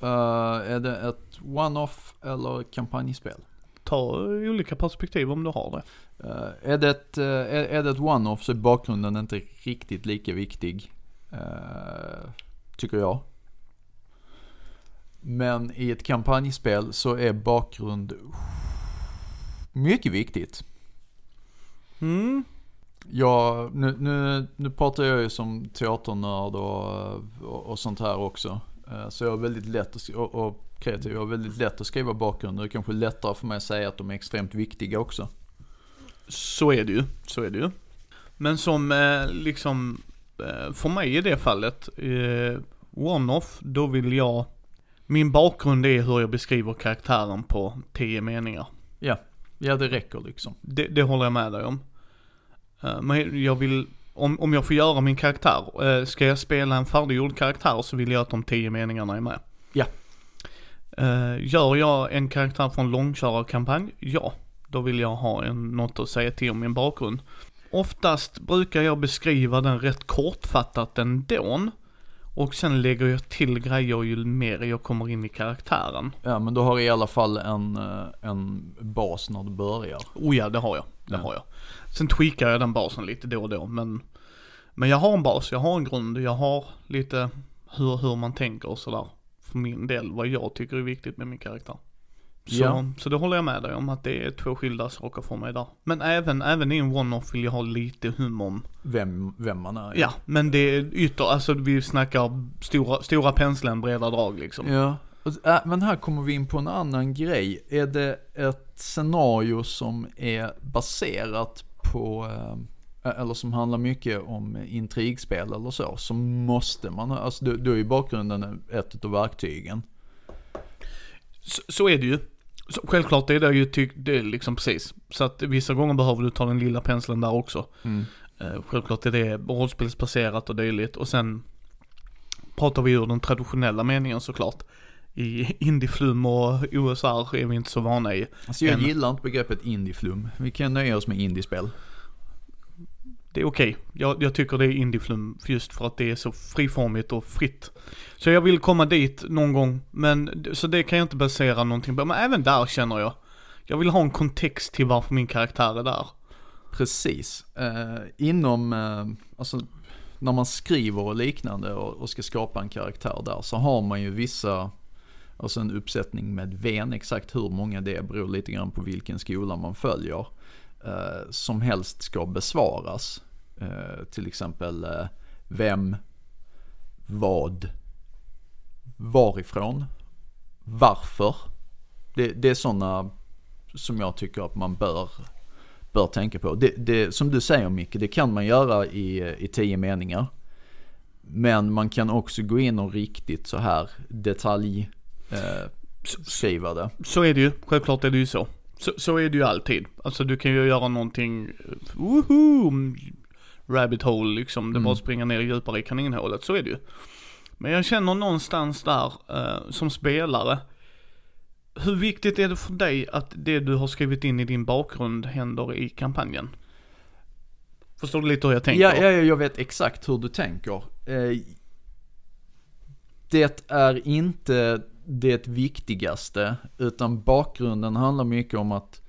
eh, är det ett one-off eller kampanjspel? Ta olika perspektiv om du har det. Eh, är, det ett, eh, är, är det ett one-off så är bakgrunden inte riktigt lika viktig. tycker jag. Men i ett kampanjspel så är bakgrund mycket viktigt. Mm, Ja, nu, nu, nu pratar jag ju som teaternörd och, och, och sånt här också. Eh, Så jag har väldigt lätt att, och, och kreativ, jag har väldigt lätt att skriva bakgrunder. Det är kanske lättare för mig att säga att de är extremt viktiga också. Så är det ju, så är det ju. Men som eh, liksom, eh, för mig i det fallet, one-off, då vill jag, min bakgrund är hur jag beskriver karaktären på tio meningar. Ja, ja det räcker liksom. Det, det håller jag med dig om. Eh, men jag vill, om, om jag får göra min karaktär, eh, ska jag spela en färdiggjord karaktär så vill jag att de tio meningarna är med. Ja. Eh, gör jag en karaktär från långkörarkampanj? Ja. Då vill jag ha en, något att säga till om min bakgrund. Oftast brukar jag beskriva den rätt kortfattat ändå. Och sen lägger jag till grejer ju mer jag kommer in i karaktären. Ja, men då har du i alla fall en, eh, en bas när du börjar. Oh ja, det har jag. Det Ja. har jag. Sen tweakar jag den basen lite då och då, men Men jag har en bas, jag har en grund, jag har lite hur, hur man tänker och sådär. För min del, vad jag tycker är viktigt med min karaktär. Så, Ja. så det håller jag med dig om att det är två skilda saker för mig där. Men även, även i en one-off vill jag ha lite hum om, Vem, vem man är. ja, men det är ytter, alltså vi snackar stora, stora penseln, breda drag liksom. Ja. Äh, men här kommer vi in på en annan grej. Är det ett scenario som är baserat på, eh, eller som handlar mycket om intrigspel eller så, så måste man, alltså då är ju bakgrunden ett av verktygen. Så, så är det ju. Så, självklart är det ju tyck, det är liksom precis. Så att vissa gånger behöver du ta den lilla penseln där också. Eh, självklart är det rollspelsbaserat och dylikt. Och sen pratar vi ur den traditionella meningen såklart. I indieflum och OSR är vi inte så vana i. Alltså jag En- gillar inte begreppet indieflum. Vi kan nöja oss med indiespel. Det är okej. Jag, jag tycker det är indieflum just för att det är så friformigt och fritt. Så jag vill komma dit någon gång, men så det kan jag inte basera någonting på. Men även där känner jag. Jag vill ha en kontext till varför min karaktär är där. Precis. Eh, inom, eh, alltså när man skriver och liknande och, och ska skapa en karaktär där så har man ju vissa, alltså en uppsättning med ven, exakt hur många det är beror lite grann på vilken skola man följer. Eh, som helst ska besvaras. Eh, till exempel eh, vem, vad, varifrån, varför. Det, det är sådana som jag tycker att man bör, bör tänka på. Det, det, som du säger Micke, det kan man göra i, i tio meningar. Men man kan också gå in och riktigt så här detalj eh, skriva det. Så är det ju, självklart är det ju så. Så, så är det ju alltid. Alltså du kan ju göra någonting, woho, rabbit hole liksom. Det Mm. bara springa ner djupare i kaninhålet, så är det ju. Men jag känner någonstans där, eh, som spelare, hur viktigt är det för dig att det du har skrivit in i din bakgrund händer i kampanjen? Förstår du lite hur jag tänker? Ja, ja, ja, jag vet exakt hur du tänker. Eh, det är inte det viktigaste, utan bakgrunden handlar mycket om att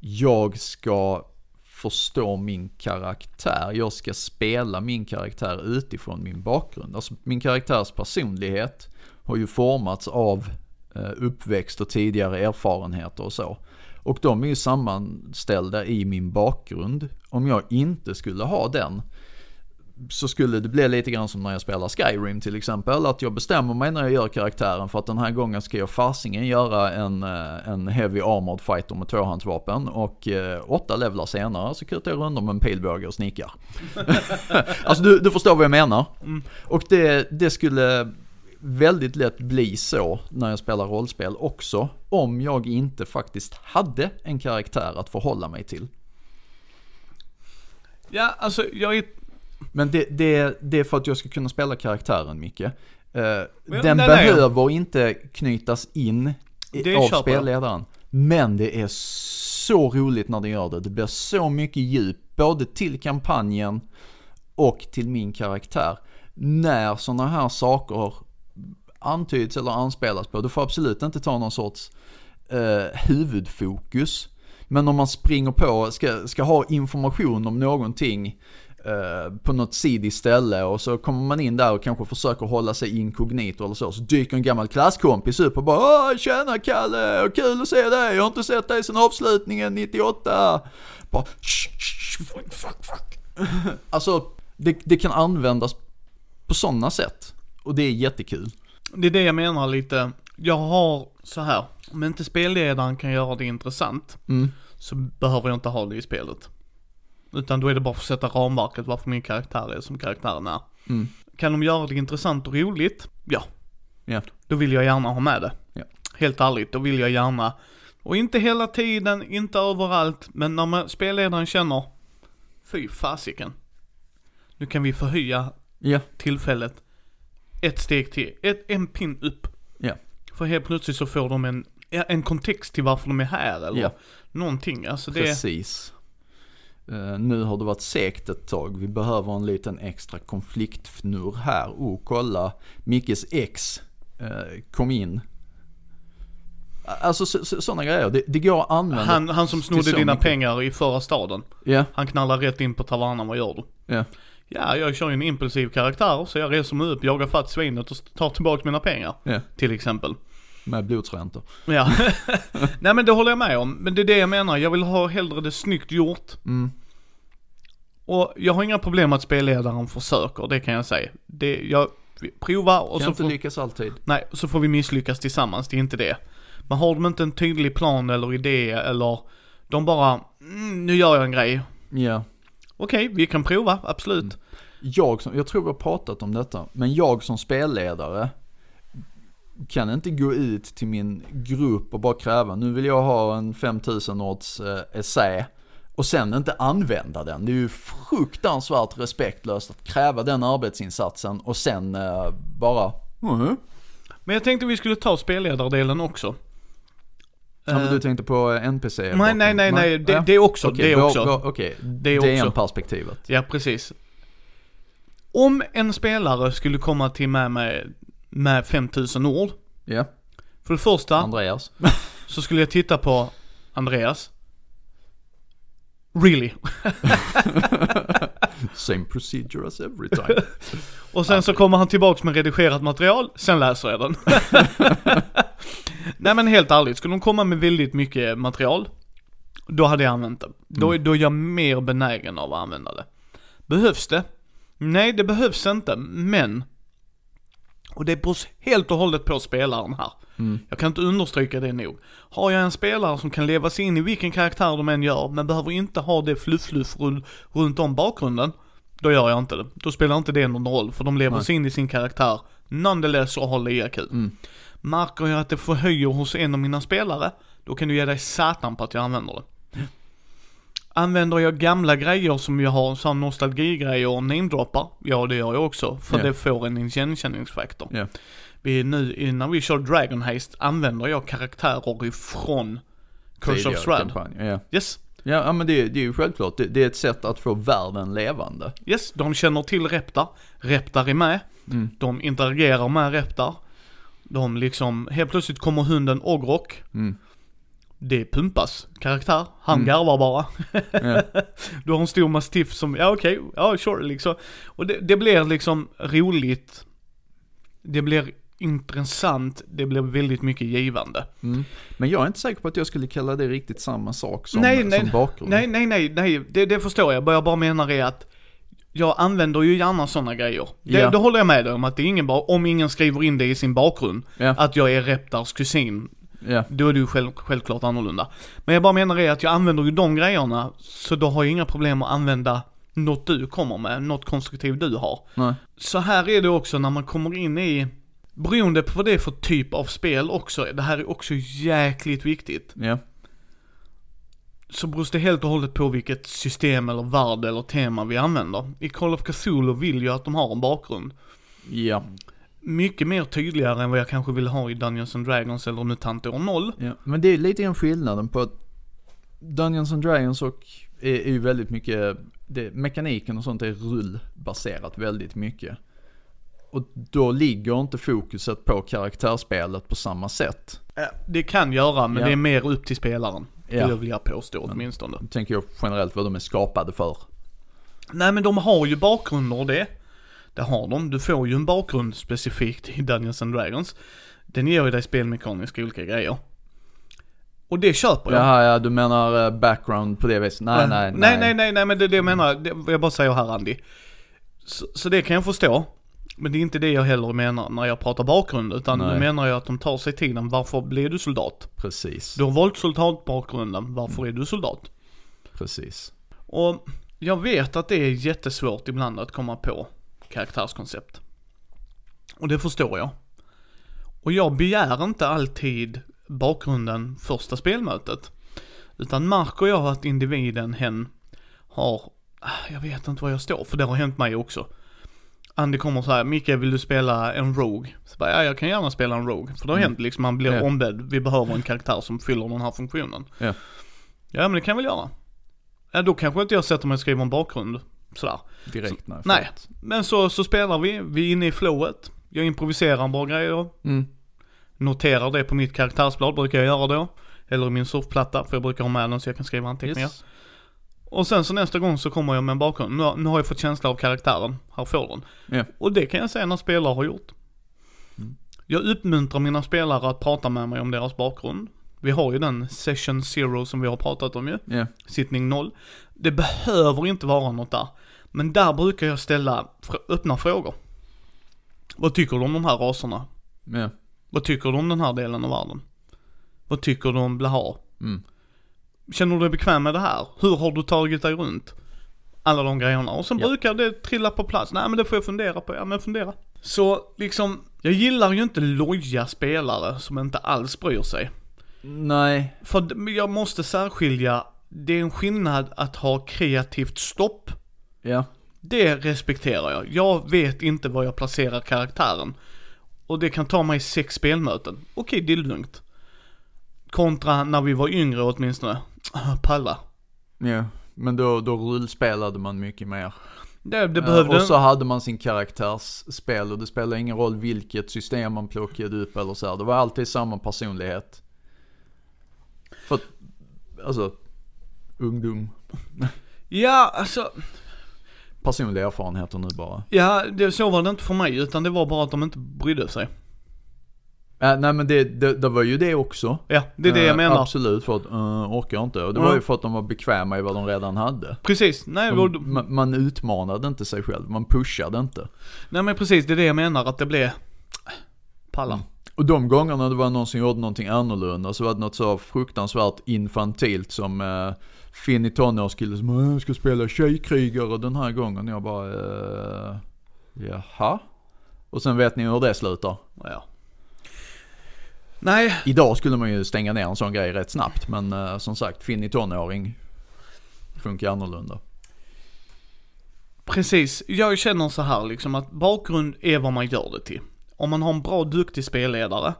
jag ska förstå min karaktär. Jag ska spela min karaktär utifrån min bakgrund. Alltså min karaktärs personlighet har ju formats av eh, uppväxt och tidigare erfarenheter och så. Och de är ju sammanställda i min bakgrund. Om jag inte skulle ha den så skulle det bli lite grann som när jag spelar Skyrim till exempel. Att jag bestämmer mig när jag gör karaktären för att den här gången ska jag fasingen göra en, eh, en heavy armored fighter med tvåhandsvapen. Och eh, åtta levlar senare så kutar jag runt med en pilbåge och snickar. alltså du, du förstår vad jag menar. Mm. Och det, det skulle väldigt lätt bli så när jag spelar rollspel också. Om jag inte faktiskt hade en karaktär att förhålla mig till. Ja, alltså jag är Men det, det, det är för att jag ska kunna spela karaktären Micke. Eh, den nej, nej. behöver inte knytas in i- Det av spelledaren. Men det är så roligt när den gör det. Det blir så mycket djup, både till kampanjen och till min karaktär. När sådana här saker antyds eller anspelas på. Du får absolut inte ta någon sorts eh, huvudfokus. Men om man springer på, ska, ska ha information om någonting eh, på något sidigt ställe och så kommer man in där och kanske försöker hålla sig inkognito eller så. Så dyker en gammal klasskompis upp och bara Åh, tjena Kalle, och kul att se dig, jag har inte sett dig sedan avslutningen 98. Bara "Shh, shh, fuck, fuck, fuck. Alltså, det, det kan användas på sådana sätt. Och det är jättekul. Det är det jag menar lite. Jag har så här. om inte spelledaren kan göra det intressant Mm. så behöver jag inte ha det i spelet. Utan då är det bara för att sätta ramverket varför min karaktär är som karaktären är. Mm. Kan de göra det intressant och roligt? Ja. Ja. Då vill jag gärna ha med det. Ja. Helt ärligt, då vill jag gärna. Och inte hela tiden, inte överallt, men när man, spelledaren känner, fy fasiken. Nu kan vi förhöja Ja, tillfället ett steg till, ett, en pin upp. Ja. För helt plötsligt så får de en, en kontext till varför de är här eller Ja. någonting. Alltså det, precis. Eh, nu har det varit segt ett tag. Vi behöver en liten extra konfliktfnurr här. Oh, kolla. Mickes ex eh, kom in. Alltså sådana grejer. Det, det går att använda. han, han som snodde dina mycket. pengar i förra staden. Ja, Han knallar rätt in på tavernan, vad gör du? ja. Ja, jag kör ju en impulsiv karaktär, så jag reser mig upp, jagar fatt svinet och tar tillbaka mina pengar. Ja. Till exempel. Med blodsräntor. Ja. Nej men det håller jag med om. Men det är det jag menar, jag vill ha hellre det snyggt gjort. Mm. Och jag har inga problem att spelledaren försöker, det kan jag säga. Det, jag provar och Kan så inte får, lyckas alltid. nej, så får vi misslyckas tillsammans, det är inte det. Men har de inte en tydlig plan eller idé eller de bara, mm, nu gör jag en grej. Ja. Okej, vi kan prova, absolut. Jag som, jag tror vi har pratat om detta, men jag som spelledare kan inte gå ut till min grupp och bara kräva, nu vill jag ha en 5000 ords eh, essä och sen inte använda den. Det är ju fruktansvärt respektlöst att kräva den arbetsinsatsen och sen eh, bara, mhm. Men jag tänkte vi skulle ta spelledardelen också. Ja, men Eh, du tänkte på NPC? nej, bakom. nej, nej, nej, det, det också, Okej, det också. Okej, Det det är en perspektivet. Ja, precis. Om en spelare skulle komma till mig med, med 5000 ord. Ja, För det första Andreas. så skulle jag titta på Andreas. Really? Same procedure as every time. Och sen så kommer han tillbaks med redigerat material, sen läser jag den. Nej men helt ärligt, skulle de komma med väldigt mycket material, då hade jag använt det. Då, Mm. då är jag mer benägen av att använda det. Behövs det? Nej, det behövs inte, men Och det beror helt och hållet på spelaren här. Mm. Jag kan inte understryka det nog. Har jag en spelare som kan leva sig in i vilken karaktär de än gör, men behöver inte ha det fluff-fluff ru- runt om bakgrunden, då gör jag inte det. Då spelar inte det någon roll, för de lever Nej. sig in i sin karaktär, nonetheless och håller IQ. Mm. Märker jag att det förhöjer hos en av mina spelare, då kan du ge dig satan på att jag använder det. Använder jag gamla grejer som jag har, sån nostalgigrejer och namedroppar? Ja det gör jag också, för Ja. det får en igenkänningsfaktor. Ja. Vi nu, när vi kör Dragon Heist använder jag karaktärer ifrån Curse of kampanjer, Ja. Yes, Ja, ja men det, det är ju självklart. Det, det är ett sätt att få världen levande. yes, de känner till Reptar. Reptar är med. Mm. De interagerar med Reptar. De liksom, helt plötsligt kommer hunden Ogrok. Mm. Det pumpas karaktär. Han Mm. garvar bara. Ja. Du har en stor mastiff som, ja okej, ja sure liksom. Och det, det blir liksom roligt. Det blir intressant, det blir väldigt mycket givande. Mm. Men jag är inte säker på att jag skulle kalla det riktigt samma sak som, Nej, nej, som bakgrund. Nej, nej, nej, nej, det, det förstår jag. Vad jag bara menar är att jag använder ju gärna sådana grejer. Det, Ja. det håller jag med dig om att det är ingen bara, om ingen skriver in det i sin bakgrund, Ja. att jag är Reptars kusin, Ja. då är det ju själv, självklart annorlunda. Men jag bara menar är att jag använder ju de grejerna, så då har jag inga problem att använda något du kommer med, något konstruktivt du har. Nej. Så här är det också när man kommer in i, beroende på vad det är för typ av spel också, det här är också jäkligt viktigt Ja. så beror det helt och hållet på vilket system eller värld eller tema vi använder. I Call of Cthulhu vill jag att de har en bakgrund. Ja. Mycket mer tydligare än vad jag kanske vill ha i Dungeons and Dragons eller MUTANT år 0. ja. Men det är lite grann skillnaden på att Dungeons and Dragons och är, är ju väldigt mycket, det, mekaniken och sånt är rullbaserat väldigt mycket. Och då ligger inte fokuset på karaktärsspelet på samma sätt. Det kan göra, men Ja. det är mer upp till spelaren. Ja. Det vill jag påstå åtminstone. Nu tänker jag generellt vad de är skapade för. Nej men de har ju bakgrunder och det. Det har de. Du får ju en bakgrund specifikt i Dungeons and Dragons. Den ger ju dig spelmekaniska olika grejer. Och det köper jag. Jaha, ja du menar eh, background på det viset? Nej, nej, nej, nej, nej, nej, men det är det jag menar, det, jag bara säger här Andy. Så, så det kan jag förstå. Men det är inte det jag heller menar när jag pratar bakgrund, utan Nej. nu menar jag att de tar sig tiden, varför blir du soldat? Precis, Du har valt soldatbakgrunden, varför är du soldat? precis. Och jag vet att det är jättesvårt ibland att komma på karaktärskoncept. Och det förstår jag. Och jag begär inte alltid bakgrunden första spelmötet. Utan märker jag att individen, hen, har, ah, jag vet inte vad jag står för det har hänt mig också. Andy kommer så här, Micke vill du spela en Rogue? Så bara, ja jag kan gärna spela en Rogue. För det har Mm. hänt liksom, man blir Ja. ombedd, vi behöver en karaktär som fyller den här funktionen. Ja. Ja men det kan jag väl göra. Ja då kanske inte jag sätter mig och skriver en bakgrund sådär. Direkt nej. Nej, men så, så spelar vi, vi är inne i flowet. Jag improviserar bara grejer. Mm. Noterar det på mitt karaktärsblad, brukar jag göra då. Eller i min surfplatta, för jag brukar ha med den så jag kan skriva anteckningar. Yes. Och sen så nästa gång så kommer jag med en bakgrund. Nu, nu har jag fått känsla av karaktären, här får den. Ja. Och det kan jag säga när spelare har gjort. Mm. Jag uppmuntrar mina spelare att prata med mig om deras bakgrund. Vi har ju den session zero som vi har pratat om ju. Ja. Sittning 0. Det behöver inte vara något där. Men där brukar jag ställa öppna frågor. Vad tycker du om de här raserna? Ja. Vad tycker du om den här delen av världen? Vad tycker du om Blaha? Mm. Känner du dig bekväm med det här? Hur har du tagit dig runt? Alla de grejerna. Och sen Ja. brukar det trilla på plats. Nej men det får jag fundera på. Ja men fundera. Så liksom, jag gillar ju inte loja spelare som inte alls bryr sig. Nej. För jag måste särskilja, det är en skillnad att ha kreativt stopp. Ja. Det respekterar jag. Jag vet inte var jag placerar karaktären. Och det kan ta mig sex spelmöten. Okej, det är lugnt. Kontra när vi var yngre åtminstone. Ah, Palla. Ja. Men då, då rullspelade man mycket mer. Det, det Eh, behövde... Och så hade man sin karaktärsspel och det spelade ingen roll vilket system man plockade upp eller så här. Det var alltid samma personlighet. För att, alltså, ungdom. Ja, alltså. Personliga erfarenheter nu bara. Ja, det, så var det inte för mig. Utan det var bara att de inte brydde sig. Äh, nej men det, det, det var ju det också. Ja, det är det jag Eh, menar. Absolut, för att uh, orkar inte. Och det Ja. var ju för att de var bekväma i vad de redan hade. Precis. Nej, De, och, man, man utmanade inte sig själv, man pushade inte. nej men precis, det är det jag menar. Att det blev... pallar. Mm. Och de gångerna det var någon som gjorde någonting annorlunda så var det något så fruktansvärt infantilt som eh, Finn i tonårskille som "Äh, jag ska spela tjejkrigare den här gången. Jag bara, eh, jaha? Och sen vet ni hur det slutar. Ja. Nej, Idag skulle man ju stänga ner en sån grej rätt snabbt men eh, som sagt, Finn i tonåring funkar annorlunda. precis. Jag känner så här liksom att bakgrund är vad man gör det till. Om man har en bra, duktig spelledare,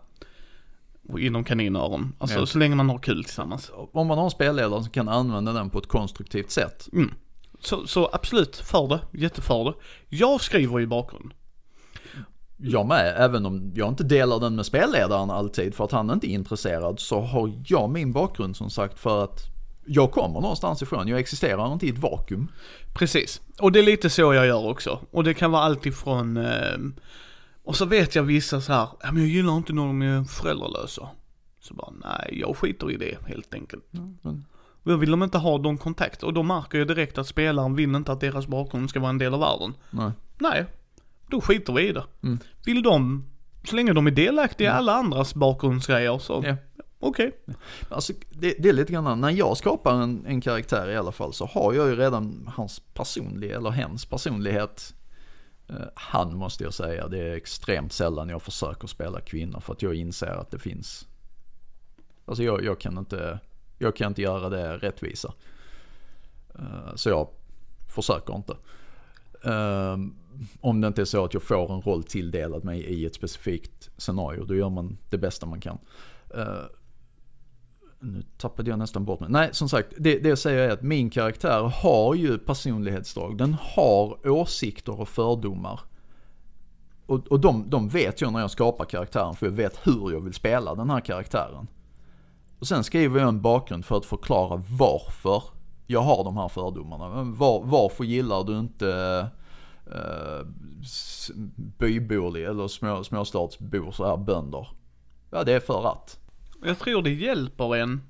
inom kaninöron, alltså Ja. så länge man har kul tillsammans. Om man har en spelledare som kan använda den på ett konstruktivt sätt. Mm. Så, så absolut, för det, jätteför det. Jag skriver i bakgrund. Jag med, även om jag inte delar den med spelledaren alltid för att han inte är intresserad så har jag min bakgrund som sagt för att jag kommer någonstans ifrån, jag existerar inte i ett vakuum. Precis. Och det är lite så jag gör också. Och det kan vara allt ifrån, eh, och så vet jag vissa så här, ja men jag gillar inte när de är föräldralösa. Så bara, nej jag skiter i det helt enkelt. Men, Då vill de inte ha de kontakt och då märker jag direkt att spelaren vill inte att deras bakgrund ska vara en del av världen. nej. Nej, då skiter vi i det. Mm. Vill de, så länge de är delaktiga i alla andras bakgrundsgrejer så, Ja. okej. Alltså, det, det är lite grann, när jag skapar en, en karaktär i alla fall så har jag ju redan hans personlighet, eller hens personlighet. Eh, han måste jag säga, det är extremt sällan jag försöker spela kvinnor för att jag inser att det finns. Alltså jag, jag kan inte, jag kan inte göra det rättvisa. Eh, så jag försöker inte. Ehm, om det inte är så att jag får en roll tilldelad mig i ett specifikt scenario, då gör man det bästa man kan. Eh, nu tappade jag nästan bort mig. Nej, som sagt, det, det jag säger är att min karaktär har ju personlighetsdrag. Den har åsikter och fördomar. Och, och de, de vet jag när jag skapar karaktären, för jag vet hur jag vill spela den här karaktären. Och sen skriver jag en bakgrund för att förklara varför jag har de här fördomarna. Var, varför gillar du inte eh, byborlig bybor eller små, småstadsbor, så här bönder? Ja, det är för att. Jag tror det hjälper en.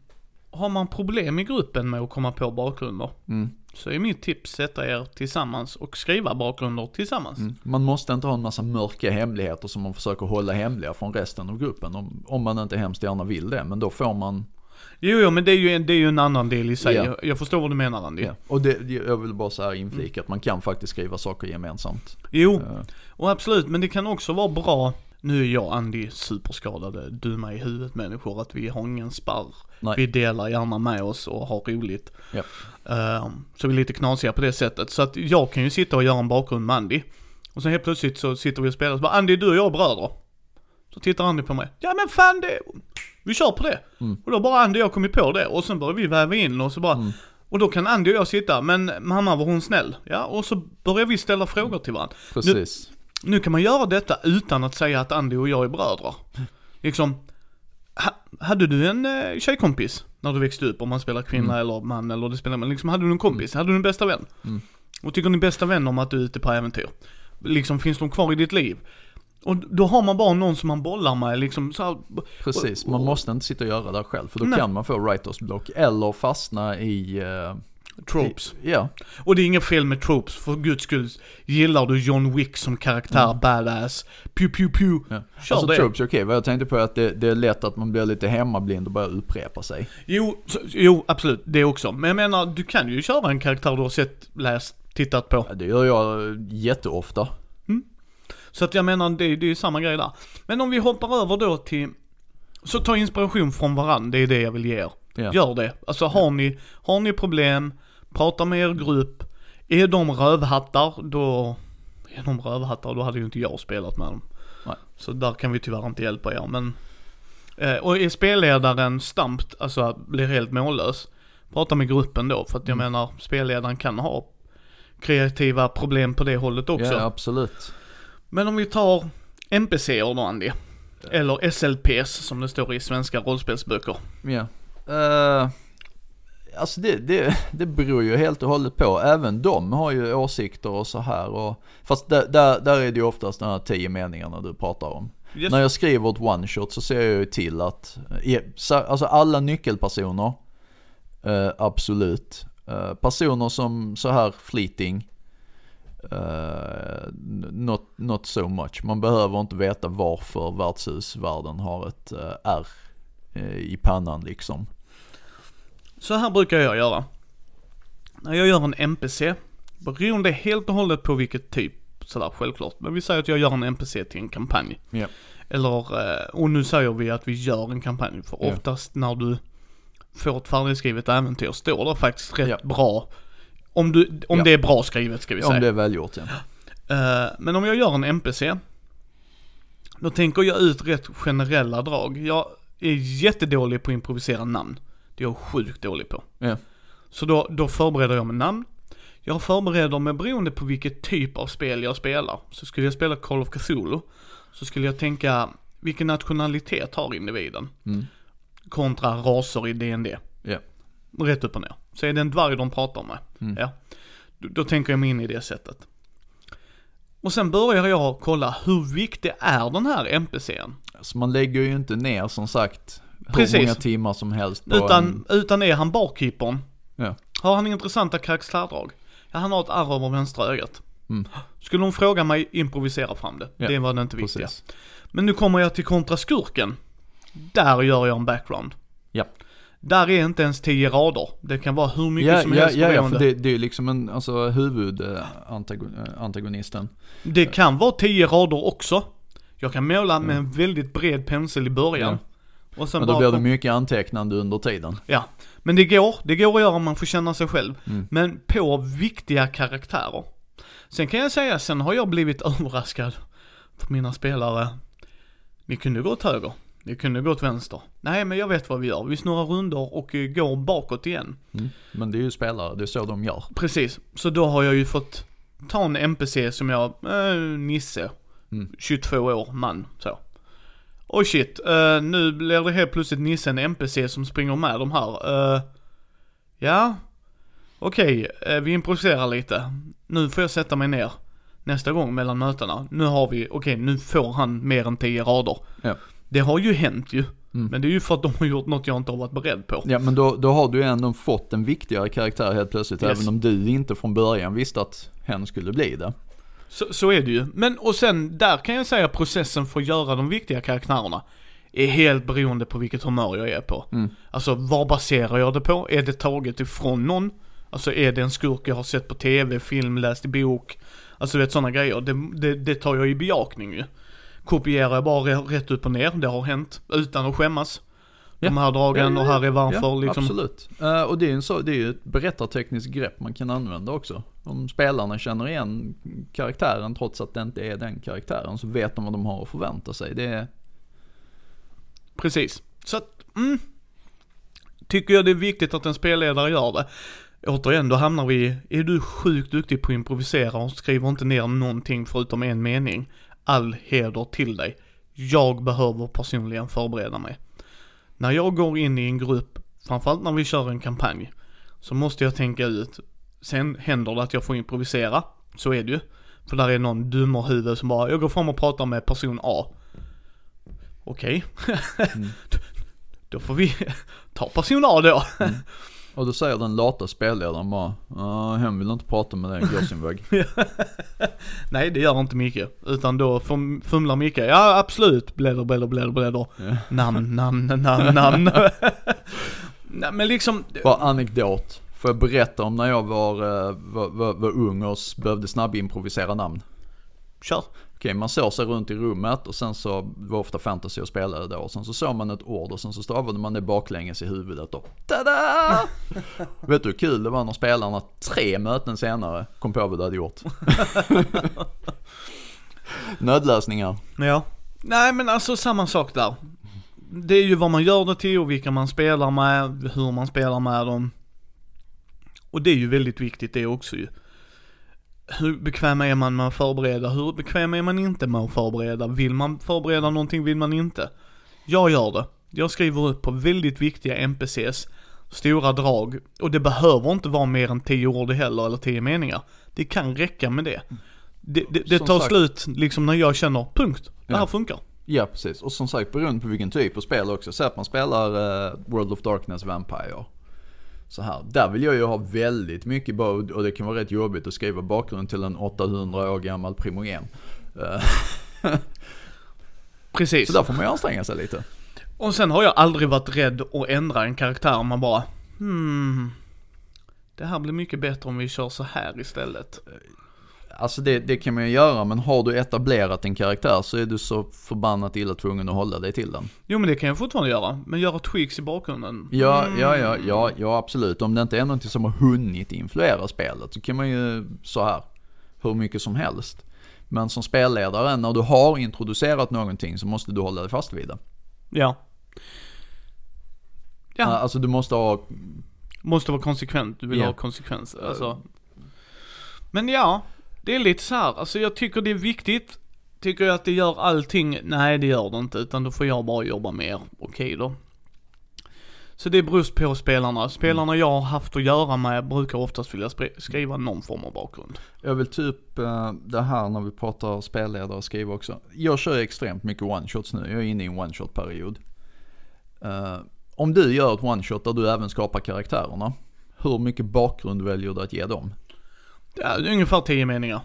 Har man problem i gruppen med att komma på bakgrunder, Mm. så är mitt tips sätta er tillsammans och skriva bakgrunder tillsammans. Mm. Man måste inte ha en massa mörka hemligheter som man försöker hålla hemliga från resten av gruppen. Om, om man inte hemskt gärna vill det. Men då får man, Jo, jo, men det är ju en, det är ju en annan del i sig. Ja. Jag, jag förstår vad du menar Andy. ja. Och det, jag vill bara så här inflika att man kan faktiskt skriva saker gemensamt. Jo, Eh, och absolut, men det kan också vara bra. Nu är jag Andy superskadade, dumma i huvudet människor, att vi har ingen spärr. Nej. Vi delar gärna med oss och har roligt. Ja. Ehm, så vi är lite knasiga på det sättet. Så att jag kan ju sitta och göra en bakgrund med Andy. Och sen helt plötsligt så sitter vi och spelar och så bara Andy, du och jag är bröder. Så tittar Andy på mig. Ja men fan det, vi kör på det. Mm. Och då bara Andy och jag kommit på det. Och sen börjar vi väva in och så bara, Mm. och då kan Andy och jag sitta, men mamma var hon snäll? Ja, och så börjar vi ställa frågor till varandra. precis. Nu kan man göra detta utan att säga att Andy och jag är bröder. Liksom, ha, hade du en eh, tjejkompis när du växte upp, om man spelar kvinna eller man eller det spelar man, liksom hade du en kompis, hade du en bästa vän? Mm. Och tycker din bästa vän om att du är ute på äventyr? Liksom, finns de kvar i ditt liv? Och då har man bara någon som man bollar med liksom så här, Precis, man måste inte sitta och göra det själv. För då Nej. kan man få writers block eller fastna i... eh, tropes. Ja, Och det är inget fel med tropes, för guds skull. Gillar du John Wick som karaktär, badass, pew pew pew, ja. Alltså det. tropes är okej. Vad jag tänkte på är att det, det är lätt att man blir lite hemmablind och börjar upprepa sig. Jo, så, jo absolut, det också. Men jag menar, du kan ju köra en karaktär du har sett, läst, tittat på. Ja, Det gör jag jätteofta. Så att jag menar, det, det är ju samma grej där. Men om vi hoppar över då till, så ta inspiration från varandra, det är det jag vill ge er. Ja. Gör det. Alltså har ni, har ni problem, prata med er grupp. Är de rövhattar, då, är de rövhattar, då hade ju inte jag spelat med dem. Nej. Så där kan vi tyvärr inte hjälpa er, men. Eh, och är spelledaren stampt, alltså blir helt mållös. Prata med gruppen då, för att jag Mm. menar, spelledaren kan ha kreativa problem på det hållet också. Ja, absolut. Men om vi tar NPCer då Andy. Eller SLPs som det står i svenska rollspelsböcker. Ja. Uh, alltså det, det, det beror ju helt och hållet på. Även de har ju åsikter och så här. Och, fast där, där, där är det ju oftast de här tio meningarna du pratar om. Yes. När jag skriver ett one shot så ser jag ju till att, eh, alltså alla nyckelpersoner, eh, absolut. Eh, personer som så här fleeting, uh, not, not so much. Man behöver inte veta varför värdshusvärlden har ett uh, R i pannan liksom. Så här brukar jag göra. När jag gör en NPC, beroende helt och hållet på vilket typ, sådär självklart. Men vi säger att jag gör en NPC till en kampanj. Ja. Eller, eh, och nu säger vi att vi gör en kampanj. För Ja. oftast när du får ett färdigskrivet äventyr står det faktiskt rätt Ja. bra. Om, du, om det är bra skrivet ska vi säga. Om det är välgjort ja. Eh, men om jag gör en NPC, då tänker jag ut rätt generella drag. Jag är jättedålig på att improvisera namn. Det är jag sjukt dålig på. Ja. Så då, då förbereder jag med namn. Jag förbereder mig beroende på vilket typ av spel jag spelar. Så skulle jag spela Call of Cthulhu, så skulle jag tänka, vilken nationalitet har individen? Mm. Kontra raser i D&D. Ja. Rätt upp och ner. Så är det en dvärg de pratar med, Mm. ja. Då, då tänker jag mig in i det sättet. Och sen börjar jag kolla, hur viktig är den här NPCn? Så man lägger ju inte ner som sagt hur Precis. många timmar som helst på Utan, en, utan är han barkeepern? Ja. Har han intressanta karaktärsdrag? Ja, han har ett ärr över vänstra ögat. Mm. Skulle hon fråga mig, improvisera fram det. Ja, Det var det inte viktiga. Precis. Men nu kommer jag till kontra skurken. Där gör jag en background. Ja. Där är inte ens tio rader. Det kan vara hur mycket Ja, som ja, helst ja, ja, beroende. för det, det är ju liksom en, alltså huvudantagonisten. Det kan vara tio rader också. Jag kan måla med en väldigt bred pensel i början. Och sen Men då bara blir det mycket antecknande under tiden. Ja, men det går. Det går att göra om man får känna sig själv. Mm. Men på viktiga karaktärer. Sen kan jag säga, sen har jag blivit överraskad för mina spelare. Ni kunde gått höger. Ni kunde gått vänster. Nej, men jag vet vad vi gör. Vi snurrar rundor och eh, går bakåt igen. Mm. Men det är ju spelare, det är så de gör. Precis. Så då har jag ju fått ta en NPC som jag, eh, Nisse. Mm. 22 år, man, så. Oj shit, eh, nu blir det helt plötsligt Nisse en NPC som springer med de här. Eh, ja, okej, eh, vi improviserar lite. Nu får jag sätta mig ner nästa gång mellan mötena. Nu har vi, okej, nu får han mer än 10 rader. Ja. Det har ju hänt ju. Mm. Men det är ju för att de har gjort något jag inte har varit beredd på. Ja men då, då har du ju ändå fått en viktigare karaktär helt plötsligt. Yes. Även om du inte från början visste att hen skulle bli det. Så, så är det ju. Men och sen, där kan jag säga processen för att göra de viktiga karaktärerna är helt beroende på vilket humör jag är på. Mm. Alltså vad baserar jag det på? Är det taget ifrån någon? Alltså är det en skurk jag har sett på tv, film, läst i bok? Alltså du vet sådana grejer. Det, det, det tar jag i bejakning ju. Kopierar jag bara rätt upp och ner, det har hänt, utan att skämmas. De Ja. här dragen och här är varför ja, liksom. absolut. Eh, och det är en så, det är ju ett berättartekniskt grepp man kan använda också. Om spelarna känner igen karaktären trots att det inte är den karaktären så vet de vad de har att förvänta sig. Det är, Precis. Så att, mm. Tycker jag det är viktigt att en spelledare gör det. Återigen, då hamnar vi är du sjukt duktig på att improvisera och skriver inte ner någonting förutom en mening. All heder till dig. Jag behöver personligen förbereda mig. När jag går in i en grupp, framförallt när vi kör en kampanj, så måste jag tänka ut, sen händer det att jag får improvisera, så är det ju. För där är någon dummerhuvud som bara, jag går fram och pratar med person A. Okej. Mm. Då får vi ta person A då. Och då säger den lata spelledaren bara, ja hen vill inte prata med dig, gå sin väg. Nej det gör inte Micke. Utan då fum- fumlar Micke, ja absolut, bläddrar, bläddrar, bläddrar, bläddrar. Ja. Namn, namn, namn, namn. Nej men liksom, Bara anekdot. Får jag berätta om när jag var, eh, var, var, var ung och behövde snabbimprovisera namn. kör. Okej, man såg sig runt i rummet och sen så det var ofta fantasy och spelade då. Och sen så såg man ett ord och sen så stavade man det baklänges i huvudet och tada! Vet du hur kul det var när spelarna tre möten senare kom på vad du hade gjort? Nödlösningar. Ja. Nej men alltså samma sak där. Det är ju vad man gör det till och vilka man spelar med, hur man spelar med dem. Och det är ju väldigt viktigt det också ju. Hur bekväm är man med att förbereda? Hur bekväm är man inte med att förbereda? Vill man förbereda någonting? Vill man inte? Jag gör det. Jag skriver upp på väldigt viktiga NPCs, stora drag. Och det behöver inte vara mer än 10 ord heller, eller 10 meningar. Det kan räcka med det. Det, det, det tar sagt- slut liksom när jag känner, punkt. Det här Ja. funkar. Ja precis, och som sagt beroende på vilken typ av spel också. Säg att man spelar eh, World of Darkness Vampire. Så här. Där vill jag ju ha väldigt mycket och det kan vara rätt jobbigt att skriva bakgrund till en 800 år gammal primogen. Eh, Precis. Så där får man ju anstränga sig lite. Och sen har jag aldrig varit rädd att ändra en karaktär om man bara, hmm, det här blir mycket bättre om vi kör så här istället. Alltså det, det kan man ju göra, men har du etablerat en karaktär så är du så förbannat illa tvungen att hålla dig till den. Jo men det kan jag fortfarande göra, men göra tweaks i bakgrunden. Ja, Mm. ja, ja, ja, ja absolut. Om det inte är någonting som har hunnit influera spelet så kan man ju så här hur mycket som helst. Men som spelledare, när du har introducerat någonting så måste du hålla dig fast vid det. Ja. Ja, Alltså du måste ha, måste vara konsekvent, du vill Ja. ha konsekvenser, alltså. Men ja, det är lite så här. alltså jag tycker det är viktigt. Tycker jag att det gör allting? Nej det gör det inte, utan då får jag bara jobba mer. Okej då. Så det beror på spelarna. Spelarna jag har haft att göra med brukar oftast vilja skriva någon form av bakgrund. jag vill ta upp eh, det här när vi pratar spelledare och skriva också. Jag kör extremt mycket one-shots nu, jag är inne i en one-shot-period. Eh, om du gör ett one-shot där du även skapar karaktärerna, hur mycket bakgrund väljer du att ge dem? Är ungefär 10 meningar.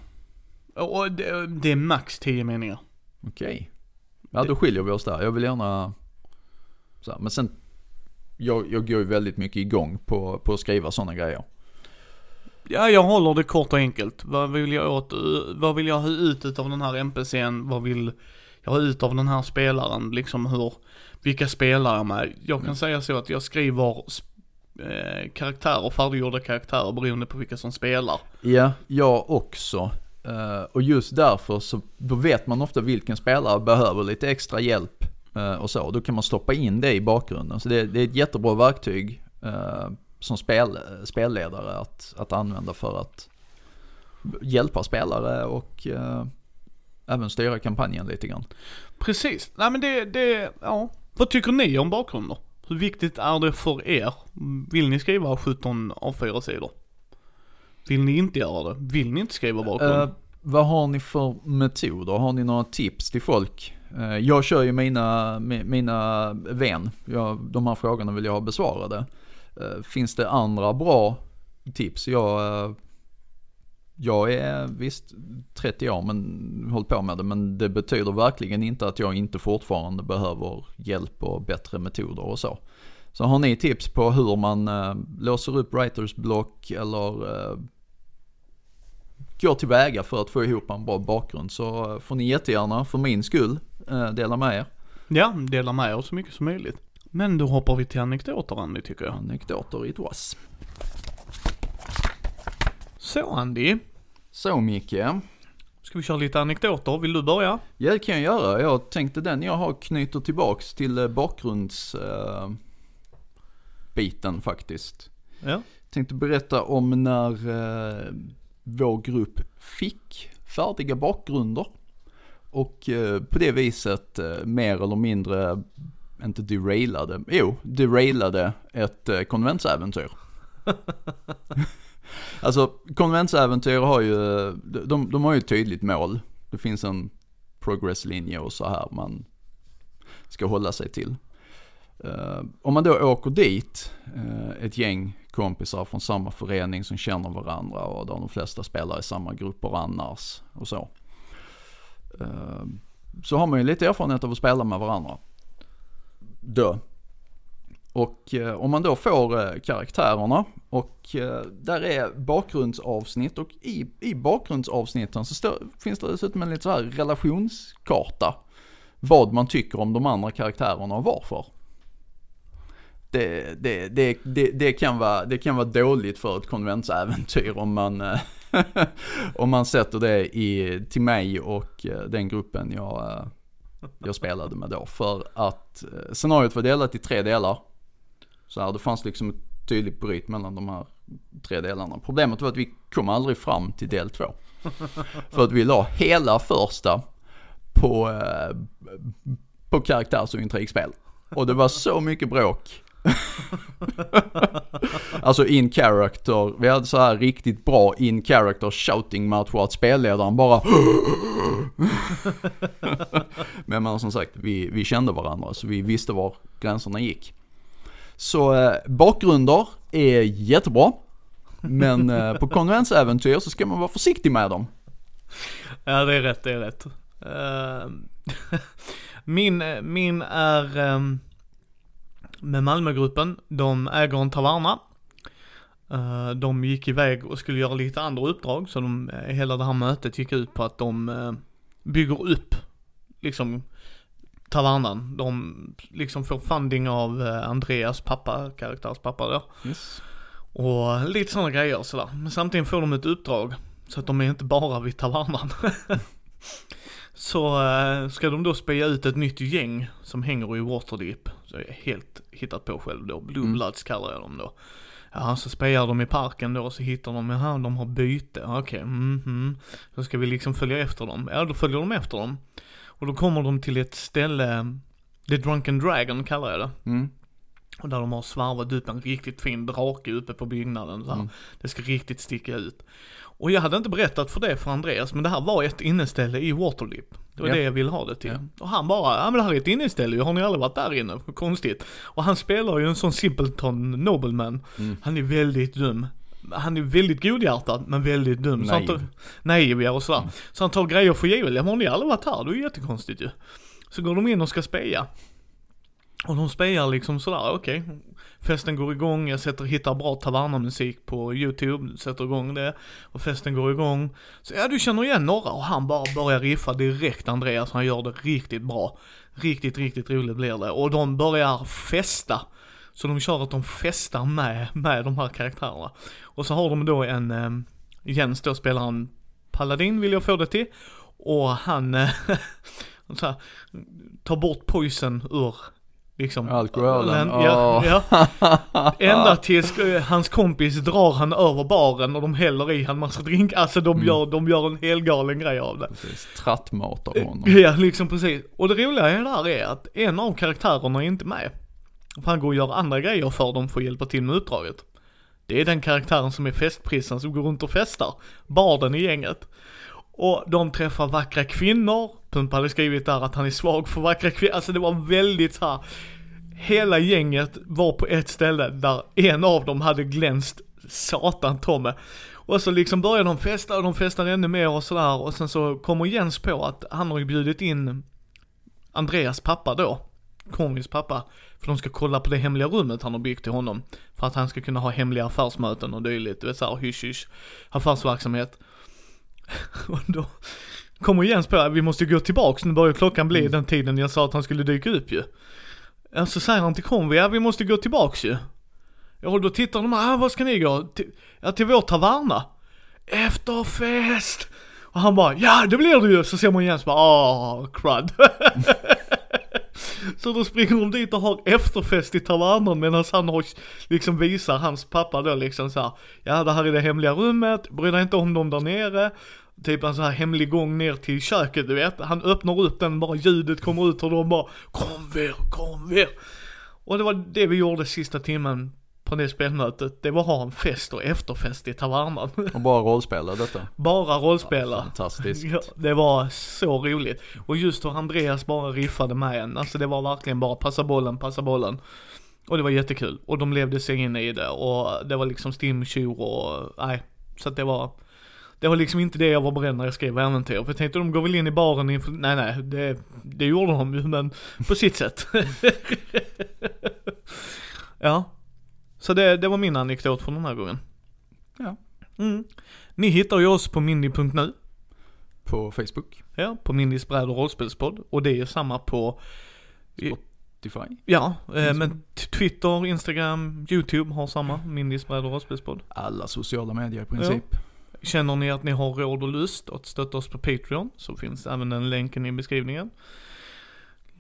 Och det, det är max 10 meningar. Okej. Ja, då skiljer vi oss där. Jag vill gärna... Så här, men sen, jag, jag går ju väldigt mycket igång på, på att skriva sådana grejer. Ja, jag håller det kort och enkelt. Vad vill jag åt, vad vill jag ha ut av den här NPCn? Vad vill jag ha ut av den här spelaren? Liksom hur, vilka spelar jag med? Jag kan säga så att jag skriver eh, karaktärer, färdiggjorda karaktärer beroende på vilka som spelar. Ja, jag också. Eh, och just därför så, då vet man ofta vilken spelare behöver lite extra hjälp eh, och så. Då kan man stoppa in det i bakgrunden. Så det, det är ett jättebra verktyg som spel, spelledare att, att använda för att hjälpa spelare och även styra kampanjen lite grann. Precis. Nej men det, det, ja. Vad tycker ni om bakgrunder? Hur viktigt är det för er? Vill ni skriva 17 av 4 sidor? Vill ni inte göra det? Vill ni inte skriva bakgrund? Uh, vad har ni för metoder? Har ni några tips till folk? Uh, jag kör ju mina, mina vän. Jag, de här frågorna vill jag ha besvarade. Uh, finns det andra bra tips? Jag, jag är visst 30 år men hållit på med det. Men det betyder verkligen inte att jag inte fortfarande behöver hjälp och bättre metoder och så. Så har ni tips på hur man eh, låser upp writers block eller eh, går tillväga för att få ihop en bra bakgrund så får ni jättegärna för min skull eh, dela med er. Ja, dela med er så mycket som möjligt. Men då hoppar vi till anekdoter Andy tycker jag. Anekdoter it was. Så Andy, Så Micke, ska vi köra lite anekdoter? Vill du börja? ja det kan jag göra. Jag tänkte den jag har knyter tillbaks till eh, bakgrunds eh, biten faktiskt. Ja. Tänkte berätta om när eh, vår grupp fick färdiga bakgrunder. Och eh, på det viset eh, mer eller mindre, inte derailade, jo, derailade ett eh, konventsäventyr. alltså konventsäventyr har ju, de, de har ju ett tydligt mål. Det finns en progresslinje och så här man ska hålla sig till. Uh, om man då åker dit, uh, ett gäng kompisar från samma förening som känner varandra och där de flesta spelar i samma grupper annars och så. Uh, så har man ju lite erfarenhet av att spela med varandra. Då. Och eh, om man då får eh, karaktärerna och eh, där är bakgrundsavsnitt och i, i bakgrundsavsnitten så stå, finns det dessutom en lite så här relationskarta. Vad man tycker om de andra karaktärerna och varför. Det, det, det, det, det, kan vara, det kan vara dåligt för ett konventsäventyr om man, eh, om man sätter det i, till mig och eh, den gruppen jag, eh, jag spelade med då. För att scenariot var delat i tre delar. Så här, det fanns liksom ett tydligt bryt mellan de här tre delarna. Problemet var att vi kom aldrig fram till del två. För att vi la hela första på, eh, på karaktärs och intrigspel. Och det var så mycket bråk. alltså in character, vi hade så här riktigt bra in character shouting match att spelledaren bara Men men som sagt, vi, vi kände varandra så vi visste var gränserna gick. Så eh, bakgrunder är jättebra. Men eh, på konkurrensäventyr så ska man vara försiktig med dem. Ja det är rätt, det är rätt. Uh, min, min är um, med Malmögruppen, de äger en taverna. Uh, de gick iväg och skulle göra lite andra uppdrag, så de, eh, hela det här mötet gick ut på att de uh, bygger upp, liksom, tavernan. De liksom får funding av Andreas pappa, karaktärs pappa då. Yes. Och lite sådana grejer sådär. Men samtidigt får de ett uppdrag. Så att de är inte bara vid tavernan. så äh, ska de då speja ut ett nytt gäng som hänger i Waterdeep. Så är helt hittat på själv då. Bloombloods mm. kallar jag dem då. Ja, så spejar de i parken då och så hittar de, jaha, de har byte, okej, okay, mhm. Mm så ska vi liksom följa efter dem. Ja, då följer de efter dem. Och då kommer de till ett ställe, The Drunken Dragon kallar jag det. Mm. Och där de har svarvat upp en riktigt fin drake uppe på byggnaden så mm. Det ska riktigt sticka ut. Och jag hade inte berättat för det för Andreas, men det här var ett inneställe i Waterlip. Det var ja. det jag ville ha det till. Ja. Och han bara, ja men det här är ett inneställe har ni aldrig varit där inne? Konstigt. Och han spelar ju en sån simpleton nobleman. Mm. Han är väldigt dum. Han är väldigt godhjärtad, men väldigt dum. Naiv. Så han tar, naiv och sådär. Mm. Så han tar grejer för givet. Ja men har ni aldrig varit här? Det är ju jättekonstigt ju. Så går de in och ska speja. Och de spelar liksom sådär, okej. Okay. Festen går igång, jag sätter, hittar bra tavernamusik på youtube, sätter igång det. Och festen går igång. Så ja, du känner igen några och han bara börjar riffa direkt Andreas, han gör det riktigt bra. Riktigt, riktigt roligt blir det. Och de börjar festa. Så de kör att de festar med, med de här karaktärerna. Och så har de då en, eh, Jens då spelar han Paladin vill jag få det till. Och han, eh, så här, tar bort poison ur Liksom. Alkoholen. Ja, ja. Ända tills eh, hans kompis drar han över baren och de häller i han massa drink. Alltså de, mm. gör, de gör en helgalen grej av det. Precis, trattmatar eh, honom. Ja, liksom precis. Och det roliga är där är att en av karaktärerna är inte med. För han går och gör andra grejer för dem för att hjälpa till med uppdraget. Det är den karaktären som är festprissen som går runt och festar. Barden i gänget. Och de träffar vackra kvinnor. Pumpa hade skrivit där att han är svag för vackra kvinnor. Alltså det var väldigt så här. Hela gänget var på ett ställe där en av dem hade glänst satan-Tomme. Och så liksom börjar de festa och de festar ännu mer och sådär och sen så kommer Jens på att han har ju bjudit in Andreas pappa då, Conrys pappa, för de ska kolla på det hemliga rummet han har byggt till honom. För att han ska kunna ha hemliga affärsmöten och dylikt, du vet såhär hysch hysch, affärsverksamhet. och då kommer Jens på att vi måste gå tillbaks, nu börjar klockan bli mm. den tiden jag sa att han skulle dyka upp ju. Ja, så säger han till Conwy, ja vi måste gå tillbaks ju. Och då tittar de ah, vad ska ni gå? Till, ja, till vår taverna. Efterfest! Och han bara, ja det blir det ju! Så ser man Jens bara, ah, crud. så då springer de dit och har efterfest i tavernan medan han har, liksom visar hans pappa då liksom så här, ja det här är det hemliga rummet, bry dig inte om dem där nere. Typ en sån här hemlig gång ner till köket du vet. Han öppnar upp den, bara ljudet kommer ut och de bara Kom ver, kom ver. Och det var det vi gjorde sista timmen på det spelmötet. Det var att ha en fest och efterfest i tavernan. Och bara rollspela detta? Bara rollspela. Ja, fantastiskt. Ja, det var så roligt. Och just hur Andreas bara riffade med en. Alltså det var verkligen bara passa bollen, passa bollen. Och det var jättekul. Och de levde sig in i det och det var liksom stim, tjur och nej. Så att det var det var liksom inte det jag var beredd när jag skrev äventyr. För jag tänkte de går väl in i baren inför, nej nej, det, det gjorde de ju men på sitt sätt. ja. Så det, det var min anekdot från den här gången. Ja. Mm. Ni hittar ju oss på mindy.nu. På Facebook. Ja, på Mindys bräd och rollspelspodd. Och det är samma på Spotify. Ja, eh, men Twitter, Instagram, YouTube har samma. Mindys bräd och rollspelspodd. Alla sociala medier i princip. Ja. Känner ni att ni har råd och lust att stötta oss på Patreon så finns även den länken i beskrivningen.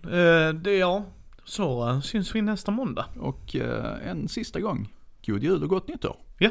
Eh, det ja, så uh, syns vi nästa måndag. Och uh, en sista gång, god jul och gott nytt år. Ja.